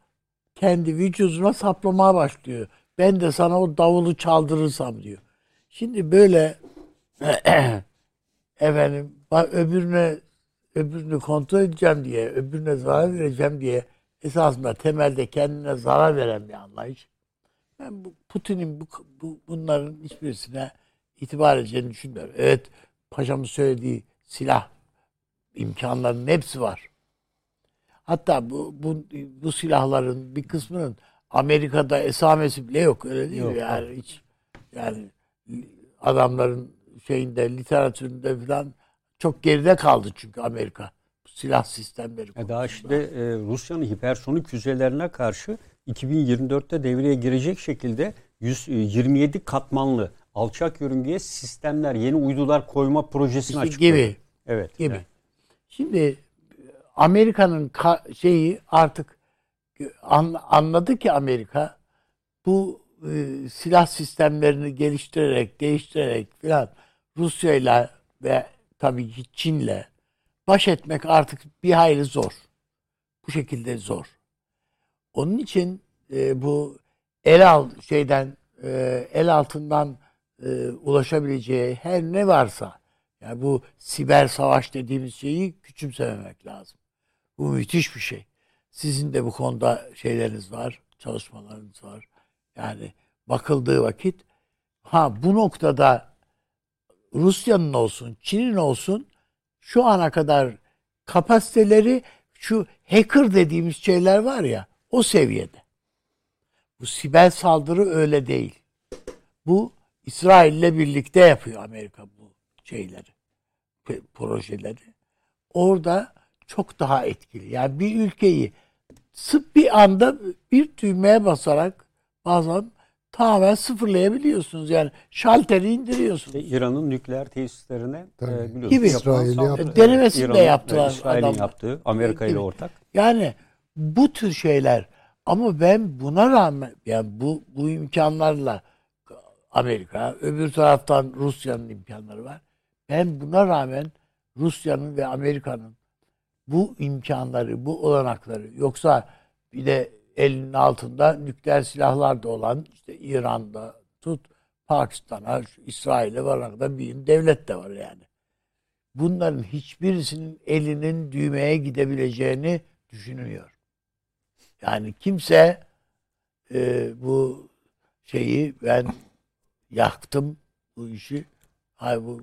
[SPEAKER 2] kendi vücuduna saplamaya başlıyor. Ben de sana o davulu çaldırırsam diyor. Şimdi böyle efendim öbürüne öbürünü kontrol edeceğim diye, öbürüne zarar vereceğim diye esasında temelde kendine zarar veren bir anlayış. Ben bu Putin'in bu, bu bunların hiçbirisine itibar edeceğini düşünmüyorum. Evet, paşamın söylediği silah imkanlarının hepsi var. Hatta bu, bu, bu silahların bir kısmının Amerika'da esamesi bile yok öyle değil mi?
[SPEAKER 1] Yok,
[SPEAKER 2] Yani hiç yani adamların şeyinde literatüründe falan çok geride kaldı çünkü Amerika silah sistemleri.
[SPEAKER 4] E daha
[SPEAKER 2] konusunda.
[SPEAKER 4] şimdi e, Rusya'nın hipersonik füzelerine karşı 2024'te devreye girecek şekilde 127 katmanlı alçak yörüngeye sistemler, yeni uydular koyma projesini
[SPEAKER 2] İşte
[SPEAKER 4] açıkladı.
[SPEAKER 2] gibi
[SPEAKER 4] Evet.
[SPEAKER 2] gibi.
[SPEAKER 4] evet.
[SPEAKER 2] Şimdi Amerika'nın ka- şeyi artık an- anladı ki Amerika bu e, silah sistemlerini geliştirerek, değiştirerek filan Rusya'yla ve tabii ki Çin'le baş etmek artık bir hayli zor. Bu şekilde zor. Onun için e, bu el al şeyden e, el altından e, ulaşabileceği her ne varsa yani bu siber savaş dediğimiz şeyi küçümsememek lazım. Bu müthiş bir şey. Sizin de bu konuda şeyleriniz var, çalışmalarınız var. Yani bakıldığı vakit ha bu noktada Rusya'nın olsun, Çin'in olsun şu ana kadar kapasiteleri şu hacker dediğimiz şeyler var ya o seviyede. Bu siber saldırı öyle değil. Bu İsrail'le birlikte yapıyor Amerika bu şeyleri, projeleri. Orada çok daha etkili. Yani bir ülkeyi sıp bir anda bir düğmeye basarak bazen tamamen sıfırlayabiliyorsunuz. Yani şalteri indiriyorsunuz.
[SPEAKER 4] İşte İran'ın nükleer tesislerine
[SPEAKER 3] Tabii.
[SPEAKER 4] e, biliyorsunuz
[SPEAKER 2] Gibi.
[SPEAKER 3] yaptı.
[SPEAKER 2] Denemesini de yaptılar
[SPEAKER 4] İsrail'in yaptığı Amerika ile ortak.
[SPEAKER 2] Yani bu tür şeyler ama ben buna rağmen yani bu bu imkanlarla Amerika öbür taraftan Rusya'nın imkanları var. Ben buna rağmen Rusya'nın ve Amerika'nın bu imkanları, bu olanakları yoksa bir de elinin altında nükleer silahlar da olan işte İran'da tut Pakistan'a, İsrail'e varana kadar bir devlet de var yani. Bunların hiçbirisinin elinin düğmeye gidebileceğini düşünmüyor. Yani kimse e, bu şeyi ben yaktım bu işi. Hay bu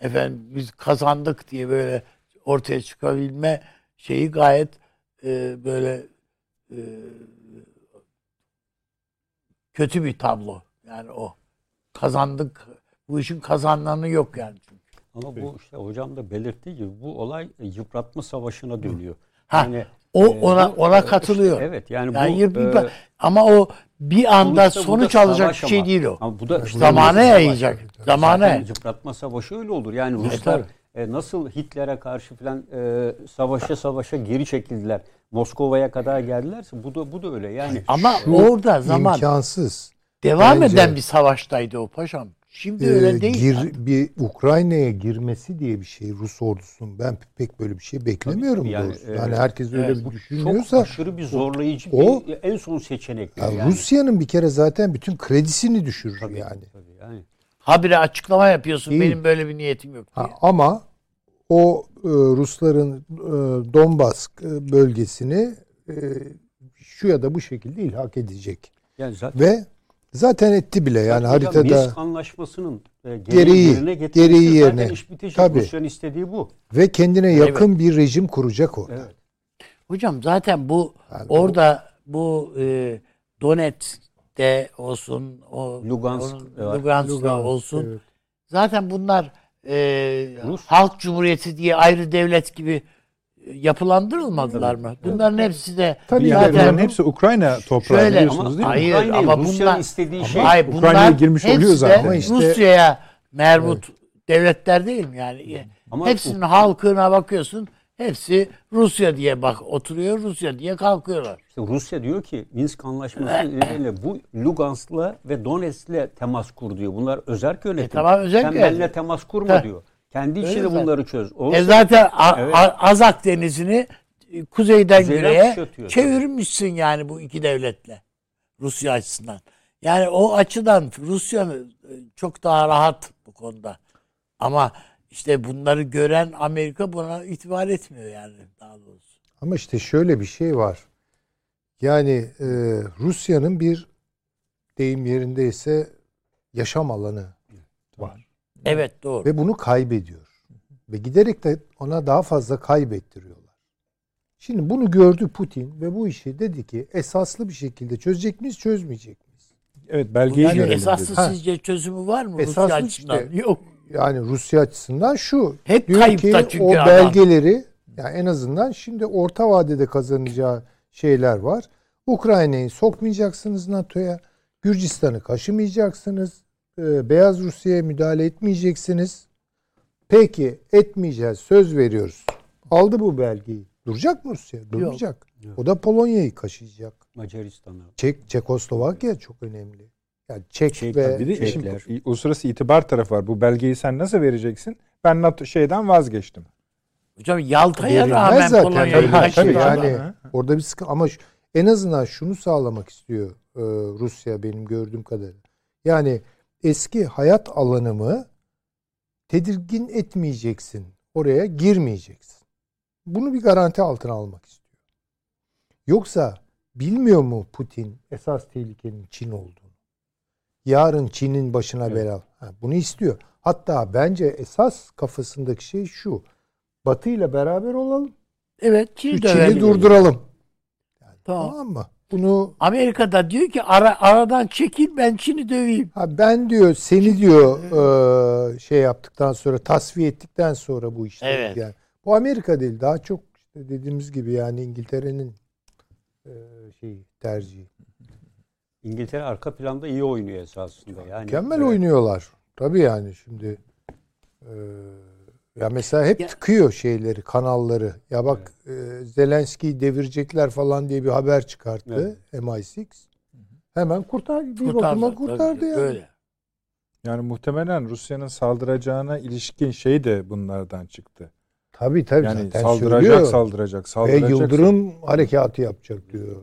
[SPEAKER 2] efendim biz kazandık diye böyle ortaya çıkabilme şeyi gayet e, böyle e, kötü bir tablo. Yani o kazandık. Bu işin kazananı yok yani çünkü.
[SPEAKER 4] Ama bu işte hocam da belirttiği gibi bu olay yıpratma savaşına dönüyor.
[SPEAKER 2] Ha,
[SPEAKER 4] Yani,
[SPEAKER 2] O
[SPEAKER 4] e,
[SPEAKER 2] ona ona
[SPEAKER 4] e,
[SPEAKER 2] katılıyor.
[SPEAKER 4] Evet yani,
[SPEAKER 2] Yani
[SPEAKER 4] bu
[SPEAKER 2] yırp-
[SPEAKER 4] e,
[SPEAKER 2] ama o bir anda sonuç alacak bir şey
[SPEAKER 4] ama.
[SPEAKER 2] değil o.
[SPEAKER 4] Ama bu da işte
[SPEAKER 2] Zamana yayacak. Zamana.
[SPEAKER 4] Zaten yıpratma savaşı öyle olur. Yani Ruslar
[SPEAKER 2] tabii.
[SPEAKER 4] e, nasıl Hitler'e karşı falan e, savaşa savaşa geri çekildiler. Moskova'ya kadar geldilerse bu da bu da öyle. Yani
[SPEAKER 2] Ama
[SPEAKER 3] Şu
[SPEAKER 2] orada zaman
[SPEAKER 3] imkansız.
[SPEAKER 2] devam
[SPEAKER 3] bence-
[SPEAKER 2] eden bir savaştaydı o paşam. Şimdi
[SPEAKER 3] Ee,
[SPEAKER 2] öyle değil.
[SPEAKER 3] gir- bir Ukrayna'ya girmesi diye bir şey Rus ordusunun ben pek böyle bir şey beklemiyorum
[SPEAKER 4] Tabii, yani,
[SPEAKER 3] doğrusu.
[SPEAKER 4] e,
[SPEAKER 3] Yani herkes öyle
[SPEAKER 2] evet,
[SPEAKER 3] bir düşünüyorsa
[SPEAKER 4] çok aşırı bir zorlayıcı
[SPEAKER 3] o-
[SPEAKER 4] bir en son seçenek.
[SPEAKER 3] ya
[SPEAKER 4] yani.
[SPEAKER 3] Rusya'nın bir kere zaten bütün kredisini düşürür
[SPEAKER 4] Tabii,
[SPEAKER 3] yani.
[SPEAKER 4] tabii, yani.
[SPEAKER 2] Habire açıklama yapıyorsun.
[SPEAKER 3] Değil.
[SPEAKER 2] Benim böyle bir niyetim yok diye.
[SPEAKER 3] Ha, ama o e, Rusların e, Donbas e, bölgesini e, şu ya da bu şekilde ilhak edecek.
[SPEAKER 4] Yani zaten
[SPEAKER 3] Ve zaten etti bile yani
[SPEAKER 4] Zaten
[SPEAKER 3] haritada
[SPEAKER 4] Minsk anlaşmasının e, gereği,
[SPEAKER 3] Gereği,
[SPEAKER 4] yerine
[SPEAKER 3] gereği
[SPEAKER 4] zaten
[SPEAKER 3] yerine.
[SPEAKER 4] iş bitecek.
[SPEAKER 3] Tabii.
[SPEAKER 4] Rusya'nın istediği bu.
[SPEAKER 3] ve kendine yakın bir rejim kuracak orada.
[SPEAKER 4] Evet.
[SPEAKER 2] Hocam zaten bu
[SPEAKER 3] Yani
[SPEAKER 2] orada bu e, Donetsk'te olsun, o
[SPEAKER 4] Lugansk
[SPEAKER 2] onun-
[SPEAKER 4] var.
[SPEAKER 2] Lugansk'ta
[SPEAKER 3] Lugansk,
[SPEAKER 2] olsun.
[SPEAKER 3] evet.
[SPEAKER 2] Zaten bunlar e,
[SPEAKER 4] Rus.
[SPEAKER 2] halk cumhuriyeti diye ayrı devlet gibi yapılandırılmadılar mı? Bunların hepsi de
[SPEAKER 3] Tabii
[SPEAKER 2] zaten
[SPEAKER 1] bunların hepsi Ukrayna toprağı
[SPEAKER 2] Şöyle,
[SPEAKER 1] biliyorsunuz
[SPEAKER 4] Ama
[SPEAKER 1] değil mi?
[SPEAKER 2] hayır
[SPEAKER 4] Ukrayna'nın,
[SPEAKER 2] ama bunlar
[SPEAKER 4] istediği şey
[SPEAKER 2] hayır,
[SPEAKER 1] Ukrayna'ya
[SPEAKER 2] bunlar
[SPEAKER 1] girmiş
[SPEAKER 2] hepsi
[SPEAKER 1] oluyor zaten.
[SPEAKER 3] Ama işte-
[SPEAKER 2] Rusya'ya merbut devletler değil mi yani?
[SPEAKER 4] Ama
[SPEAKER 2] Hepsinin halkına bakıyorsun. Hepsi Rusya diye bak oturuyor, Rusya diye kalkıyorlar.
[SPEAKER 4] İşte Rusya diyor ki Minsk Anlaşması nedeniyle bu Lugansk'la ve Donetsk'le temas kur diyor. Bunlar özerk yönetim.
[SPEAKER 2] E tamam, özerk
[SPEAKER 4] Sen benimle temas kurma diyor. Kendi
[SPEAKER 2] Öyle
[SPEAKER 4] içinde
[SPEAKER 2] zaten.
[SPEAKER 4] bunları çöz. O
[SPEAKER 2] E zaten A-
[SPEAKER 4] Evet.
[SPEAKER 2] A- Azak Denizi'ni e, kuzeyden
[SPEAKER 4] Kuzeyden
[SPEAKER 2] güneye
[SPEAKER 4] kuşatıyor.
[SPEAKER 2] çevirmişsin yani bu iki devletle. Rusya açısından. Yani o açıdan Rusya e, çok daha rahat bu konuda. Ama işte bunları gören Amerika buna itibar etmiyor yani daha doğrusu.
[SPEAKER 3] Ama işte şöyle bir şey var. Yani e, Rusya'nın bir deyim yerindeyse yaşam alanı.
[SPEAKER 2] Evet doğru.
[SPEAKER 3] Ve bunu kaybediyor. Ve giderek de ona daha fazla kaybettiriyorlar. Şimdi bunu gördü Putin ve bu işi dedi ki esaslı bir şekilde çözecek miyiz, çözmeyecek miyiz?
[SPEAKER 1] Evet belgeyi
[SPEAKER 2] Yani
[SPEAKER 1] görelim
[SPEAKER 2] esaslı
[SPEAKER 1] dedi.
[SPEAKER 3] Ha.
[SPEAKER 2] sizce çözümü var mı
[SPEAKER 3] Esaslı
[SPEAKER 2] Rusya açısından?
[SPEAKER 3] işte.
[SPEAKER 2] Yok.
[SPEAKER 3] Yani Rusya açısından şu.
[SPEAKER 2] Hep
[SPEAKER 3] diyor
[SPEAKER 2] kayıpta
[SPEAKER 3] ki
[SPEAKER 2] çünkü
[SPEAKER 3] o
[SPEAKER 2] adam.
[SPEAKER 3] belgeleri yani en azından şimdi orta vadede kazanacağı şeyler var. Ukrayna'yı sokmayacaksınız NATO'ya. Gürcistan'ı kaşımayacaksınız. E, Beyaz Rusya'ya müdahale etmeyeceksiniz. Peki etmeyeceğiz söz veriyoruz. Aldı bu belgeyi. Duracak mı Rusya? Durmayacak. O da Polonya'yı kaşıyacak.
[SPEAKER 4] Macaristan'a.
[SPEAKER 3] Çek, Çekoslovakya çok önemli. Yani Çek,
[SPEAKER 4] Çek
[SPEAKER 3] ve
[SPEAKER 1] Bir de
[SPEAKER 4] Çekler.
[SPEAKER 1] şimdi uluslararası itibar tarafı var. Bu belgeyi sen nasıl vereceksin? Ben NATO şeyden vazgeçtim.
[SPEAKER 2] Hocam Yalta'ya rağmen
[SPEAKER 3] zaten.
[SPEAKER 2] Polonya'yı
[SPEAKER 3] Tabii, yani orada bir sıkıntı ama şu- en azından şunu sağlamak istiyor e, Rusya benim gördüğüm kadarıyla. Yani eski hayat alanımı tedirgin etmeyeceksin. Oraya girmeyeceksin. Bunu bir garanti altına almak istiyor. Yoksa bilmiyor mu Putin esas tehlikenin Çin olduğunu? Yarın Çin'in başına
[SPEAKER 4] Evet.
[SPEAKER 3] bela. Ha, bunu istiyor. Hatta bence esas kafasındaki şey şu. Batı ile beraber olalım.
[SPEAKER 2] Evet
[SPEAKER 3] Şu
[SPEAKER 2] Çin'i
[SPEAKER 3] Çin'i durduralım.
[SPEAKER 2] Tamam.
[SPEAKER 3] Tamam mı? Bunu
[SPEAKER 2] Amerika'da diyor ki ara, aradan çekil ben Çin'i döveyim.
[SPEAKER 3] ha ben diyor seni diyor e, şey yaptıktan sonra tasfiye ettikten sonra bu işte
[SPEAKER 2] Evet.
[SPEAKER 3] yani bu Amerika değil daha çok işte dediğimiz gibi yani İngiltere'nin e, şeyi tercihi.
[SPEAKER 4] İngiltere arka planda iyi oynuyor esasında. Yani
[SPEAKER 3] Mükemmel
[SPEAKER 4] Evet.
[SPEAKER 3] oynuyorlar. Tabii yani şimdi e, ya mesela hep
[SPEAKER 2] Ya-
[SPEAKER 3] tıkıyor şeyleri, kanalları. Ya bak e, Zelenski'yi devirecekler falan diye bir haber çıkarttı MI6. Hemen kurtar bir bakıma
[SPEAKER 2] Kurtardı.
[SPEAKER 3] kurtardı
[SPEAKER 2] tabii,
[SPEAKER 3] yani.
[SPEAKER 2] Böyle.
[SPEAKER 1] Yani muhtemelen Rusya'nın saldıracağına ilişkin şey de bunlardan çıktı.
[SPEAKER 3] Tabii tabii
[SPEAKER 1] Yani
[SPEAKER 3] zaten
[SPEAKER 1] saldıracak,
[SPEAKER 3] söylüyor.
[SPEAKER 1] saldıracak,
[SPEAKER 3] Ve
[SPEAKER 1] saldıracak.
[SPEAKER 3] Yıldırım harekatı yapacak diyor.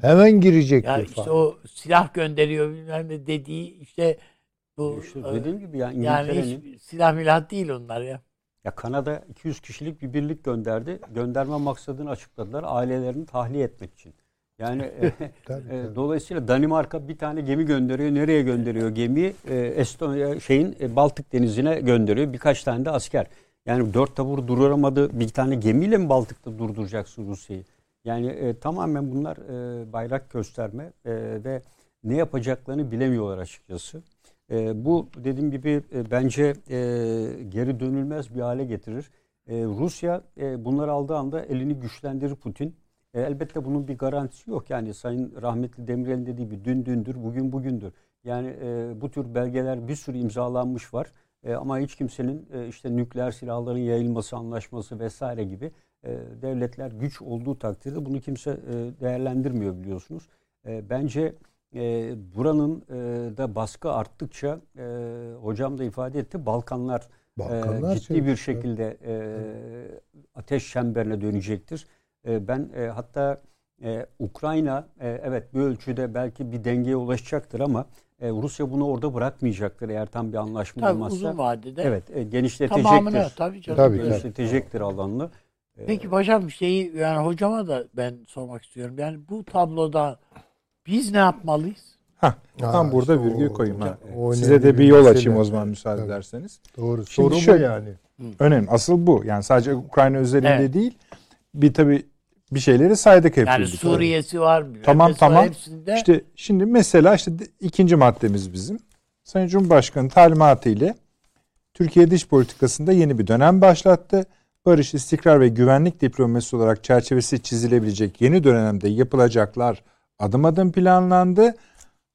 [SPEAKER 3] Hemen girecek
[SPEAKER 2] Ya
[SPEAKER 3] diyor
[SPEAKER 2] işte
[SPEAKER 3] falan.
[SPEAKER 2] o silah gönderiyor bilmem ne dediği işte bu
[SPEAKER 4] İşte
[SPEAKER 2] e,
[SPEAKER 4] dediğim gibi ya
[SPEAKER 2] yani hiç silah milah değil onlar ya.
[SPEAKER 4] Ya Kanada 200 kişilik bir birlik gönderdi. Gönderme maksadını açıkladılar. Ailelerini tahliye etmek için. Yani e,
[SPEAKER 3] Tabii,
[SPEAKER 4] e,
[SPEAKER 3] tabii.
[SPEAKER 4] dolayısıyla Danimarka bir tane gemi gönderiyor. Nereye gönderiyor gemiyi? E, Estonya şeyin e, Baltık Denizi'ne gönderiyor. Birkaç tane de asker. Yani dört tabur duramadı. Bir tane gemiyle mi Baltık'ta durduracaksın Rusya'yı? Yani e, tamamen bunlar e, bayrak gösterme e, ve ne yapacaklarını bilemiyorlar açıkçası. E, bu dediğim gibi e, bence e, geri dönülmez bir hale getirir. E, Rusya e, bunları aldığı anda elini güçlendirir Putin. E, elbette bunun bir garantisi yok. Yani Sayın Rahmetli Demirel'in dediği gibi dün dündür, bugün bugündür. Yani e, bu tür belgeler bir sürü imzalanmış var. E, ama hiç kimsenin e, işte nükleer silahların yayılması anlaşması vesaire gibi e, devletler güç olduğu takdirde bunu kimse e, değerlendirmiyor biliyorsunuz. E, bence e, buranın e, da baskı arttıkça e, hocam da ifade etti Balkanlar,
[SPEAKER 3] Balkanlar
[SPEAKER 4] e, ciddi
[SPEAKER 3] şey-
[SPEAKER 4] bir şekilde e, ateş çemberine dönecektir. E, ben e, hatta e, Ukrayna e, evet bir ölçüde belki bir dengeye ulaşacaktır ama e, Rusya bunu orada bırakmayacaktır eğer tam bir anlaşma
[SPEAKER 2] Tabii
[SPEAKER 4] olmazsa.
[SPEAKER 2] uzun vadede
[SPEAKER 4] Evet, e, genişletecektir.
[SPEAKER 2] tamamını tabii canım.
[SPEAKER 3] Tabii,
[SPEAKER 4] genişletecektir alanını. E,
[SPEAKER 2] Peki hocam şeyi yani hocama da ben sormak istiyorum. Yani bu tabloda biz ne yapmalıyız?
[SPEAKER 1] Hah, tam
[SPEAKER 3] Ha,
[SPEAKER 1] burada
[SPEAKER 3] işte
[SPEAKER 1] virgül
[SPEAKER 3] o-
[SPEAKER 1] koyayım. Ha. Size de bir yol
[SPEAKER 3] mesele.
[SPEAKER 1] açayım o zaman müsaade
[SPEAKER 3] Tabii.
[SPEAKER 1] ederseniz.
[SPEAKER 3] Doğru.
[SPEAKER 1] Şimdi
[SPEAKER 3] Soru bu
[SPEAKER 1] şöyle-
[SPEAKER 3] yani.
[SPEAKER 1] Önemli. Asıl bu. Yani sadece Ukrayna özelinde
[SPEAKER 2] Evet.
[SPEAKER 1] değil. Bir tabii bir şeyleri saydık hep
[SPEAKER 2] Yani
[SPEAKER 1] birlikte.
[SPEAKER 2] Suriye'si var.
[SPEAKER 1] Tamam tamam.
[SPEAKER 2] Hepsinde
[SPEAKER 1] İşte şimdi mesela işte ikinci maddemiz bizim. Sayın Cumhurbaşkanı talimatı ile Türkiye dış politikasında yeni bir dönem başlattı. Barış, istikrar ve güvenlik diplomasisi olarak çerçevesi çizilebilecek yeni dönemde yapılacaklar adım adım planlandı.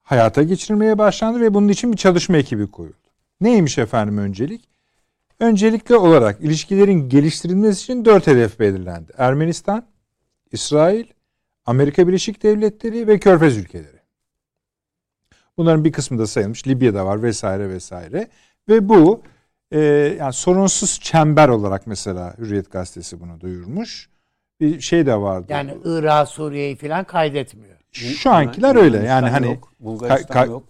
[SPEAKER 1] Hayata geçirilmeye başlandı ve bunun için bir çalışma ekibi koyuldu. Neymiş efendim öncelik? Öncelikli olarak ilişkilerin geliştirilmesi için dört hedef belirlendi. Ermenistan, İsrail, Amerika Birleşik Devletleri ve Körfez ülkeleri. Bunların bir kısmı da sayılmış. Libya'da var vesaire vesaire. Ve bu e, yani sorunsuz çember olarak mesela Hürriyet Gazetesi bunu duyurmuş. Bir şey de vardı.
[SPEAKER 2] yani Irak, Suriye'yi falan kaydetmiyor.
[SPEAKER 1] Şu ankiler öyle. Yani hani
[SPEAKER 4] yok, Bulgaristan
[SPEAKER 1] ka- ka-
[SPEAKER 4] yok.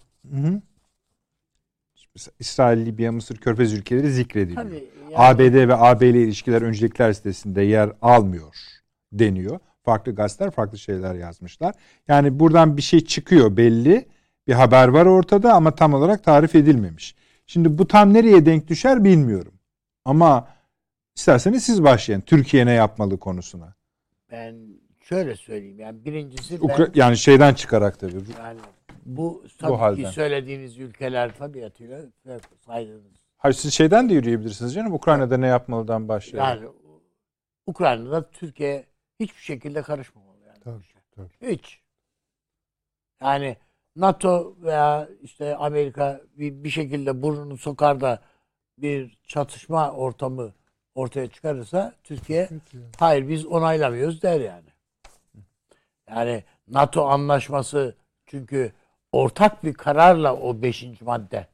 [SPEAKER 1] İsrail, Libya, Mısır, Körfez ülkeleri zikrediliyor.
[SPEAKER 2] Tabii. yani-
[SPEAKER 1] ABD ve AB ile ilişkiler öncelikler listesinde yer almıyor deniyor. Farklı gazeteler farklı şeyler yazmışlar. Yani buradan bir şey çıkıyor belli. Bir haber var ortada ama tam olarak tarif edilmemiş. Şimdi bu tam nereye denk düşer bilmiyorum. Ama isterseniz siz başlayın. Türkiye ne yapmalı konusuna.
[SPEAKER 2] Ben şöyle söyleyeyim yani birincisi
[SPEAKER 1] Ukra-
[SPEAKER 2] ben,
[SPEAKER 1] yani şeyden çıkarak tabii.
[SPEAKER 2] yani bu tabii
[SPEAKER 1] halden.
[SPEAKER 2] ki söylediğiniz ülkeler tabiatıyla saydığınız
[SPEAKER 1] Hayır siz şeyden de yürüyebilirsiniz canım. Ukrayna'da ne yapmalıdan başlayalım.
[SPEAKER 2] yani Ukrayna'da Türkiye hiçbir şekilde karışmamalı yani.
[SPEAKER 3] Tabii, tabii.
[SPEAKER 2] Hiç. Yani NATO veya işte Amerika bir, bir şekilde burnunu sokar da bir çatışma ortamı ortaya çıkarırsa Türkiye hayır biz onaylamıyoruz der yani. Yani NATO anlaşması çünkü ortak bir kararla o beşinci madde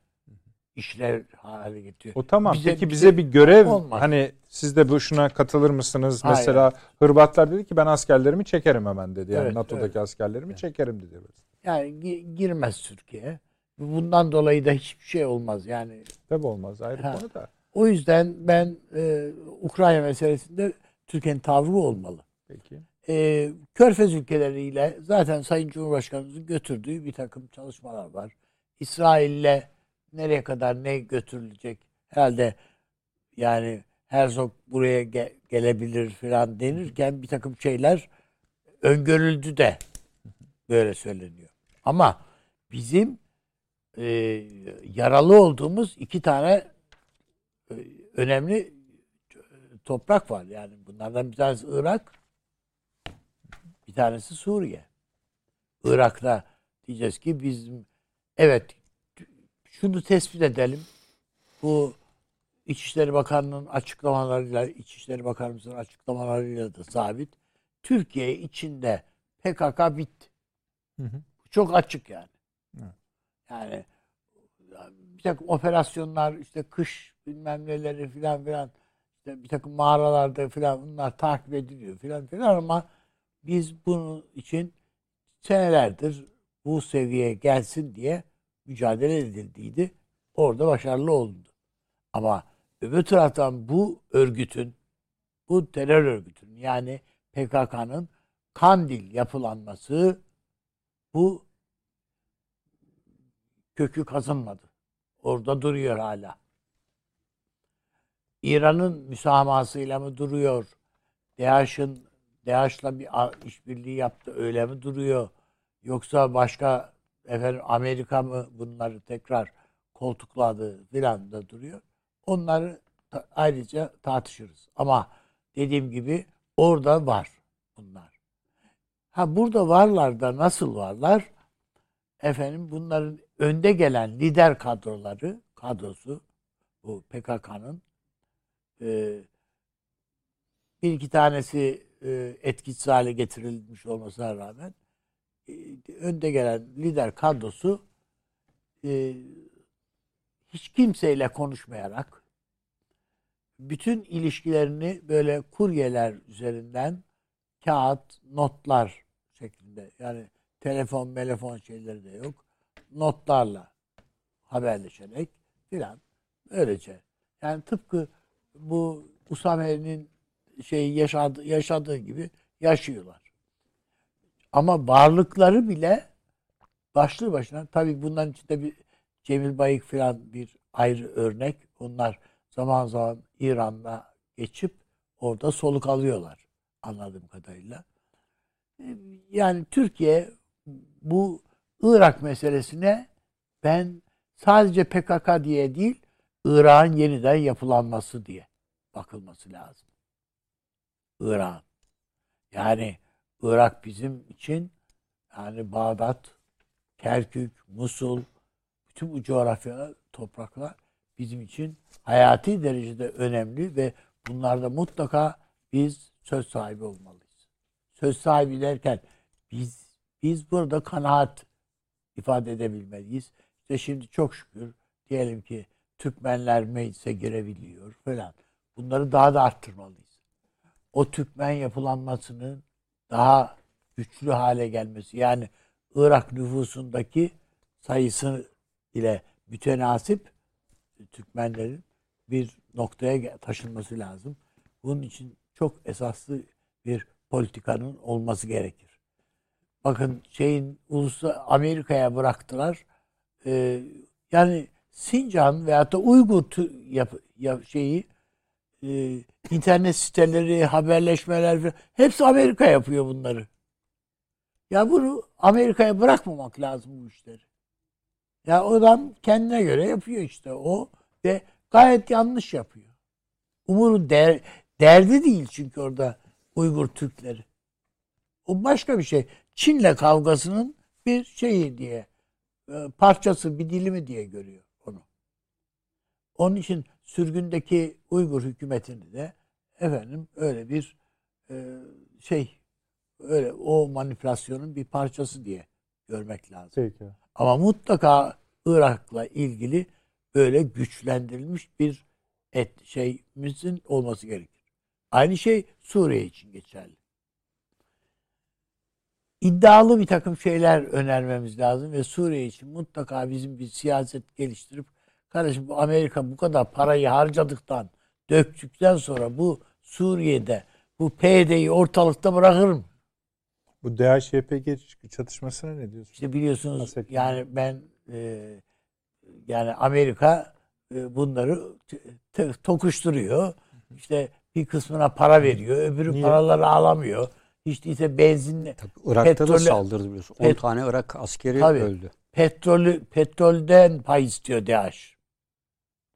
[SPEAKER 2] işlev hale getiriyor.
[SPEAKER 1] O tamam.
[SPEAKER 2] Bize-
[SPEAKER 1] Peki
[SPEAKER 2] bize
[SPEAKER 1] bize bir görev
[SPEAKER 2] olmaz.
[SPEAKER 1] hani siz de bu şuna katılır mısınız?
[SPEAKER 2] Hayır.
[SPEAKER 1] Mesela Hırvatlar dedi ki ben askerlerimi çekerim hemen dedi. Yani
[SPEAKER 2] Evet,
[SPEAKER 1] NATO'daki
[SPEAKER 2] evet.
[SPEAKER 1] askerlerimi çekerim dedi.
[SPEAKER 2] Yani gi- girmez Türkiye. Bundan dolayı da hiçbir şey olmaz. Yani
[SPEAKER 1] Tabi olmaz ayrı
[SPEAKER 2] Ha.
[SPEAKER 1] konu da.
[SPEAKER 2] O yüzden ben e, Ukrayna meselesinde Türkiye'nin tavrı olmalı.
[SPEAKER 1] Peki.
[SPEAKER 2] E, Körfez ülkeleriyle zaten Sayın Cumhurbaşkanımızın götürdüğü bir takım çalışmalar var. İsrail'le nereye kadar ne götürülecek herhalde yani Herzog buraya ge- gelebilir falan denirken bir takım şeyler öngörüldü de böyle söyleniyor. Ama bizim e, yaralı olduğumuz iki tane e, önemli toprak var. Yani bunlardan bir tanesi Irak, bir tanesi Suriye. Irak'ta diyeceğiz ki bizim evet şunu tespit edelim. Bu İçişleri Bakanlığı'nın açıklamalarıyla, İçişleri Bakanımızın açıklamalarıyla da sabit. Türkiye içinde PKK bitti.
[SPEAKER 1] Hı hı.
[SPEAKER 2] Çok açık yani.
[SPEAKER 1] Evet.
[SPEAKER 2] Yani bir takım operasyonlar işte kış bilmem neleri filan filan işte bir takım mağaralarda filan bunlar takip ediliyor filan filan ama biz bunun için senelerdir bu seviyeye gelsin diye mücadele edildiydi. Orada başarılı olundu. Ama öbür taraftan bu örgütün bu terör örgütünün yani PKK'nın Kandil yapılanması bu kökü kazınmadı. Orada duruyor hala. İran'ın müsamahasıyla mı duruyor? DAEŞ'in DAEŞ'la bir işbirliği yaptı öyle mi duruyor? Yoksa başka efendim Amerika mı bunları tekrar koltukladı filan da duruyor. Onları ta- ayrıca tartışırız. Ama dediğim gibi orada var bunlar. Ha burada varlar da nasıl varlar? Efendim bunların önde gelen lider kadroları, kadrosu bu PKK'nın e, bir iki tanesi e, etkisiz hale getirilmiş olmasına rağmen e, önde gelen lider kadrosu e, hiç kimseyle konuşmayarak bütün ilişkilerini böyle kuryeler üzerinden kağıt, notlar şeklinde yani telefon, telefon şeyleri de yok. Notlarla haberleşerek filan öylece. Yani tıpkı bu Usame'nin şey yaşadı, yaşadığı gibi yaşıyorlar. Ama varlıkları bile başlı başına tabii bundan içinde bir Cemil Bayık filan bir ayrı örnek. Onlar zaman zaman İran'da geçip orada soluk alıyorlar anladığım kadarıyla. Yani Türkiye bu Irak meselesine ben sadece PKK diye değil Irak'ın yeniden yapılanması diye bakılması lazım. Irak. Yani Irak bizim için yani Bağdat, Kerkük, Musul, bütün bu coğrafya, topraklar bizim için hayati derecede önemli ve bunlarda mutlaka biz söz sahibi olmalıyız. Söz sahibi derken biz biz burada kanaat ifade edebilmeliyiz. İşte şimdi çok şükür diyelim ki Türkmenler meclise girebiliyor falan. Bunları daha da arttırmalıyız. O Türkmen yapılanmasının daha güçlü hale gelmesi yani Irak nüfusundaki sayısı ile mütenasip Türkmenlerin bir noktaya taşınması lazım. Bunun için çok esaslı bir politikanın olması gerekir. Bakın şeyin ulusu Amerika'ya bıraktılar. Ee, yani Sincan veyahut da Uygur yap, yap, şeyi e, internet siteleri, haberleşmeler hepsi Amerika yapıyor bunları. Ya bunu Amerika'ya bırakmamak lazım bu işleri. Ya adam kendine göre yapıyor işte o ve gayet yanlış yapıyor. Umur'un der, derdi değil çünkü orada Uygur Türkleri. O başka bir şey. Çin'le kavgasının bir şeyi diye e, parçası, bir dilimi diye görüyor onu. Onun için sürgündeki Uygur hükümetini de efendim öyle bir e, şey öyle o manipülasyonun bir parçası diye görmek lazım.
[SPEAKER 1] Peki.
[SPEAKER 2] Ama mutlaka Irak'la ilgili böyle güçlendirilmiş bir et şeyimizin olması gerekir. Aynı şey Suriye için geçerli. İddialı bir takım şeyler önermemiz lazım ve Suriye için mutlaka bizim bir siyaset geliştirip kardeşim bu Amerika bu kadar parayı harcadıktan döktükten sonra bu Suriye'de bu PYD'yi ortalıkta bırakır mı?
[SPEAKER 1] Bu DHYPG çatışmasına ne diyorsun?
[SPEAKER 2] İşte biliyorsunuz
[SPEAKER 1] Nasıl?
[SPEAKER 2] yani ben e, yani Amerika e, bunları t- tokuşturuyor. İşte bir kısmına para veriyor, öbürü
[SPEAKER 1] Niye?
[SPEAKER 2] paraları alamıyor. Hiç değilse benzinle
[SPEAKER 4] Irak'ta da
[SPEAKER 2] Petrolü-
[SPEAKER 4] saldırdı biliyorsun. 10
[SPEAKER 2] Pet-
[SPEAKER 4] tane Irak askeri
[SPEAKER 2] Tabii.
[SPEAKER 4] öldü.
[SPEAKER 2] petrolü petrolden pay istiyor DAEŞ.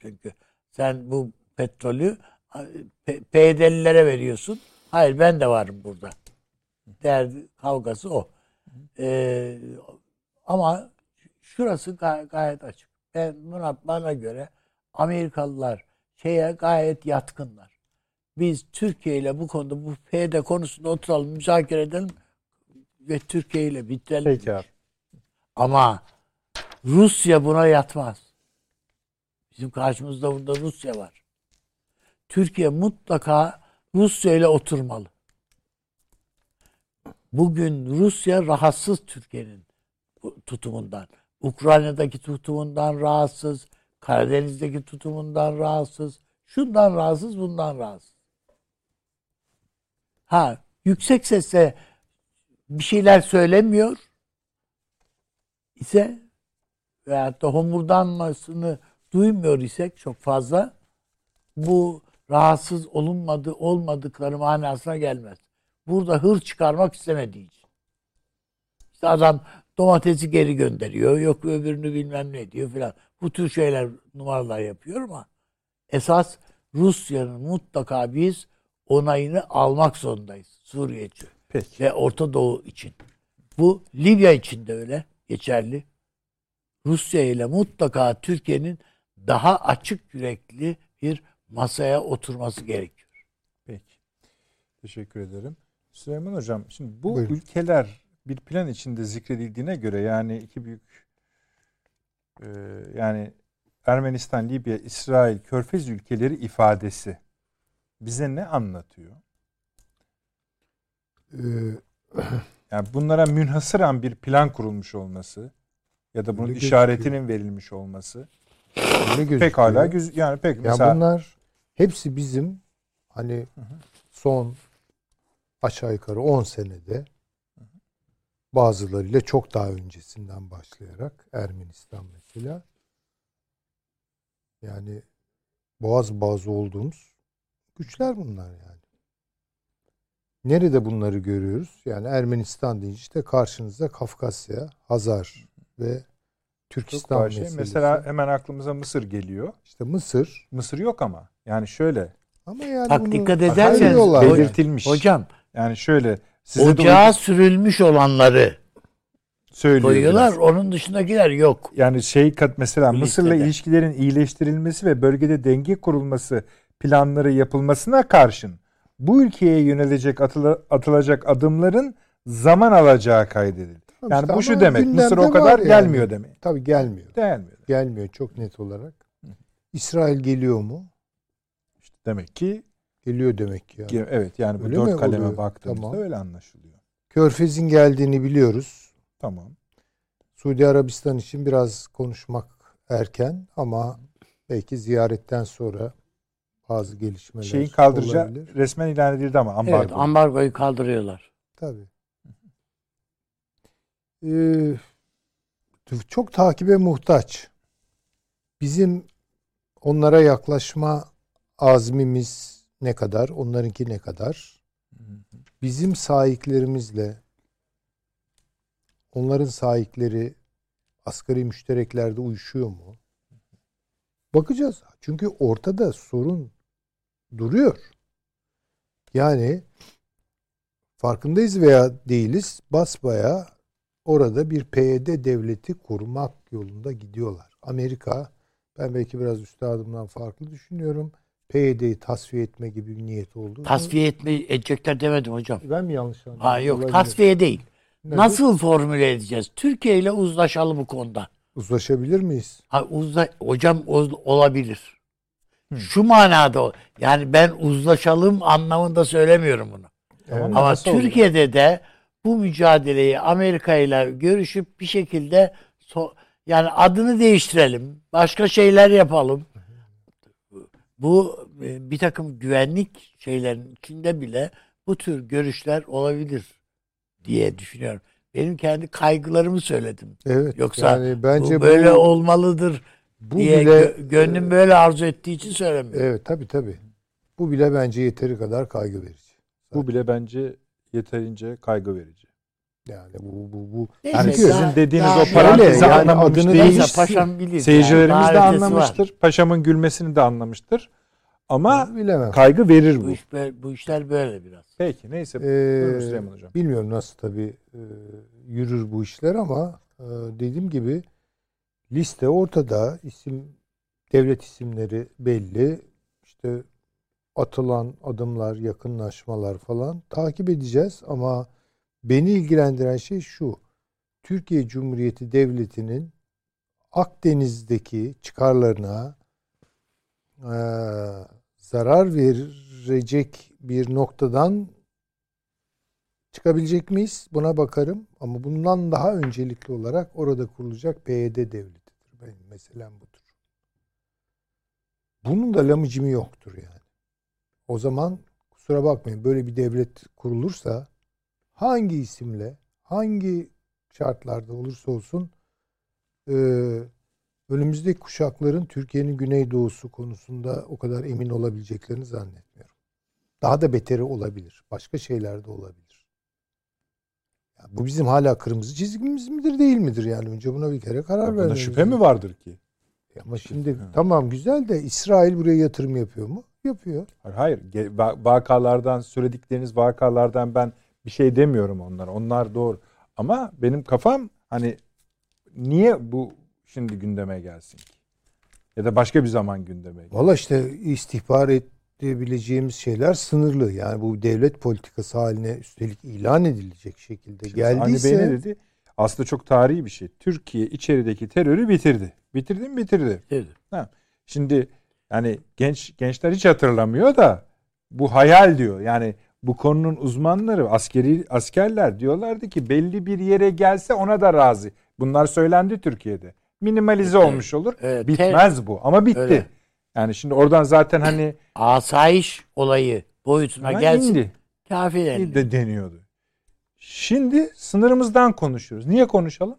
[SPEAKER 2] Çünkü sen bu petrolü P- PYD'lilere veriyorsun. Hayır ben de varım burada. Derdi kavgası o. Ee, ama şurası gay- gayet açık. Ben buna bana göre Amerikalılar şeye gayet yatkınlar. Biz Türkiye ile bu konuda bu PYD konusunda oturalım, müzakere edelim ve Türkiye ile bitirelim.
[SPEAKER 1] Peki abi.
[SPEAKER 2] Ama Rusya buna yatmaz. Bizim karşımızda burada Rusya var. Türkiye mutlaka Rusya ile oturmalı. Bugün Rusya rahatsız Türkiye'nin tutumundan. Ukrayna'daki tutumundan rahatsız. Karadeniz'deki tutumundan rahatsız. Şundan rahatsız, bundan rahatsız. Ha, yüksek sesle bir şeyler söylemiyor ise veyahut da homurdanmasını duymuyor isek çok fazla bu rahatsız olunmadı olmadıkları manasına gelmez. Burada hır çıkarmak istemediği için. İşte adam domatesi geri gönderiyor. Yok öbürünü bilmem ne diyor filan. Bu tür şeyler numaralar yapıyor ama esas Rusya'nın mutlaka biz onayını almak zorundayız. Suriye için
[SPEAKER 1] Peki.
[SPEAKER 2] ve Orta Doğu için. Bu Libya için de öyle geçerli. Rusya ile mutlaka Türkiye'nin daha açık yürekli bir masaya oturması gerekiyor.
[SPEAKER 1] Peki. Teşekkür ederim. Süleyman Hocam şimdi bu
[SPEAKER 3] Buyurun.
[SPEAKER 1] ülkeler bir plan içinde zikredildiğine göre yani iki büyük e, yani Ermenistan, Libya, İsrail, Körfez ülkeleri ifadesi bize ne anlatıyor?
[SPEAKER 3] Ee,
[SPEAKER 1] Yani bunlara münhasıran bir plan kurulmuş olması ya da bunun işaretinin verilmiş olması
[SPEAKER 3] öyle gözüküyor.
[SPEAKER 1] pek hala göz yani pek
[SPEAKER 3] Ya
[SPEAKER 1] mesela
[SPEAKER 3] bunlar hepsi bizim hani son aşağı yukarı 10 senede bazılarıyla çok daha öncesinden başlayarak Ermenistan mesela yani boğaz bazı olduğumuz güçler bunlar yani. Nerede bunları görüyoruz? Yani Ermenistan deyince işte karşınızda Kafkasya, Hazar ve Türkistan
[SPEAKER 1] şey.
[SPEAKER 3] meselesi.
[SPEAKER 1] Mesela hemen aklımıza Mısır geliyor.
[SPEAKER 3] işte Mısır
[SPEAKER 1] Mısır yok ama yani şöyle
[SPEAKER 3] ama yani
[SPEAKER 2] Bak dikkat ederseniz
[SPEAKER 1] belirtilmiş.
[SPEAKER 2] hocam
[SPEAKER 1] Yani şöyle size de
[SPEAKER 2] ocağa sürülmüş olanları
[SPEAKER 1] söylüyor
[SPEAKER 2] koyuyorlar. Onun dışındakiler yok.
[SPEAKER 1] Yani şey kat mesela
[SPEAKER 2] Bu
[SPEAKER 1] Mısır'la
[SPEAKER 2] listede.
[SPEAKER 1] ilişkilerin iyileştirilmesi ve bölgede denge kurulması planları yapılmasına karşın bu ülkeye yönelecek atıla- atılacak adımların zaman alacağı kaydedildi. Yani
[SPEAKER 3] işte
[SPEAKER 1] bu şu demek Mısır o kadar
[SPEAKER 3] yani.
[SPEAKER 1] gelmiyor demek.
[SPEAKER 3] Tabii gelmiyor.
[SPEAKER 1] Gelmiyor.
[SPEAKER 3] Gelmiyor çok net olarak. İsrail geliyor mu?
[SPEAKER 1] İşte demek ki
[SPEAKER 3] Geliyor demek ki. Yani.
[SPEAKER 1] evet yani bu
[SPEAKER 3] Öyle
[SPEAKER 1] dört
[SPEAKER 3] mi
[SPEAKER 1] kaleme
[SPEAKER 3] oluyor?
[SPEAKER 1] baktığımızda
[SPEAKER 3] Tamam.
[SPEAKER 1] öyle anlaşılıyor.
[SPEAKER 3] Körfez'in geldiğini biliyoruz.
[SPEAKER 1] Tamam.
[SPEAKER 3] Suudi Arabistan için biraz konuşmak erken ama belki ziyaretten sonra bazı gelişmeler
[SPEAKER 1] Şeyin kaldıracağı
[SPEAKER 3] olabilir.
[SPEAKER 1] resmen ilan edildi ama ambargo.
[SPEAKER 2] Evet ambargoyu kaldırıyorlar.
[SPEAKER 3] Tabii. Ee, çok takibe muhtaç. Bizim onlara yaklaşma azmimiz ne kadar, onlarınki ne kadar? Bizim sahiplerimizle onların sahipleri asgari müştereklerde uyuşuyor mu? Bakacağız. Çünkü ortada sorun duruyor. Yani farkındayız veya değiliz basbaya orada bir PYD devleti kurmak yolunda gidiyorlar. Amerika ben belki biraz üstadımdan farklı düşünüyorum. PYD'yi tasfiye etme gibi bir niyet oldu.
[SPEAKER 2] Tasfiye etme edecekler demedim hocam.
[SPEAKER 3] Ben mi yanlış anladım?
[SPEAKER 2] Ha yok
[SPEAKER 3] Olabilir.
[SPEAKER 2] tasfiye değil.
[SPEAKER 3] Nedir?
[SPEAKER 2] Nasıl formüle edeceğiz? Türkiye ile uzlaşalım bu konuda.
[SPEAKER 3] Uzlaşabilir miyiz?
[SPEAKER 2] Ha, uzla, hocam o- olabilir. Şu manada yani ben uzlaşalım anlamında söylemiyorum bunu.
[SPEAKER 3] Evet.
[SPEAKER 2] Ama
[SPEAKER 1] nasıl olur?
[SPEAKER 2] Türkiye'de de bu mücadeleyi Amerika ile görüşüp bir şekilde so- yani adını değiştirelim. Başka şeyler yapalım. Bu e, bir takım güvenlik şeylerin içinde bile bu tür görüşler olabilir diye düşünüyorum. Benim kendi kaygılarımı söyledim.
[SPEAKER 3] Evet.
[SPEAKER 2] Yoksa
[SPEAKER 3] yani bence
[SPEAKER 2] bu böyle
[SPEAKER 3] bu,
[SPEAKER 2] olmalıdır
[SPEAKER 3] bu
[SPEAKER 2] diye
[SPEAKER 3] bile
[SPEAKER 2] gö- gönlüm böyle arzu ettiği için söylemiyorum.
[SPEAKER 3] Evet tabii tabii. Bu bile bence yeteri kadar kaygı verici.
[SPEAKER 1] Bu bile bence yeterince kaygı verici.
[SPEAKER 3] Yani bu bu bu
[SPEAKER 2] Neyse,
[SPEAKER 1] Yani sizin
[SPEAKER 2] daha-
[SPEAKER 1] dediğiniz
[SPEAKER 2] daha-
[SPEAKER 1] o parantezi
[SPEAKER 3] yani adını
[SPEAKER 1] değil.
[SPEAKER 2] Neyse paşam bilir.
[SPEAKER 1] Seyircilerimiz
[SPEAKER 2] yani,
[SPEAKER 1] de
[SPEAKER 2] ötesi var.
[SPEAKER 1] anlamıştır. Paşamın gülmesini de anlamıştır. Ama
[SPEAKER 3] bilemem.
[SPEAKER 1] kaygı verir
[SPEAKER 2] Bu,
[SPEAKER 1] bu.
[SPEAKER 2] iş böyle- bu işler böyle biraz.
[SPEAKER 1] Peki neyse.
[SPEAKER 3] Ee,
[SPEAKER 1] Süleyman Hocam.
[SPEAKER 3] bilmiyorum nasıl tabii e, yürür bu işler ama e, dediğim gibi liste ortada. isim devlet isimleri belli. İşte atılan adımlar, yakınlaşmalar falan takip edeceğiz ama beni ilgilendiren şey şu. Türkiye Cumhuriyeti Devleti'nin Akdeniz'deki çıkarlarına e, zarar verecek bir noktadan çıkabilecek miyiz? Buna bakarım. Ama bundan daha öncelikli olarak orada kurulacak PYD devletidir. Benim meselem budur. Bunun da lamıcımı yoktur yani. O zaman kusura bakmayın böyle bir devlet kurulursa hangi isimle, hangi şartlarda olursa olsun e, önümüzdeki kuşakların Türkiye'nin güneydoğusu konusunda o kadar emin olabileceklerini zannetmiyorum. Daha da beteri olabilir. Başka şeyler de olabilir. Ya bu bizim hala kırmızı çizgimiz midir değil midir yani önce buna bir kere karar
[SPEAKER 1] Buna
[SPEAKER 3] vermemiz
[SPEAKER 1] şüphe mi vardır ki?
[SPEAKER 3] Ama şimdi tamam güzel de İsrail buraya yatırım yapıyor mu? Yapıyor.
[SPEAKER 1] Hayır, Vakalardan söyledikleriniz vakalardan ben bir şey demiyorum onlara. Onlar doğru. Ama benim kafam hani niye bu şimdi gündeme gelsin ki? Ya da başka bir zaman gündeme gelsin.
[SPEAKER 3] Valla işte istihbar et, diyebileceğimiz şeyler sınırlı. Yani bu devlet politikası haline üstelik ilan edilecek şekilde
[SPEAKER 1] Şimdi
[SPEAKER 3] geldiyse
[SPEAKER 1] Bey ne dedi? Aslında çok tarihi bir şey. Türkiye içerideki terörü bitirdi. Bitirdi mi bitirdi.
[SPEAKER 2] Dedi.
[SPEAKER 1] Şimdi yani genç gençler hiç hatırlamıyor da bu hayal diyor. Yani bu konunun uzmanları askeri askerler diyorlardı ki belli bir yere gelse ona da razı. Bunlar söylendi Türkiye'de. Minimalize
[SPEAKER 2] Evet.
[SPEAKER 1] olmuş olur.
[SPEAKER 2] Evet,
[SPEAKER 1] Bitmez bu ama bitti.
[SPEAKER 2] Öyle.
[SPEAKER 1] Yani şimdi oradan zaten hani
[SPEAKER 2] Asayiş olayı boyutuna gelsin.
[SPEAKER 1] indi. De deniyordu. Şimdi sınırımızdan konuşuyoruz. Niye konuşalım?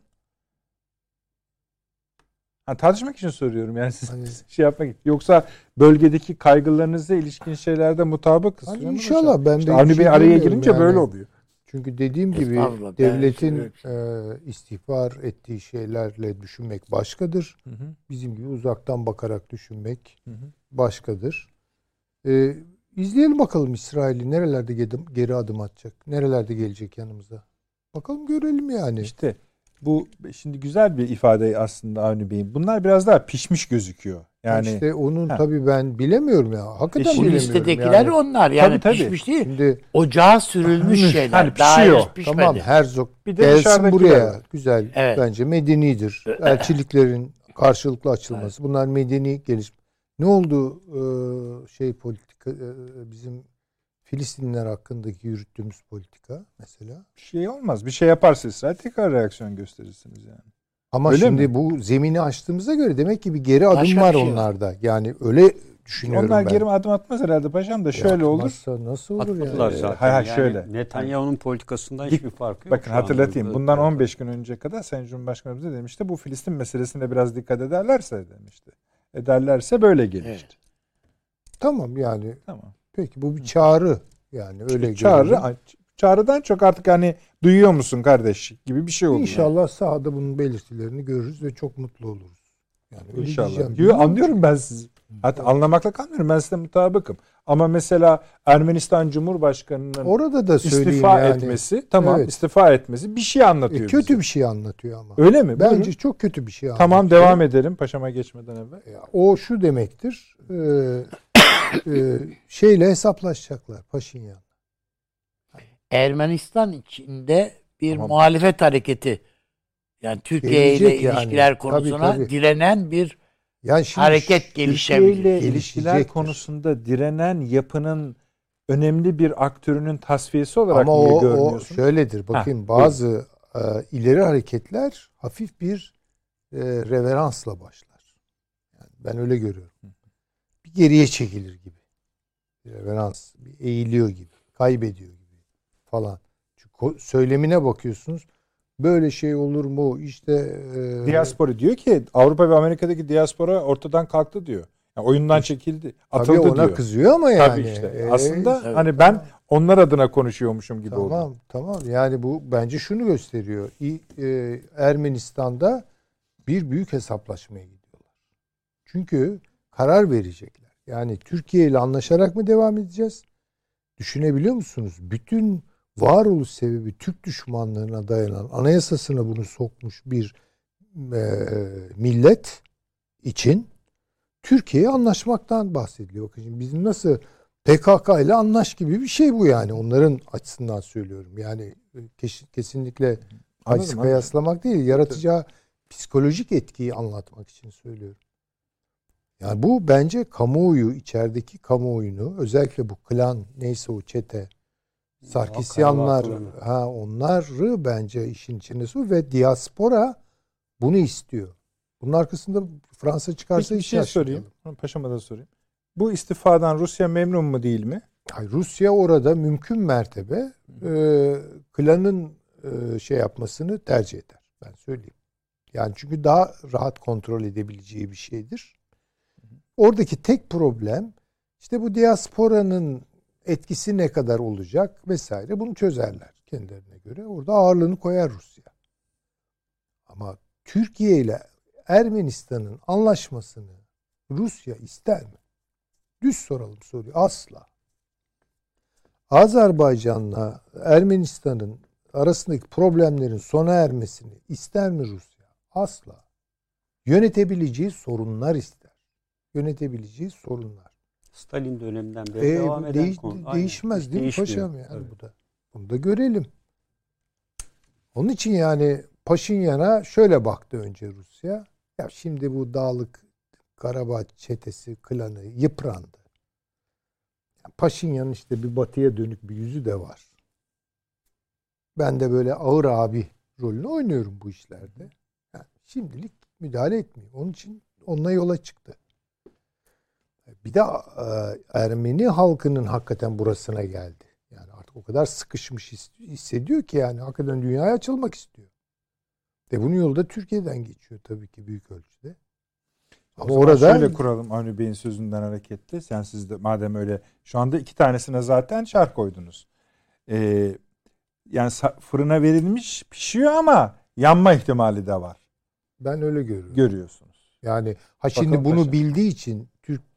[SPEAKER 1] Ha, tartışmak için soruyorum yani siz
[SPEAKER 3] Hani-
[SPEAKER 1] şey yapmak için. Yoksa bölgedeki kaygılarınıza ilişkin şeylerde mutabık.
[SPEAKER 3] Hani inşallah ben
[SPEAKER 1] İşte
[SPEAKER 3] de
[SPEAKER 1] Avni
[SPEAKER 3] bir şey
[SPEAKER 1] Bey araya girince
[SPEAKER 3] yani.
[SPEAKER 1] böyle oluyor.
[SPEAKER 3] Çünkü dediğim gibi devletin
[SPEAKER 2] şöyle-
[SPEAKER 3] e, istihbar ettiği şeylerle düşünmek başkadır.
[SPEAKER 1] Hı hı,
[SPEAKER 3] Bizim gibi uzaktan bakarak düşünmek
[SPEAKER 1] hı hı.
[SPEAKER 3] başkadır. E, izleyelim bakalım İsrail'i nerelerde geri, adım atacak? Nerelerde gelecek yanımıza? Bakalım görelim yani.
[SPEAKER 1] İşte bu şimdi güzel bir ifade aslında Avni Bey'in. Bunlar biraz daha pişmiş gözüküyor. Yani
[SPEAKER 3] işte onun
[SPEAKER 1] Ha.
[SPEAKER 3] tabii ben bilemiyorum ya. Hakikaten
[SPEAKER 1] E şimdi
[SPEAKER 3] bilemiyorum.
[SPEAKER 2] listedekiler
[SPEAKER 3] yani.
[SPEAKER 2] onlar. Yani
[SPEAKER 1] Tabii, tabii.
[SPEAKER 2] pişmiş değil.
[SPEAKER 3] Şimdi
[SPEAKER 2] Ocağa sürülmüş
[SPEAKER 1] Hani
[SPEAKER 2] şeyler. Daha
[SPEAKER 1] pişiyor.
[SPEAKER 2] henüz pişmedi.
[SPEAKER 3] tamam Herzog
[SPEAKER 1] bir de
[SPEAKER 3] gelsin buraya.
[SPEAKER 1] var.
[SPEAKER 3] Güzel.
[SPEAKER 2] Evet.
[SPEAKER 3] Bence medenidir. Elçiliklerin karşılıklı açılması. Bunlar medeni gelişme. Ne oldu e, şey politika e, bizim Filistinler hakkındaki yürüttüğümüz politika mesela?
[SPEAKER 1] Bir şey olmaz. Bir şey yaparsa İsrail tekrar reaksiyon gösterirsiniz yani.
[SPEAKER 3] Ama
[SPEAKER 1] Öyle
[SPEAKER 3] şimdi
[SPEAKER 1] mi?
[SPEAKER 3] bu zemini açtığımıza göre demek ki bir geri adım
[SPEAKER 2] Başka
[SPEAKER 3] var
[SPEAKER 2] şey
[SPEAKER 3] onlarda. Yani öyle düşünüyorum
[SPEAKER 1] Onlar
[SPEAKER 3] ben.
[SPEAKER 1] geri adım atmaz herhalde paşam da şöyle olur.
[SPEAKER 3] Atmazsa nasıl olur
[SPEAKER 4] Atmadılar
[SPEAKER 3] yani?
[SPEAKER 4] zaten.
[SPEAKER 1] Hay hay
[SPEAKER 4] yani
[SPEAKER 1] şöyle.
[SPEAKER 4] Netanyahu'nun politikasından hiçbir farkı yok.
[SPEAKER 1] Bakın
[SPEAKER 4] anda.
[SPEAKER 1] hatırlatayım.
[SPEAKER 4] Evet,
[SPEAKER 1] Bundan
[SPEAKER 4] evet.
[SPEAKER 1] 15 gün önce kadar Sayın Cumhurbaşkanımız da demişti. Bu Filistin meselesine biraz dikkat ederlerse demişti. Ederlerse böyle gelir.
[SPEAKER 2] Evet.
[SPEAKER 3] Tamam yani
[SPEAKER 1] Tamam.
[SPEAKER 3] peki bu bir çağrı yani öyle
[SPEAKER 1] Çağrı,
[SPEAKER 3] görelim.
[SPEAKER 1] çağrıdan çok artık hani duyuyor musun kardeş gibi bir şey oldu.
[SPEAKER 3] İnşallah sahada bunun belirtilerini görürüz ve çok mutlu oluruz. Yani öyle
[SPEAKER 1] İnşallah.
[SPEAKER 3] diyeceğim.
[SPEAKER 1] Yo, anlıyorum ben sizi. Hatta anlamakla kalmıyorum. Ben size mutabıkım. Ama mesela Ermenistan Cumhurbaşkanı'nın
[SPEAKER 3] Orada da söyleyeyim
[SPEAKER 1] istifa
[SPEAKER 3] yani.
[SPEAKER 1] etmesi, tamam
[SPEAKER 3] Evet.
[SPEAKER 1] istifa etmesi bir şey
[SPEAKER 3] E,
[SPEAKER 1] anlatıyor.
[SPEAKER 3] kötü
[SPEAKER 1] bize.
[SPEAKER 3] bir şey anlatıyor ama.
[SPEAKER 1] Öyle mi?
[SPEAKER 3] Bence
[SPEAKER 1] Buyurun.
[SPEAKER 3] çok kötü bir şey anlatıyor.
[SPEAKER 1] Tamam devam edelim paşama geçmeden evvel.
[SPEAKER 3] Ya, O şu demektir. e, e, şeyle hesaplaşacaklar Paşinyan.
[SPEAKER 2] Ermenistan içinde bir
[SPEAKER 1] Tamam.
[SPEAKER 2] muhalefet hareketi yani Türkiye ile
[SPEAKER 3] yani.
[SPEAKER 2] ilişkiler
[SPEAKER 3] Tabii,
[SPEAKER 2] konusuna
[SPEAKER 3] tabii.
[SPEAKER 2] direnen bir
[SPEAKER 3] Yani şimdi
[SPEAKER 2] hareket gelişebilir.
[SPEAKER 1] ile ilişkiler konusunda direnen yapının önemli bir aktörünün tasfiyesi olarak
[SPEAKER 3] ama
[SPEAKER 1] niye
[SPEAKER 3] o, o
[SPEAKER 1] görmüyorsun?
[SPEAKER 3] şöyledir. Bakayım
[SPEAKER 1] Ha,
[SPEAKER 3] bazı e, ileri hareketler hafif bir e, reveransla başlar. Yani ben öyle görüyorum. Bir geriye çekilir gibi. Bir reverans, bir eğiliyor gibi, kaybediyor gibi falan. Çünkü söylemine bakıyorsunuz. Böyle şey olur mu? İşte e,
[SPEAKER 1] Diaspora diyor ki Avrupa ve Amerika'daki diaspora ortadan kalktı diyor. Yani oyundan çekildi,
[SPEAKER 3] tabii
[SPEAKER 1] atıldı
[SPEAKER 3] ona
[SPEAKER 1] diyor.
[SPEAKER 3] kızıyor ama yani.
[SPEAKER 1] Tabii işte.
[SPEAKER 3] E,
[SPEAKER 1] Aslında
[SPEAKER 2] evet.
[SPEAKER 1] hani ben onlar adına konuşuyormuşum gibi oldu.
[SPEAKER 3] Tamam tamam yani bu bence şunu gösteriyor. E, Ermenistan'da bir büyük hesaplaşmaya gidiyorlar. Çünkü karar verecekler. Yani Türkiye ile anlaşarak mı devam edeceğiz? Düşünebiliyor musunuz? Bütün varoluş sebebi Türk düşmanlığına dayanan anayasasına bunu sokmuş bir e, millet için Türkiye'ye anlaşmaktan bahsediliyor. Bakın şimdi bizim nasıl PKK ile anlaş gibi bir şey bu yani. Onların açısından söylüyorum. Yani e, kes- kesinlikle
[SPEAKER 1] anladım.
[SPEAKER 3] kıyaslamak değil. Yaratacağı psikolojik etkiyi anlatmak için söylüyorum. Yani bu bence kamuoyu, içerideki kamuoyunu özellikle bu klan neyse o çete Sarkisyanlar ha onları bence işin içine su ve diaspora bunu istiyor. Bunun arkasında Fransa çıkarsa
[SPEAKER 1] Peki bir şey sorayım. Paşama da sorayım. Bu istifadan Rusya memnun mu değil mi?
[SPEAKER 3] Hayır, Rusya orada mümkün mertebe e, klanın e, şey yapmasını tercih eder. Ben söyleyeyim. Yani çünkü daha rahat kontrol edebileceği bir şeydir. Oradaki tek problem işte bu diasporanın etkisi ne kadar olacak vesaire bunu çözerler kendilerine göre. Orada ağırlığını koyar Rusya. Ama Türkiye ile Ermenistan'ın anlaşmasını Rusya ister mi? Düz soralım soruyu. Asla. Azerbaycan'la Ermenistan'ın arasındaki problemlerin sona ermesini ister mi Rusya? Asla. Yönetebileceği sorunlar ister. Yönetebileceği sorunlar.
[SPEAKER 4] Stalin döneminden beri
[SPEAKER 3] E,
[SPEAKER 4] devam eden
[SPEAKER 3] değiş-
[SPEAKER 4] konu. Aynen.
[SPEAKER 3] değişmez
[SPEAKER 4] Hiç
[SPEAKER 3] değil mi paşam yani
[SPEAKER 4] Tabii.
[SPEAKER 3] bu da. Bunu da görelim. Onun için yani Paşinyan'a şöyle baktı önce Rusya. Ya şimdi bu dağlık Karabağ çetesi, klanı yıprandı. Paşinyan'ın işte bir batıya dönük bir yüzü de var. Ben de böyle ağır abi rolünü oynuyorum bu işlerde. Yani şimdilik müdahale etmeyeyim. Onun için onunla yola çıktı. Bir de e, Ermeni halkının hakikaten burasına geldi. Yani artık o kadar sıkışmış his- hissediyor ki yani hakikaten dünyaya açılmak istiyor. Ve bunun yolu da Türkiye'den geçiyor tabii ki büyük ölçüde. Ama orada
[SPEAKER 1] şöyle kuralım Avni Bey'in sözünden hareketle. Sen siz de madem öyle şu anda iki tanesine zaten şart koydunuz. Ee, yani fırına verilmiş pişiyor ama yanma ihtimali de var.
[SPEAKER 3] ben öyle görüyorum.
[SPEAKER 1] Görüyorsunuz.
[SPEAKER 3] Yani ha şimdi
[SPEAKER 1] Bakalım
[SPEAKER 3] bunu
[SPEAKER 1] paşa.
[SPEAKER 3] bildiği için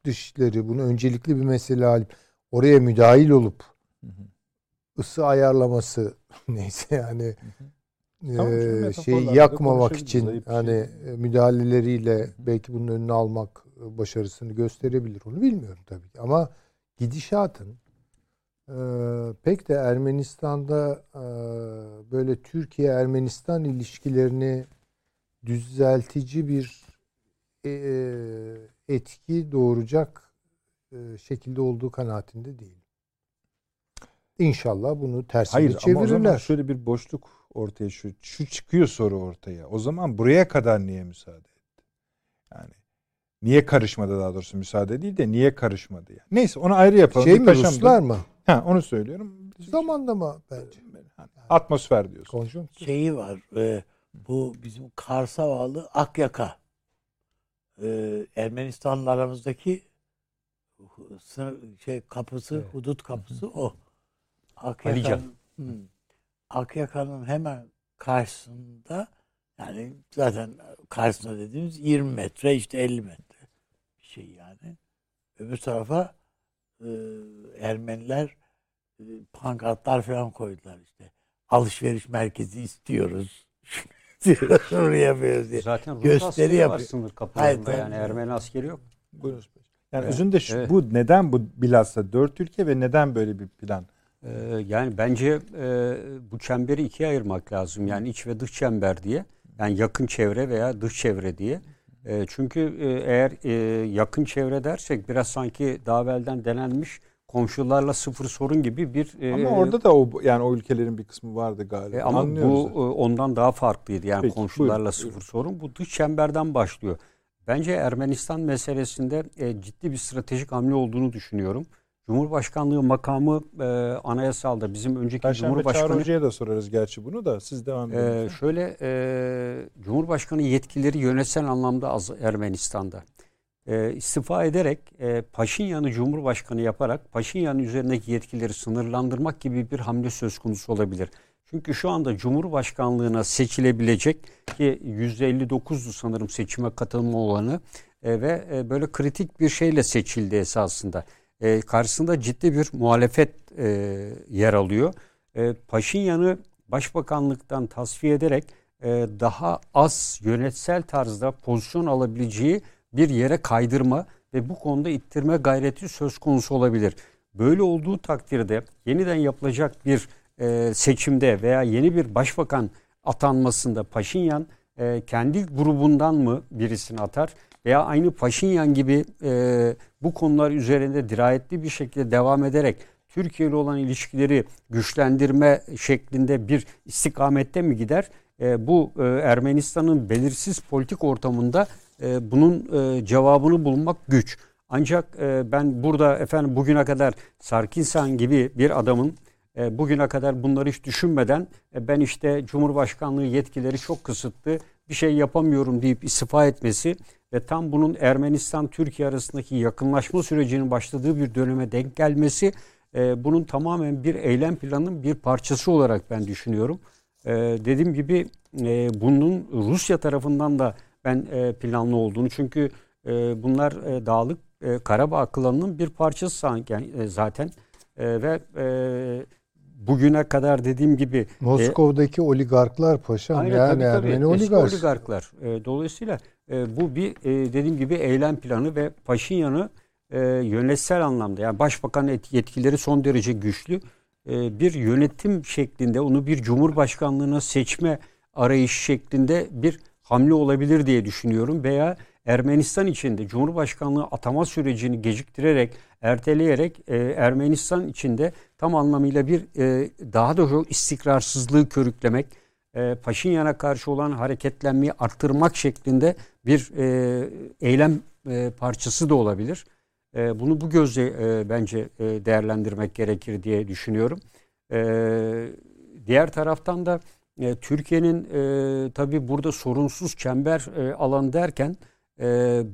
[SPEAKER 3] Dışları bunu öncelikli bir mesele alıp oraya müdahil olup ısı ayarlaması neyse yani
[SPEAKER 1] Tamam,
[SPEAKER 3] eee,
[SPEAKER 1] şu
[SPEAKER 3] şey
[SPEAKER 1] metaforlarda
[SPEAKER 3] yakmamak için
[SPEAKER 1] şey
[SPEAKER 3] hani e, müdahaleleriyle belki bunun önünü almak e, başarısını gösterebilir. Onu bilmiyorum tabii ki. Ama gidişatın e, pek de Ermenistan'da e, böyle Türkiye-Ermenistan ilişkilerini düzeltici bir e, etki doğuracak e, şekilde olduğu kanaatinde değilim. İnşallah bunu tersine
[SPEAKER 1] Hayır ama o zaman
[SPEAKER 3] çevirirler.
[SPEAKER 1] şöyle bir boşluk ortaya şu, şu çıkıyor soru ortaya. O zaman buraya kadar niye müsaade etti? Yani niye karışmadı daha doğrusu müsaade değil de niye karışmadı yani. Neyse onu ayrı yapalım.
[SPEAKER 3] şey
[SPEAKER 1] Bir
[SPEAKER 3] mi
[SPEAKER 1] paşam da-
[SPEAKER 3] Ruslar mı?
[SPEAKER 1] Ha, onu söylüyorum.
[SPEAKER 3] Zamanlama bence.
[SPEAKER 1] Atmosfer diyorsun.
[SPEAKER 3] Konjonktür.
[SPEAKER 2] şeyi var. e, bu bizim Kars'a bağlı Akyaka. E, Ermenistan'la aramızdaki sınır şey kapısı,
[SPEAKER 3] Evet.
[SPEAKER 2] hudut kapısı o. Akyaka'nın Hı. Akyaka'nın hemen karşısında yani zaten karşısında dediğimiz 20 metre işte 50 metre bir şey yani. Öbür tarafa e, Ermeniler e, pankartlar falan koydular işte. Alışveriş merkezi istiyoruz. Şunu yapıyoruz diye.
[SPEAKER 4] Zaten Rus
[SPEAKER 2] Gösteri
[SPEAKER 4] askeri var
[SPEAKER 2] yapıyor.
[SPEAKER 4] sınır kapılarında
[SPEAKER 2] Hayır,
[SPEAKER 4] yani
[SPEAKER 2] tabii.
[SPEAKER 4] Ermeni askeri yok.
[SPEAKER 1] Buyurun. Yani
[SPEAKER 4] Evet,
[SPEAKER 1] özünde şu,
[SPEAKER 4] evet.
[SPEAKER 1] bu neden bu bilhassa dört ülke ve neden böyle bir plan?
[SPEAKER 4] Ee, yani bence e, bu çemberi ikiye ayırmak lazım. Yani iç ve dış çember diye. Yani yakın çevre veya dış çevre diye. E, çünkü e, eğer e, yakın çevre dersek biraz sanki daha evvelden denenmiş komşularla sıfır sorun gibi bir e,
[SPEAKER 1] Ama orada da o yani o ülkelerin bir kısmı vardı galiba.
[SPEAKER 4] e, ama
[SPEAKER 1] Anlıyoruz
[SPEAKER 4] bu
[SPEAKER 1] zaten.
[SPEAKER 4] e, ondan daha farklıydı. Yani
[SPEAKER 1] Peki,
[SPEAKER 4] komşularla
[SPEAKER 1] buyurun,
[SPEAKER 4] sıfır
[SPEAKER 1] buyurun.
[SPEAKER 4] sorun. Bu dış çemberden başlıyor. Bence Ermenistan meselesinde e, ciddi bir stratejik hamle olduğunu düşünüyorum. Cumhurbaşkanlığı makamı e, anayasalda bizim önceki
[SPEAKER 1] Perşembe Çağrı
[SPEAKER 4] Cumhurbaşkanı
[SPEAKER 1] Hoca'ya da sorarız gerçi bunu da siz devam edin.
[SPEAKER 4] ee, şöyle e, Cumhurbaşkanı yetkileri yönetsel anlamda az Ermenistan'da. E, istifa ederek e, Paşinyan'ı Cumhurbaşkanı yaparak Paşinyan'ın üzerindeki yetkileri sınırlandırmak gibi bir hamle söz konusu olabilir. Çünkü şu anda Cumhurbaşkanlığına seçilebilecek ki %59'du sanırım seçime katılma olanı e, ve e, böyle kritik bir şeyle seçildi esasında. E, karşısında ciddi bir muhalefet e, yer alıyor. E, Paşinyan'ı başbakanlıktan tasfiye ederek e, daha az yönetsel tarzda pozisyon alabileceği bir yere kaydırma ve bu konuda ittirme gayreti söz konusu olabilir. Böyle olduğu takdirde yeniden yapılacak bir e, seçimde veya yeni bir başbakan atanmasında Paşinyan e, kendi grubundan mı birisini atar veya aynı Paşinyan gibi e, bu konular üzerinde dirayetli bir şekilde devam ederek Türkiye ile olan ilişkileri güçlendirme şeklinde bir istikamette mi gider? E, bu e, Ermenistan'ın belirsiz politik ortamında e, bunun e, cevabını bulmak güç. Ancak e, ben burada efendim bugüne kadar Sarkinsan gibi bir adamın e, bugüne kadar bunları hiç düşünmeden e, ben işte Cumhurbaşkanlığı yetkileri çok kısıtlı bir şey yapamıyorum deyip istifa etmesi ve tam bunun Ermenistan-Türkiye arasındaki yakınlaşma sürecinin başladığı bir döneme denk gelmesi e, bunun tamamen bir eylem planının bir parçası olarak ben düşünüyorum. E, dediğim gibi e, bunun Rusya tarafından da ben e, planlı olduğunu çünkü e, bunlar e, dağlık e, Karabağ klanının bir parçası sanki e, zaten E, ve e, bugüne kadar dediğim gibi
[SPEAKER 3] Moskova'daki oligarklar paşam
[SPEAKER 4] Aynen,
[SPEAKER 3] yani
[SPEAKER 4] tabii, tabii.
[SPEAKER 3] Ermeni oligark.
[SPEAKER 4] oligarklar. E, dolayısıyla e, bu bir e, dediğim gibi eylem planı ve Paşinyan'ı e, yönetsel anlamda yani başbakan et- yetkileri son derece güçlü e, bir yönetim şeklinde onu bir cumhurbaşkanlığına seçme arayış şeklinde bir hamle olabilir diye düşünüyorum veya Ermenistan içinde Cumhurbaşkanlığı atama sürecini geciktirerek, erteleyerek e, Ermenistan içinde tam anlamıyla bir e, daha da çok istikrarsızlığı körüklemek, e, Paşinyan'a karşı olan hareketlenmeyi arttırmak şeklinde bir e, eylem e, parçası da olabilir. E, bunu bu gözle e, bence e, değerlendirmek gerekir diye düşünüyorum. E, diğer taraftan da e, Türkiye'nin e, tabii burada sorunsuz çember e, alan derken e,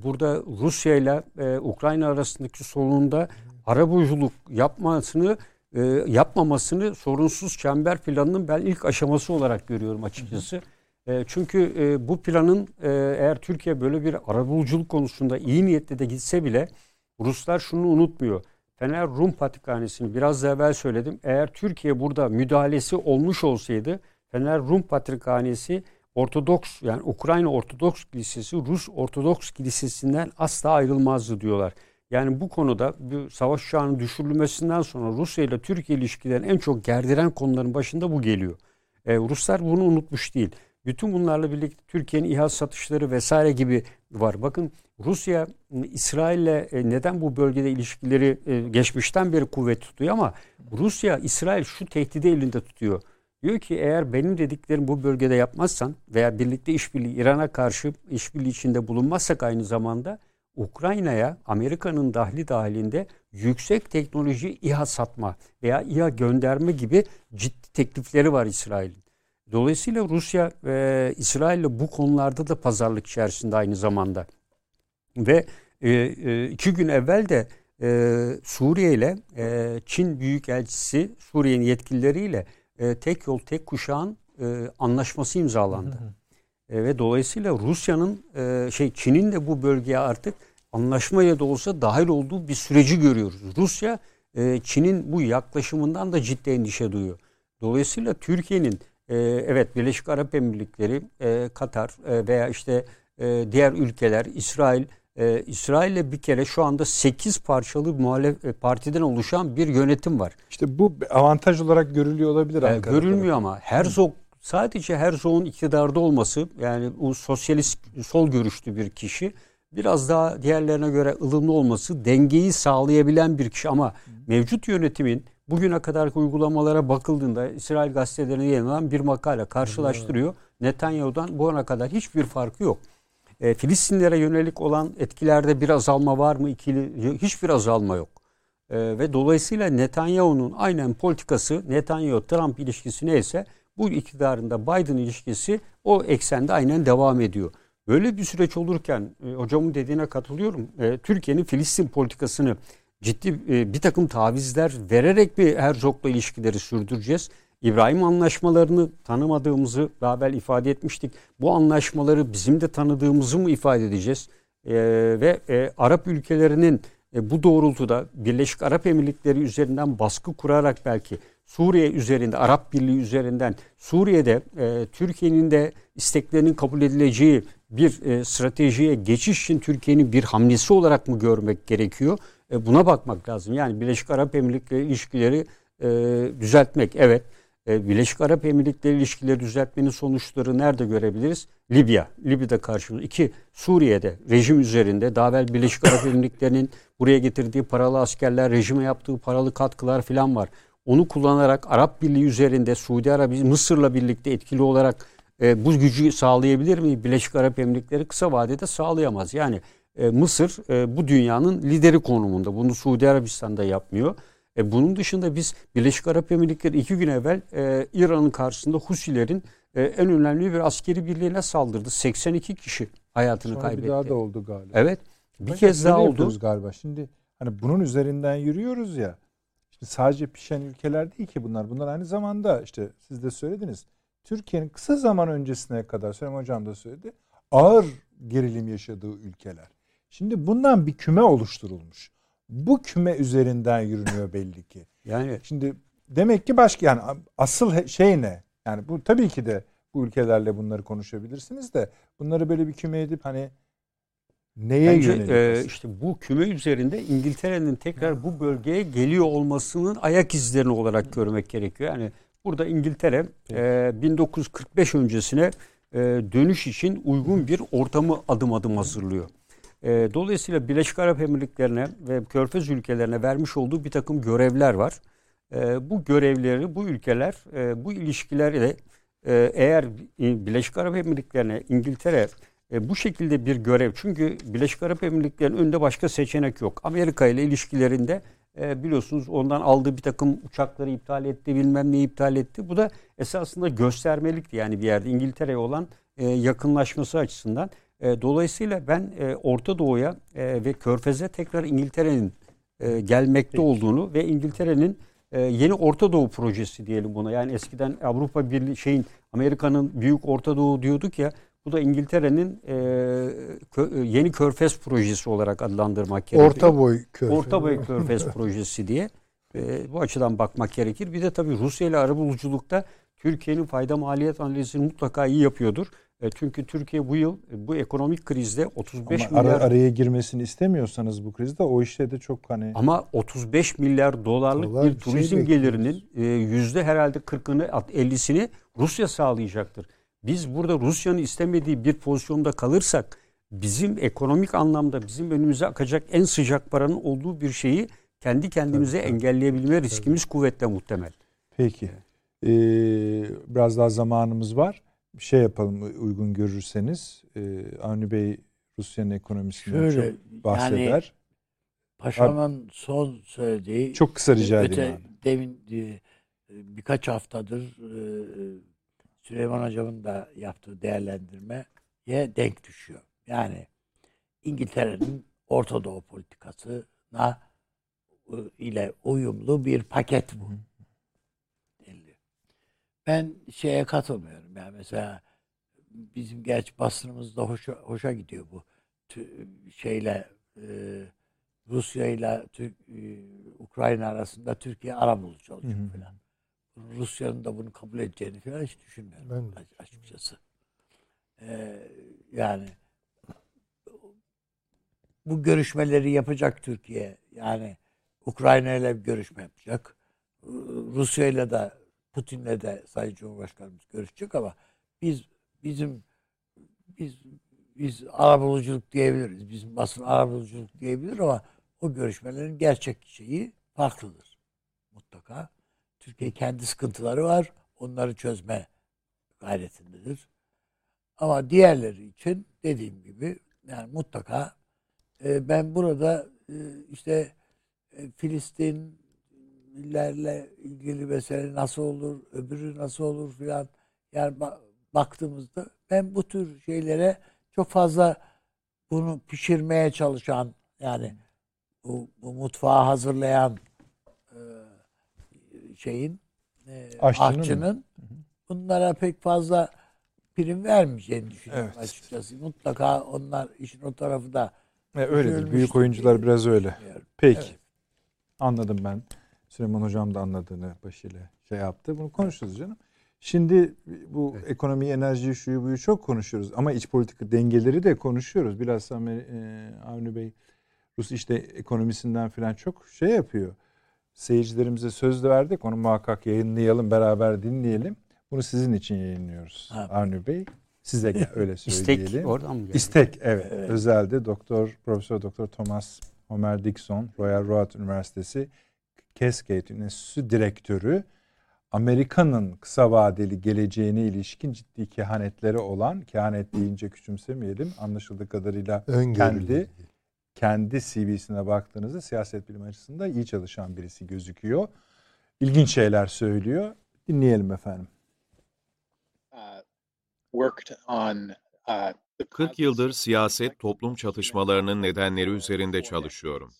[SPEAKER 4] burada Rusya ile e, Ukrayna arasındaki sorununda arabuluculuk yapmasını e, yapmamasını sorunsuz çember planının ben ilk aşaması olarak görüyorum açıkçası. E, çünkü e, bu planın e, eğer Türkiye böyle bir arabuluculuk konusunda iyi niyetle de gitse bile Ruslar şunu unutmuyor. Fener Rum Patrikhanesi'ni biraz da evvel söyledim. Eğer Türkiye burada müdahalesi olmuş olsaydı Fener Rum Patrikhanesi Ortodoks yani Ukrayna Ortodoks Kilisesi Rus Ortodoks Kilisesi'nden asla ayrılmazdı diyorlar. Yani bu konuda bu savaş uçağının düşürülmesinden sonra Rusya ile Türkiye ilişkilerini en çok gerdiren konuların başında bu geliyor. Ee, Ruslar bunu unutmuş değil. Bütün bunlarla birlikte Türkiye'nin İHA satışları vesaire gibi var. Bakın Rusya İsrail'le e, neden bu bölgede ilişkileri e, geçmişten beri kuvvet tutuyor ama Rusya İsrail şu tehdidi elinde tutuyor. Diyor ki eğer benim dediklerim bu bölgede yapmazsan veya birlikte işbirliği İran'a karşı işbirliği içinde bulunmazsak aynı zamanda Ukrayna'ya Amerika'nın dahli dahilinde yüksek teknoloji İHA satma veya İHA gönderme gibi ciddi teklifleri var İsrail'in. Dolayısıyla Rusya e, İsrail'le bu konularda da pazarlık içerisinde aynı zamanda. Ve e, e, iki gün evvel de e, Suriye ile e, Çin Büyükelçisi Suriye'nin yetkilileriyle e, tek yol tek kuşağın e, anlaşması imzalandı. E, ve dolayısıyla Rusya'nın e, şey Çin'in de bu bölgeye artık anlaşmaya da olsa dahil olduğu bir süreci görüyoruz. Rusya e, Çin'in bu yaklaşımından da ciddi endişe duyuyor. Dolayısıyla Türkiye'nin e, evet Birleşik Arap Emirlikleri, e, Katar e, veya işte e, diğer ülkeler, İsrail, e, İsrail'le bir kere şu anda 8 parçalı muhalef e, partiden oluşan bir yönetim var.
[SPEAKER 1] İşte bu avantaj olarak görülüyor olabilir.
[SPEAKER 4] E,
[SPEAKER 1] Ankara'da.
[SPEAKER 4] görülmüyor ama Herzog sadece Herzog'un iktidarda olması yani o sosyalist sol görüşlü bir kişi biraz daha diğerlerine göre ılımlı olması dengeyi sağlayabilen bir kişi ama mevcut yönetimin bugüne kadar uygulamalara bakıldığında İsrail gazetelerine yayınlanan bir makale karşılaştırıyor. Netanyahu'dan bu ana kadar hiçbir farkı yok. E, Filistinlere yönelik olan etkilerde bir azalma var mı? İkili, hiçbir azalma yok. E, ve dolayısıyla Netanyahu'nun aynen politikası Netanyahu-Trump ilişkisi neyse bu iktidarında Biden ilişkisi o eksende aynen devam ediyor. Böyle bir süreç olurken e, hocamın dediğine katılıyorum. E, Türkiye'nin Filistin politikasını ciddi e, bir takım tavizler vererek bir Herzog'la ilişkileri sürdüreceğiz. İbrahim anlaşmalarını tanımadığımızı daha evvel ifade etmiştik. Bu anlaşmaları bizim de tanıdığımızı mı ifade edeceğiz? E, ve e, Arap ülkelerinin e, bu doğrultuda Birleşik Arap Emirlikleri üzerinden baskı kurarak belki Suriye üzerinde, Arap Birliği üzerinden Suriye'de e, Türkiye'nin de isteklerinin kabul edileceği bir e, stratejiye geçiş için Türkiye'nin bir hamlesi olarak mı görmek gerekiyor? E, buna bakmak lazım. Yani Birleşik Arap Emirlikleri ilişkileri e, düzeltmek evet. E, Birleşik Arap Emirlikleri ilişkileri düzeltmenin sonuçları nerede görebiliriz? Libya. Libya'da karşımız. İki, Suriye'de rejim üzerinde daha evvel Birleşik Arap Emirlikleri'nin buraya getirdiği paralı askerler, rejime yaptığı paralı katkılar falan var. Onu kullanarak Arap Birliği üzerinde Suudi Arabistan, Mısır'la birlikte etkili olarak e, bu gücü sağlayabilir mi? Birleşik Arap Emirlikleri kısa vadede sağlayamaz. Yani e, Mısır e, bu dünyanın lideri konumunda. Bunu Suudi Arabistan'da yapmıyor. E, bunun dışında biz Birleşik Arap Emirlikleri iki gün evvel e, İran'ın karşısında Husilerin e, en önemli bir askeri birliğine saldırdı. 82 kişi hayatını
[SPEAKER 1] Sonra
[SPEAKER 4] kaybetti.
[SPEAKER 1] bir daha da oldu galiba.
[SPEAKER 4] Evet. Bir
[SPEAKER 1] Fakat
[SPEAKER 4] kez daha oldu.
[SPEAKER 1] galiba. Şimdi hani bunun üzerinden yürüyoruz ya. İşte sadece pişen ülkeler değil ki bunlar. Bunlar aynı zamanda işte siz de söylediniz. Türkiye'nin kısa zaman öncesine kadar Süleyman Hocam da söyledi. Ağır gerilim yaşadığı ülkeler. Şimdi bundan bir küme oluşturulmuş. Bu küme üzerinden yürünüyor belli ki.
[SPEAKER 4] Yani
[SPEAKER 1] Şimdi demek ki başka yani asıl şey ne? Yani bu tabii ki de bu ülkelerle bunları konuşabilirsiniz de bunları böyle bir küme edip hani Neye
[SPEAKER 4] Bence
[SPEAKER 1] yönelik?
[SPEAKER 4] e, işte bu küme üzerinde İngiltere'nin tekrar bu bölgeye geliyor olmasının ayak izlerini olarak görmek gerekiyor. Yani burada İngiltere e, 1945 öncesine e, dönüş için uygun bir ortamı adım adım hazırlıyor. E, dolayısıyla Birleşik Arap Emirlikleri'ne ve Körfez ülkelerine vermiş olduğu bir takım görevler var. E, bu görevleri bu ülkeler e, bu ilişkilerle e, eğer Birleşik Arap Emirlikleri'ne İngiltere e, bu şekilde bir görev çünkü Birleşik Arap Emirlikleri'nin önünde başka seçenek yok. Amerika ile ilişkilerinde e, biliyorsunuz ondan aldığı bir takım uçakları iptal etti bilmem neyi iptal etti. Bu da esasında göstermelikti yani bir yerde İngiltere'ye olan e, yakınlaşması açısından. E, dolayısıyla ben e, Orta Doğu'ya e, ve Körfez'e tekrar İngiltere'nin e, gelmekte
[SPEAKER 1] Peki.
[SPEAKER 4] olduğunu ve İngiltere'nin e, yeni Orta Doğu projesi diyelim buna. Yani eskiden Avrupa Birliği şeyin Amerika'nın büyük Orta Doğu diyorduk ya. Bu da İngiltere'nin e, kö- e, yeni Körfez projesi olarak adlandırmak gerekiyor.
[SPEAKER 3] Orta boy körfez.
[SPEAKER 4] Orta boy Körfez projesi diye e, bu açıdan bakmak gerekir. Bir de tabii Rusya ile arabuluculukta Türkiye'nin fayda maliyet analizini mutlaka iyi yapıyordur. E, çünkü Türkiye bu yıl e, bu ekonomik krizde 35
[SPEAKER 1] Ama ara-
[SPEAKER 4] milyar
[SPEAKER 1] araya girmesini istemiyorsanız bu krizde o işte de çok hani
[SPEAKER 4] ama 35 milyar dolarlık
[SPEAKER 3] Dolar
[SPEAKER 4] bir
[SPEAKER 3] şey
[SPEAKER 4] turizm
[SPEAKER 3] bekliyoruz.
[SPEAKER 4] gelirinin e, yüzde herhalde 40'ını 50'sini Rusya sağlayacaktır. Biz burada Rusya'nın istemediği bir pozisyonda kalırsak bizim ekonomik anlamda bizim önümüze akacak en sıcak paranın olduğu bir şeyi kendi kendimize
[SPEAKER 3] Tabii, tabii.
[SPEAKER 4] engelleyebilme riskimiz kuvvetle muhtemel.
[SPEAKER 1] Peki. Ee, biraz daha zamanımız var. Bir şey yapalım uygun görürseniz. Ee, Avni Bey Rusya'nın ekonomisinden
[SPEAKER 2] Şöyle
[SPEAKER 1] çok bahseder.
[SPEAKER 2] yani paşamın son söylediği
[SPEAKER 1] çok kısa rica
[SPEAKER 2] öte,
[SPEAKER 1] edeyim. abi.
[SPEAKER 2] demin e, birkaç haftadır e, Süleyman Hocam'ın da yaptığı değerlendirmeye denk düşüyor. Yani İngiltere'nin Orta Doğu politikasına e, ile uyumlu bir paket bu. Ben şeye katılmıyorum. Yani mesela bizim gerçi basınımızda hoşa, hoşa gidiyor bu Tü- şeyle e, Rusya ile Türk, e, Ukrayna arasında Türkiye ara bulucu olacak falan. Rusya'nın da bunu kabul edeceğini falan hiç düşünmüyorum
[SPEAKER 3] Ben de.
[SPEAKER 2] aç- açıkçası. E, yani bu görüşmeleri yapacak Türkiye. Yani Ukrayna ile bir görüşme yapacak. Rusya ile de Putin'le de Sayın Cumhurbaşkanımız görüşecek ama biz bizim biz biz arabuluculuk diyebiliriz. Bizim basın arabuluculuk diyebilir ama o görüşmelerin gerçek şeyi farklıdır. Mutlaka. Türkiye kendi sıkıntıları var. Onları çözme gayretindedir. Ama diğerleri için dediğim gibi yani mutlaka e, ben burada e, işte e, Filistinlilerle ilgili mesele nasıl olur, öbürü nasıl olur filan yani ba- baktığımızda ben bu tür şeylere çok fazla bunu pişirmeye çalışan yani bu, bu mutfağı hazırlayan e, şeyin e,
[SPEAKER 1] Aşçının mı?
[SPEAKER 2] bunlara pek fazla prim vermeyeceğini düşünüyorum
[SPEAKER 1] Evet.
[SPEAKER 2] açıkçası. Mutlaka onlar işin o tarafı da
[SPEAKER 1] E, öyledir. Büyük oyuncular biraz öyle. Peki.
[SPEAKER 2] Evet.
[SPEAKER 1] Anladım ben. Süleyman Hocam da anladığını başıyla şey yaptı. Bunu konuşuruz canım. Şimdi bu ekonomi, enerji, şuyu buyu çok konuşuyoruz. Ama iç politika dengeleri de konuşuyoruz. Amer, e, Avni Bey Rus işte ekonomisinden falan çok şey yapıyor. Seyircilerimize söz de verdik. Onu muhakkak yayınlayalım, beraber dinleyelim. Bunu sizin için yayınlıyoruz
[SPEAKER 2] Ha.
[SPEAKER 1] Avni Bey. Size gel, öyle
[SPEAKER 4] İstek
[SPEAKER 1] söyleyelim.
[SPEAKER 4] oradan mı geldi?
[SPEAKER 1] İstek evet.
[SPEAKER 2] Evet.
[SPEAKER 1] Özelde Doktor Profesör Doktor Thomas Homer Dixon Royal Road Üniversitesi Cascade Üniversitesi direktörü Amerika'nın kısa vadeli geleceğine ilişkin ciddi kehanetleri olan kehanet deyince küçümsemeyelim anlaşıldığı kadarıyla kendi kendi CV'sine baktığınızda siyaset bilim açısından iyi çalışan birisi gözüküyor. İlginç şeyler söylüyor. Dinleyelim efendim.
[SPEAKER 8] uh, worked on uh, the
[SPEAKER 9] 40 yıldır siyaset toplum çatışmalarının nedenleri üzerinde çalışıyorum.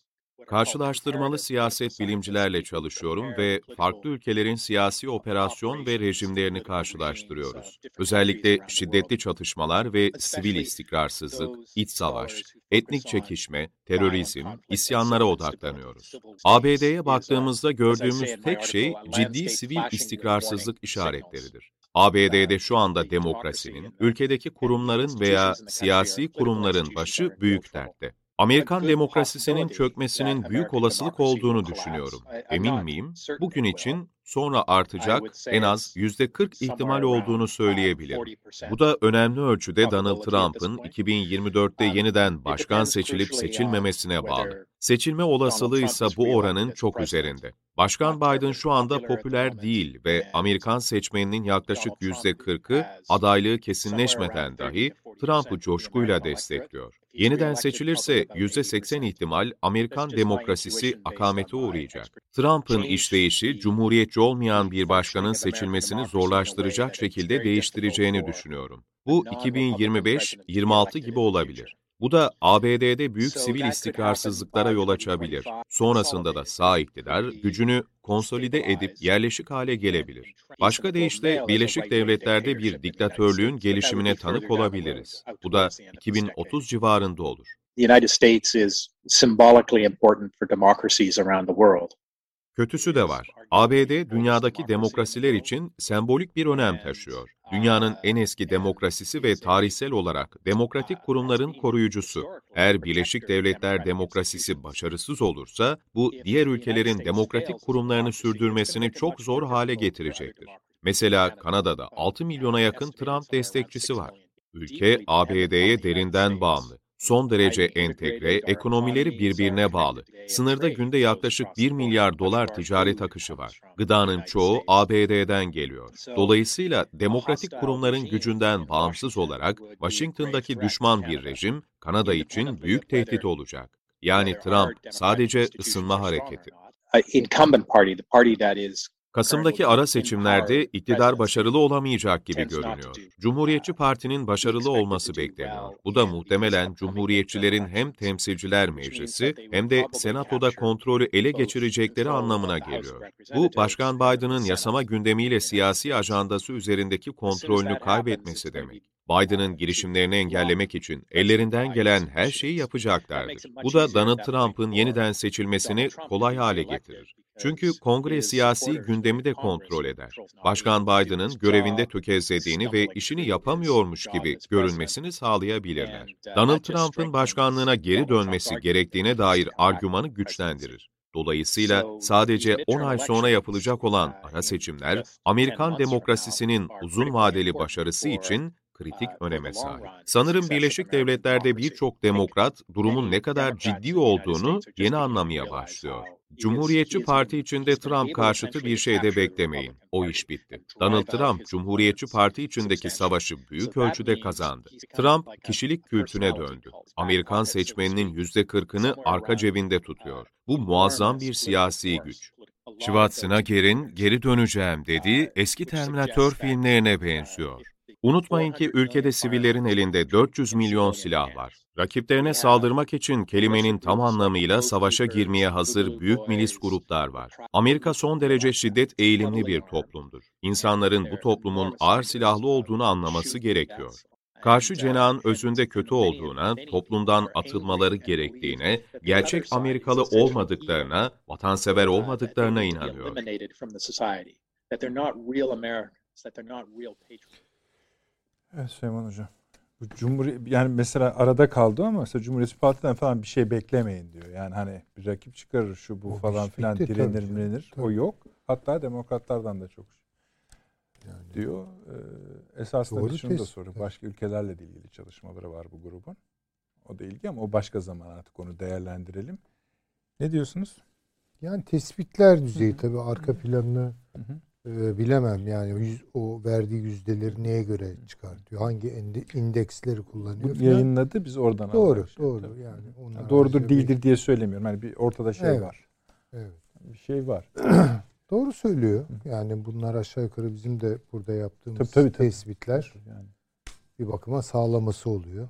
[SPEAKER 9] Karşılaştırmalı siyaset bilimcilerle çalışıyorum ve farklı ülkelerin siyasi operasyon ve rejimlerini karşılaştırıyoruz. Özellikle şiddetli çatışmalar ve sivil istikrarsızlık, iç savaş, etnik çekişme, terörizm, isyanlara odaklanıyoruz. ABD'ye baktığımızda gördüğümüz tek şey ciddi sivil istikrarsızlık işaretleridir. ABD'de şu anda demokrasinin, ülkedeki kurumların veya siyasi kurumların başı büyük dertte. Amerikan demokrasisinin çökmesinin büyük olasılık olduğunu düşünüyorum. Emin miyim? Bugün için sonra artacak en az %40 ihtimal olduğunu söyleyebilirim. Bu da önemli ölçüde Donald Trump'ın 2024'te yeniden başkan seçilip seçilmemesine bağlı. Seçilme olasılığı ise bu oranın çok üzerinde. Başkan Biden şu anda popüler değil ve Amerikan seçmeninin yaklaşık %40'ı adaylığı kesinleşmeden dahi Trump'ı coşkuyla destekliyor. Yeniden seçilirse %80 ihtimal Amerikan demokrasisi akamete uğrayacak. Trump'ın işleyişi, cumhuriyetçi olmayan bir başkanın seçilmesini zorlaştıracak şekilde değiştireceğini düşünüyorum. Bu 2025-26 gibi olabilir. Bu da ABD'de büyük sivil istikrarsızlıklara yol açabilir. Sonrasında da sağ iktidar gücünü konsolide edip yerleşik hale gelebilir. Başka deyişle Birleşik Devletler'de bir diktatörlüğün gelişimine tanık olabiliriz. Bu da 2030 civarında olur.
[SPEAKER 8] The United States is symbolically important for democracies around the world.
[SPEAKER 9] Kötüsü de var. ABD dünyadaki demokrasiler için sembolik bir önem taşıyor. Dünyanın en eski demokrasisi ve tarihsel olarak demokratik kurumların koruyucusu. Eğer Birleşik Devletler demokrasisi başarısız olursa bu diğer ülkelerin demokratik kurumlarını sürdürmesini çok zor hale getirecektir. Mesela Kanada'da 6 milyona yakın Trump destekçisi var. Ülke ABD'ye derinden bağımlı son derece entegre, ekonomileri birbirine bağlı. Sınırda günde yaklaşık 1 milyar dolar ticaret akışı var. Gıdanın çoğu ABD'den geliyor. Dolayısıyla demokratik kurumların gücünden bağımsız olarak Washington'daki düşman bir rejim Kanada için büyük tehdit olacak. Yani Trump sadece ısınma hareketi.
[SPEAKER 8] Incumbent party, the party that is
[SPEAKER 9] Kasım'daki ara seçimlerde iktidar başarılı olamayacak gibi görünüyor. Cumhuriyetçi Parti'nin başarılı olması bekleniyor. Bu da muhtemelen Cumhuriyetçilerin hem Temsilciler Meclisi hem de Senato'da kontrolü ele geçirecekleri anlamına geliyor. Bu, Başkan Biden'ın yasama gündemiyle siyasi ajandası üzerindeki kontrolünü kaybetmesi demek. Biden'ın girişimlerini engellemek için ellerinden gelen her şeyi yapacaklardır. Bu da Donald Trump'ın yeniden seçilmesini kolay hale getirir. Çünkü kongre siyasi gündemi de kontrol eder. Başkan Biden'ın görevinde tökezlediğini ve işini yapamıyormuş gibi görünmesini sağlayabilirler. Donald Trump'ın başkanlığına geri dönmesi gerektiğine dair argümanı güçlendirir. Dolayısıyla sadece 10 ay sonra yapılacak olan ara seçimler, Amerikan demokrasisinin uzun vadeli başarısı için kritik öneme sahip. Sanırım Birleşik Devletler'de birçok demokrat durumun ne kadar ciddi olduğunu yeni anlamaya başlıyor. Cumhuriyetçi Parti içinde Trump karşıtı bir şey de beklemeyin. O iş bitti. Donald Trump, Cumhuriyetçi Parti içindeki savaşı büyük ölçüde kazandı. Trump, kişilik kültüne döndü. Amerikan seçmeninin %40'ını arka cebinde tutuyor. Bu muazzam bir siyasi güç. Schwarzenegger'in geri döneceğim dediği eski Terminator filmlerine benziyor. Unutmayın ki ülkede sivillerin elinde 400 milyon silah var. Rakiplerine saldırmak için kelimenin tam anlamıyla savaşa girmeye hazır büyük milis gruplar var. Amerika son derece şiddet eğilimli bir toplumdur. İnsanların bu toplumun ağır silahlı olduğunu anlaması gerekiyor. Karşı cenahın özünde kötü olduğuna, toplumdan atılmaları gerektiğine, gerçek Amerikalı olmadıklarına, vatansever olmadıklarına inanıyor.
[SPEAKER 1] Evet Süleyman Hocam. Bu Cumhur yani mesela arada kaldı ama mesela Cumhuriyetçi Parti'den falan bir şey beklemeyin diyor. Yani hani bir rakip çıkarır şu bu
[SPEAKER 3] O
[SPEAKER 1] falan filan
[SPEAKER 3] bitti,
[SPEAKER 1] direnir
[SPEAKER 3] tabii
[SPEAKER 1] mirenir.
[SPEAKER 3] canım,
[SPEAKER 1] O yok. Hatta demokratlardan da çok
[SPEAKER 3] Yani
[SPEAKER 1] diyor. Ee, esasında
[SPEAKER 3] Doğru
[SPEAKER 1] şunu da soruyor. Başka ülkelerle de ilgili çalışmaları var bu grubun. O da ilgi ama o başka zaman artık onu değerlendirelim. Ne diyorsunuz?
[SPEAKER 3] Yani tespitler düzeyi tabii arka planını
[SPEAKER 1] Hı hı.
[SPEAKER 3] E, bilemem. Yani yüz, o verdiği yüzdeleri neye göre çıkartıyor? Hangi indeksleri
[SPEAKER 1] Bu
[SPEAKER 3] kullanıyor? filan.
[SPEAKER 1] yayınladı biz oradan
[SPEAKER 3] Doğru,
[SPEAKER 1] aldık.
[SPEAKER 3] doğru.
[SPEAKER 1] Tabii,
[SPEAKER 3] Yani
[SPEAKER 1] Yani doğrudur
[SPEAKER 3] haricinde
[SPEAKER 1] değildir diye söylemiyorum. Yani bir ortada şey
[SPEAKER 3] Evet.
[SPEAKER 1] var.
[SPEAKER 3] Evet.
[SPEAKER 1] Bir şey var.
[SPEAKER 3] Doğru söylüyor. Yani bunlar aşağı yukarı bizim de burada yaptığımız
[SPEAKER 1] Tabii, tabii, tabii.
[SPEAKER 3] tespitler
[SPEAKER 1] Yani
[SPEAKER 3] bir bakıma sağlaması oluyor.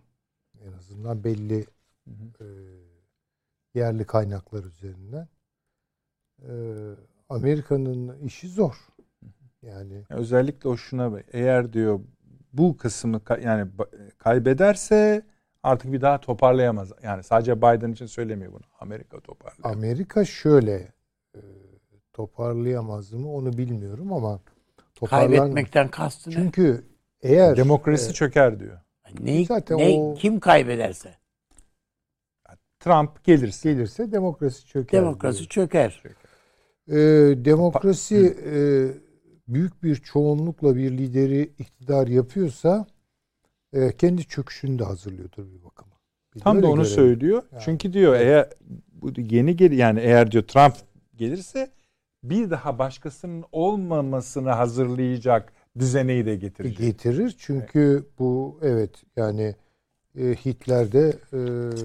[SPEAKER 3] En azından belli
[SPEAKER 1] Hı hı.
[SPEAKER 3] e, yerli kaynaklar üzerinden. E, Amerika'nın işi zor. Yani
[SPEAKER 1] özellikle o şuna. Eğer diyor bu kısmı yani kaybederse artık bir daha toparlayamaz. Yani sadece Biden için söylemiyor bunu. Amerika toparlayamaz.
[SPEAKER 3] Amerika şöyle e, toparlayamaz mı onu bilmiyorum ama Toparlar mı?
[SPEAKER 2] Kaybetmekten kastı ne?
[SPEAKER 3] Çünkü eğer
[SPEAKER 1] Demokrasi
[SPEAKER 3] e,
[SPEAKER 1] çöker diyor.
[SPEAKER 2] Neyi,
[SPEAKER 3] zaten
[SPEAKER 2] ne,
[SPEAKER 3] o-
[SPEAKER 2] kim kaybederse
[SPEAKER 1] Trump gelirse.
[SPEAKER 3] gelirse demokrasi çöker.
[SPEAKER 2] demokrasi
[SPEAKER 3] diyor.
[SPEAKER 2] çöker.
[SPEAKER 3] Ee, demokrasi e, büyük bir çoğunlukla bir lideri iktidar yapıyorsa e, kendi çöküşünü de hazırlıyordur bir bakıma. Biz
[SPEAKER 1] Tam da onu
[SPEAKER 3] görelim.
[SPEAKER 1] söylüyor.
[SPEAKER 3] Yani.
[SPEAKER 1] Çünkü diyor eğer bu yeni gel yani eğer diyor Trump gelirse bir daha başkasının olmamasını hazırlayacak düzeneyi de getirecek.
[SPEAKER 3] getirir. Çünkü bu evet yani e, Hitler de e,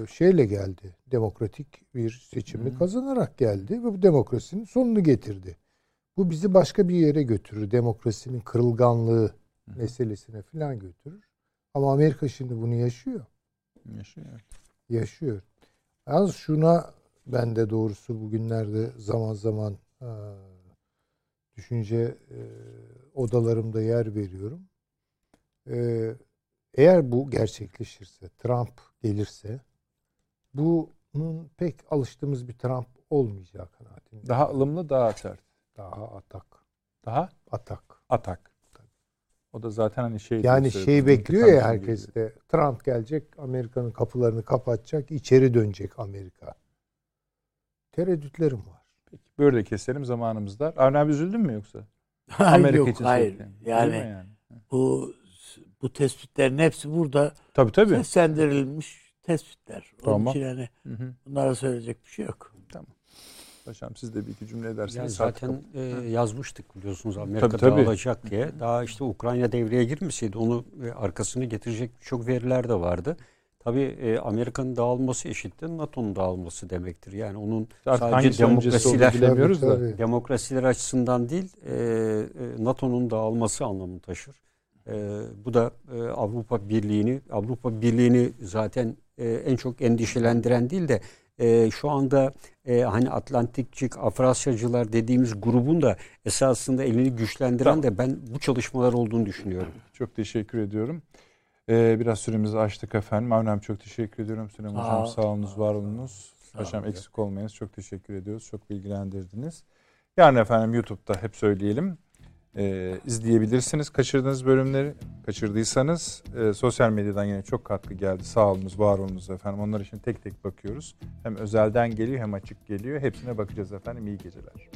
[SPEAKER 3] şeyle geldi. Demokratik bir seçimi kazanarak geldi ve bu demokrasinin sonunu getirdi. Bu bizi başka bir yere götürür. Demokrasinin kırılganlığı meselesine falan götürür. Ama Amerika şimdi bunu yaşıyor.
[SPEAKER 1] Yaşıyor.
[SPEAKER 3] Yaşıyor. Yalnız şuna ben de doğrusu bugünlerde zaman zaman e, düşünce e, odalarımda yer veriyorum. E, eğer bu gerçekleşirse, Trump gelirse bunun pek alıştığımız bir Trump olmayacağı kanaatindeyim.
[SPEAKER 1] Daha ılımlı, daha sert.
[SPEAKER 3] Daha atak.
[SPEAKER 1] Daha
[SPEAKER 3] Atak.
[SPEAKER 1] atak. O da zaten hani şey
[SPEAKER 3] Yani şey bekliyor ya
[SPEAKER 1] intikam
[SPEAKER 3] herkes de. Trump gelecek, Amerika'nın kapılarını kapatacak, içeri dönecek Amerika. Tereddütlerim var.
[SPEAKER 1] Peki, böyle de keselim zamanımız dar. Avni abi üzüldün mü yoksa?
[SPEAKER 2] Hayır yok
[SPEAKER 1] için
[SPEAKER 2] hayır. Yani,
[SPEAKER 1] yani?
[SPEAKER 2] bu bu tespitlerin hepsi burada
[SPEAKER 1] Tabii tabii.
[SPEAKER 2] seslendirilmiş tespitler. Onun
[SPEAKER 1] Tamam.
[SPEAKER 2] için yani
[SPEAKER 1] Hı hı.
[SPEAKER 2] bunlara söyleyecek bir şey yok.
[SPEAKER 1] Paşam siz de bir iki cümle ederseniz.
[SPEAKER 4] Yani zaten e, yazmıştık biliyorsunuz Amerika
[SPEAKER 1] Tabii, tabii.
[SPEAKER 4] dağılacak diye. Daha işte Ukrayna devreye girmeseydi onu e, arkasını getirecek birçok veriler de vardı. Tabii e, Amerika'nın dağılması eşittir NATO'nun dağılması demektir. Yani onun
[SPEAKER 1] Artık
[SPEAKER 4] sadece demokrasiler
[SPEAKER 1] bilemiyoruz da.
[SPEAKER 3] Tabii.
[SPEAKER 4] demokrasiler açısından değil e, e, NATO'nun dağılması anlamını taşır. E, bu da e, Avrupa Birliği'ni Avrupa Birliği'ni zaten e, en çok endişelendiren değil de e, şu anda e, hani Atlantikçik, Afrasyacılar dediğimiz grubun da esasında elini güçlendiren de ben bu çalışmalar olduğunu düşünüyorum.
[SPEAKER 1] Çok teşekkür ediyorum. Ee, biraz süremizi açtık efendim. Avni çok teşekkür ediyorum. Süleyman
[SPEAKER 2] Sağ
[SPEAKER 1] Hocam sağ olunuz, var olunuz. Paşam eksik olmayınız. Çok teşekkür ediyoruz. Çok bilgilendirdiniz. Yarın efendim YouTube'da hep söyleyelim. Ee, izleyebilirsiniz kaçırdığınız bölümleri. Kaçırdıysanız e, sosyal medyadan yine çok katkı geldi. Sağ olunuz, var olunuz efendim. Onlar için tek tek bakıyoruz. Hem özelden geliyor hem açık geliyor. Hepsine bakacağız efendim. İyi geceler.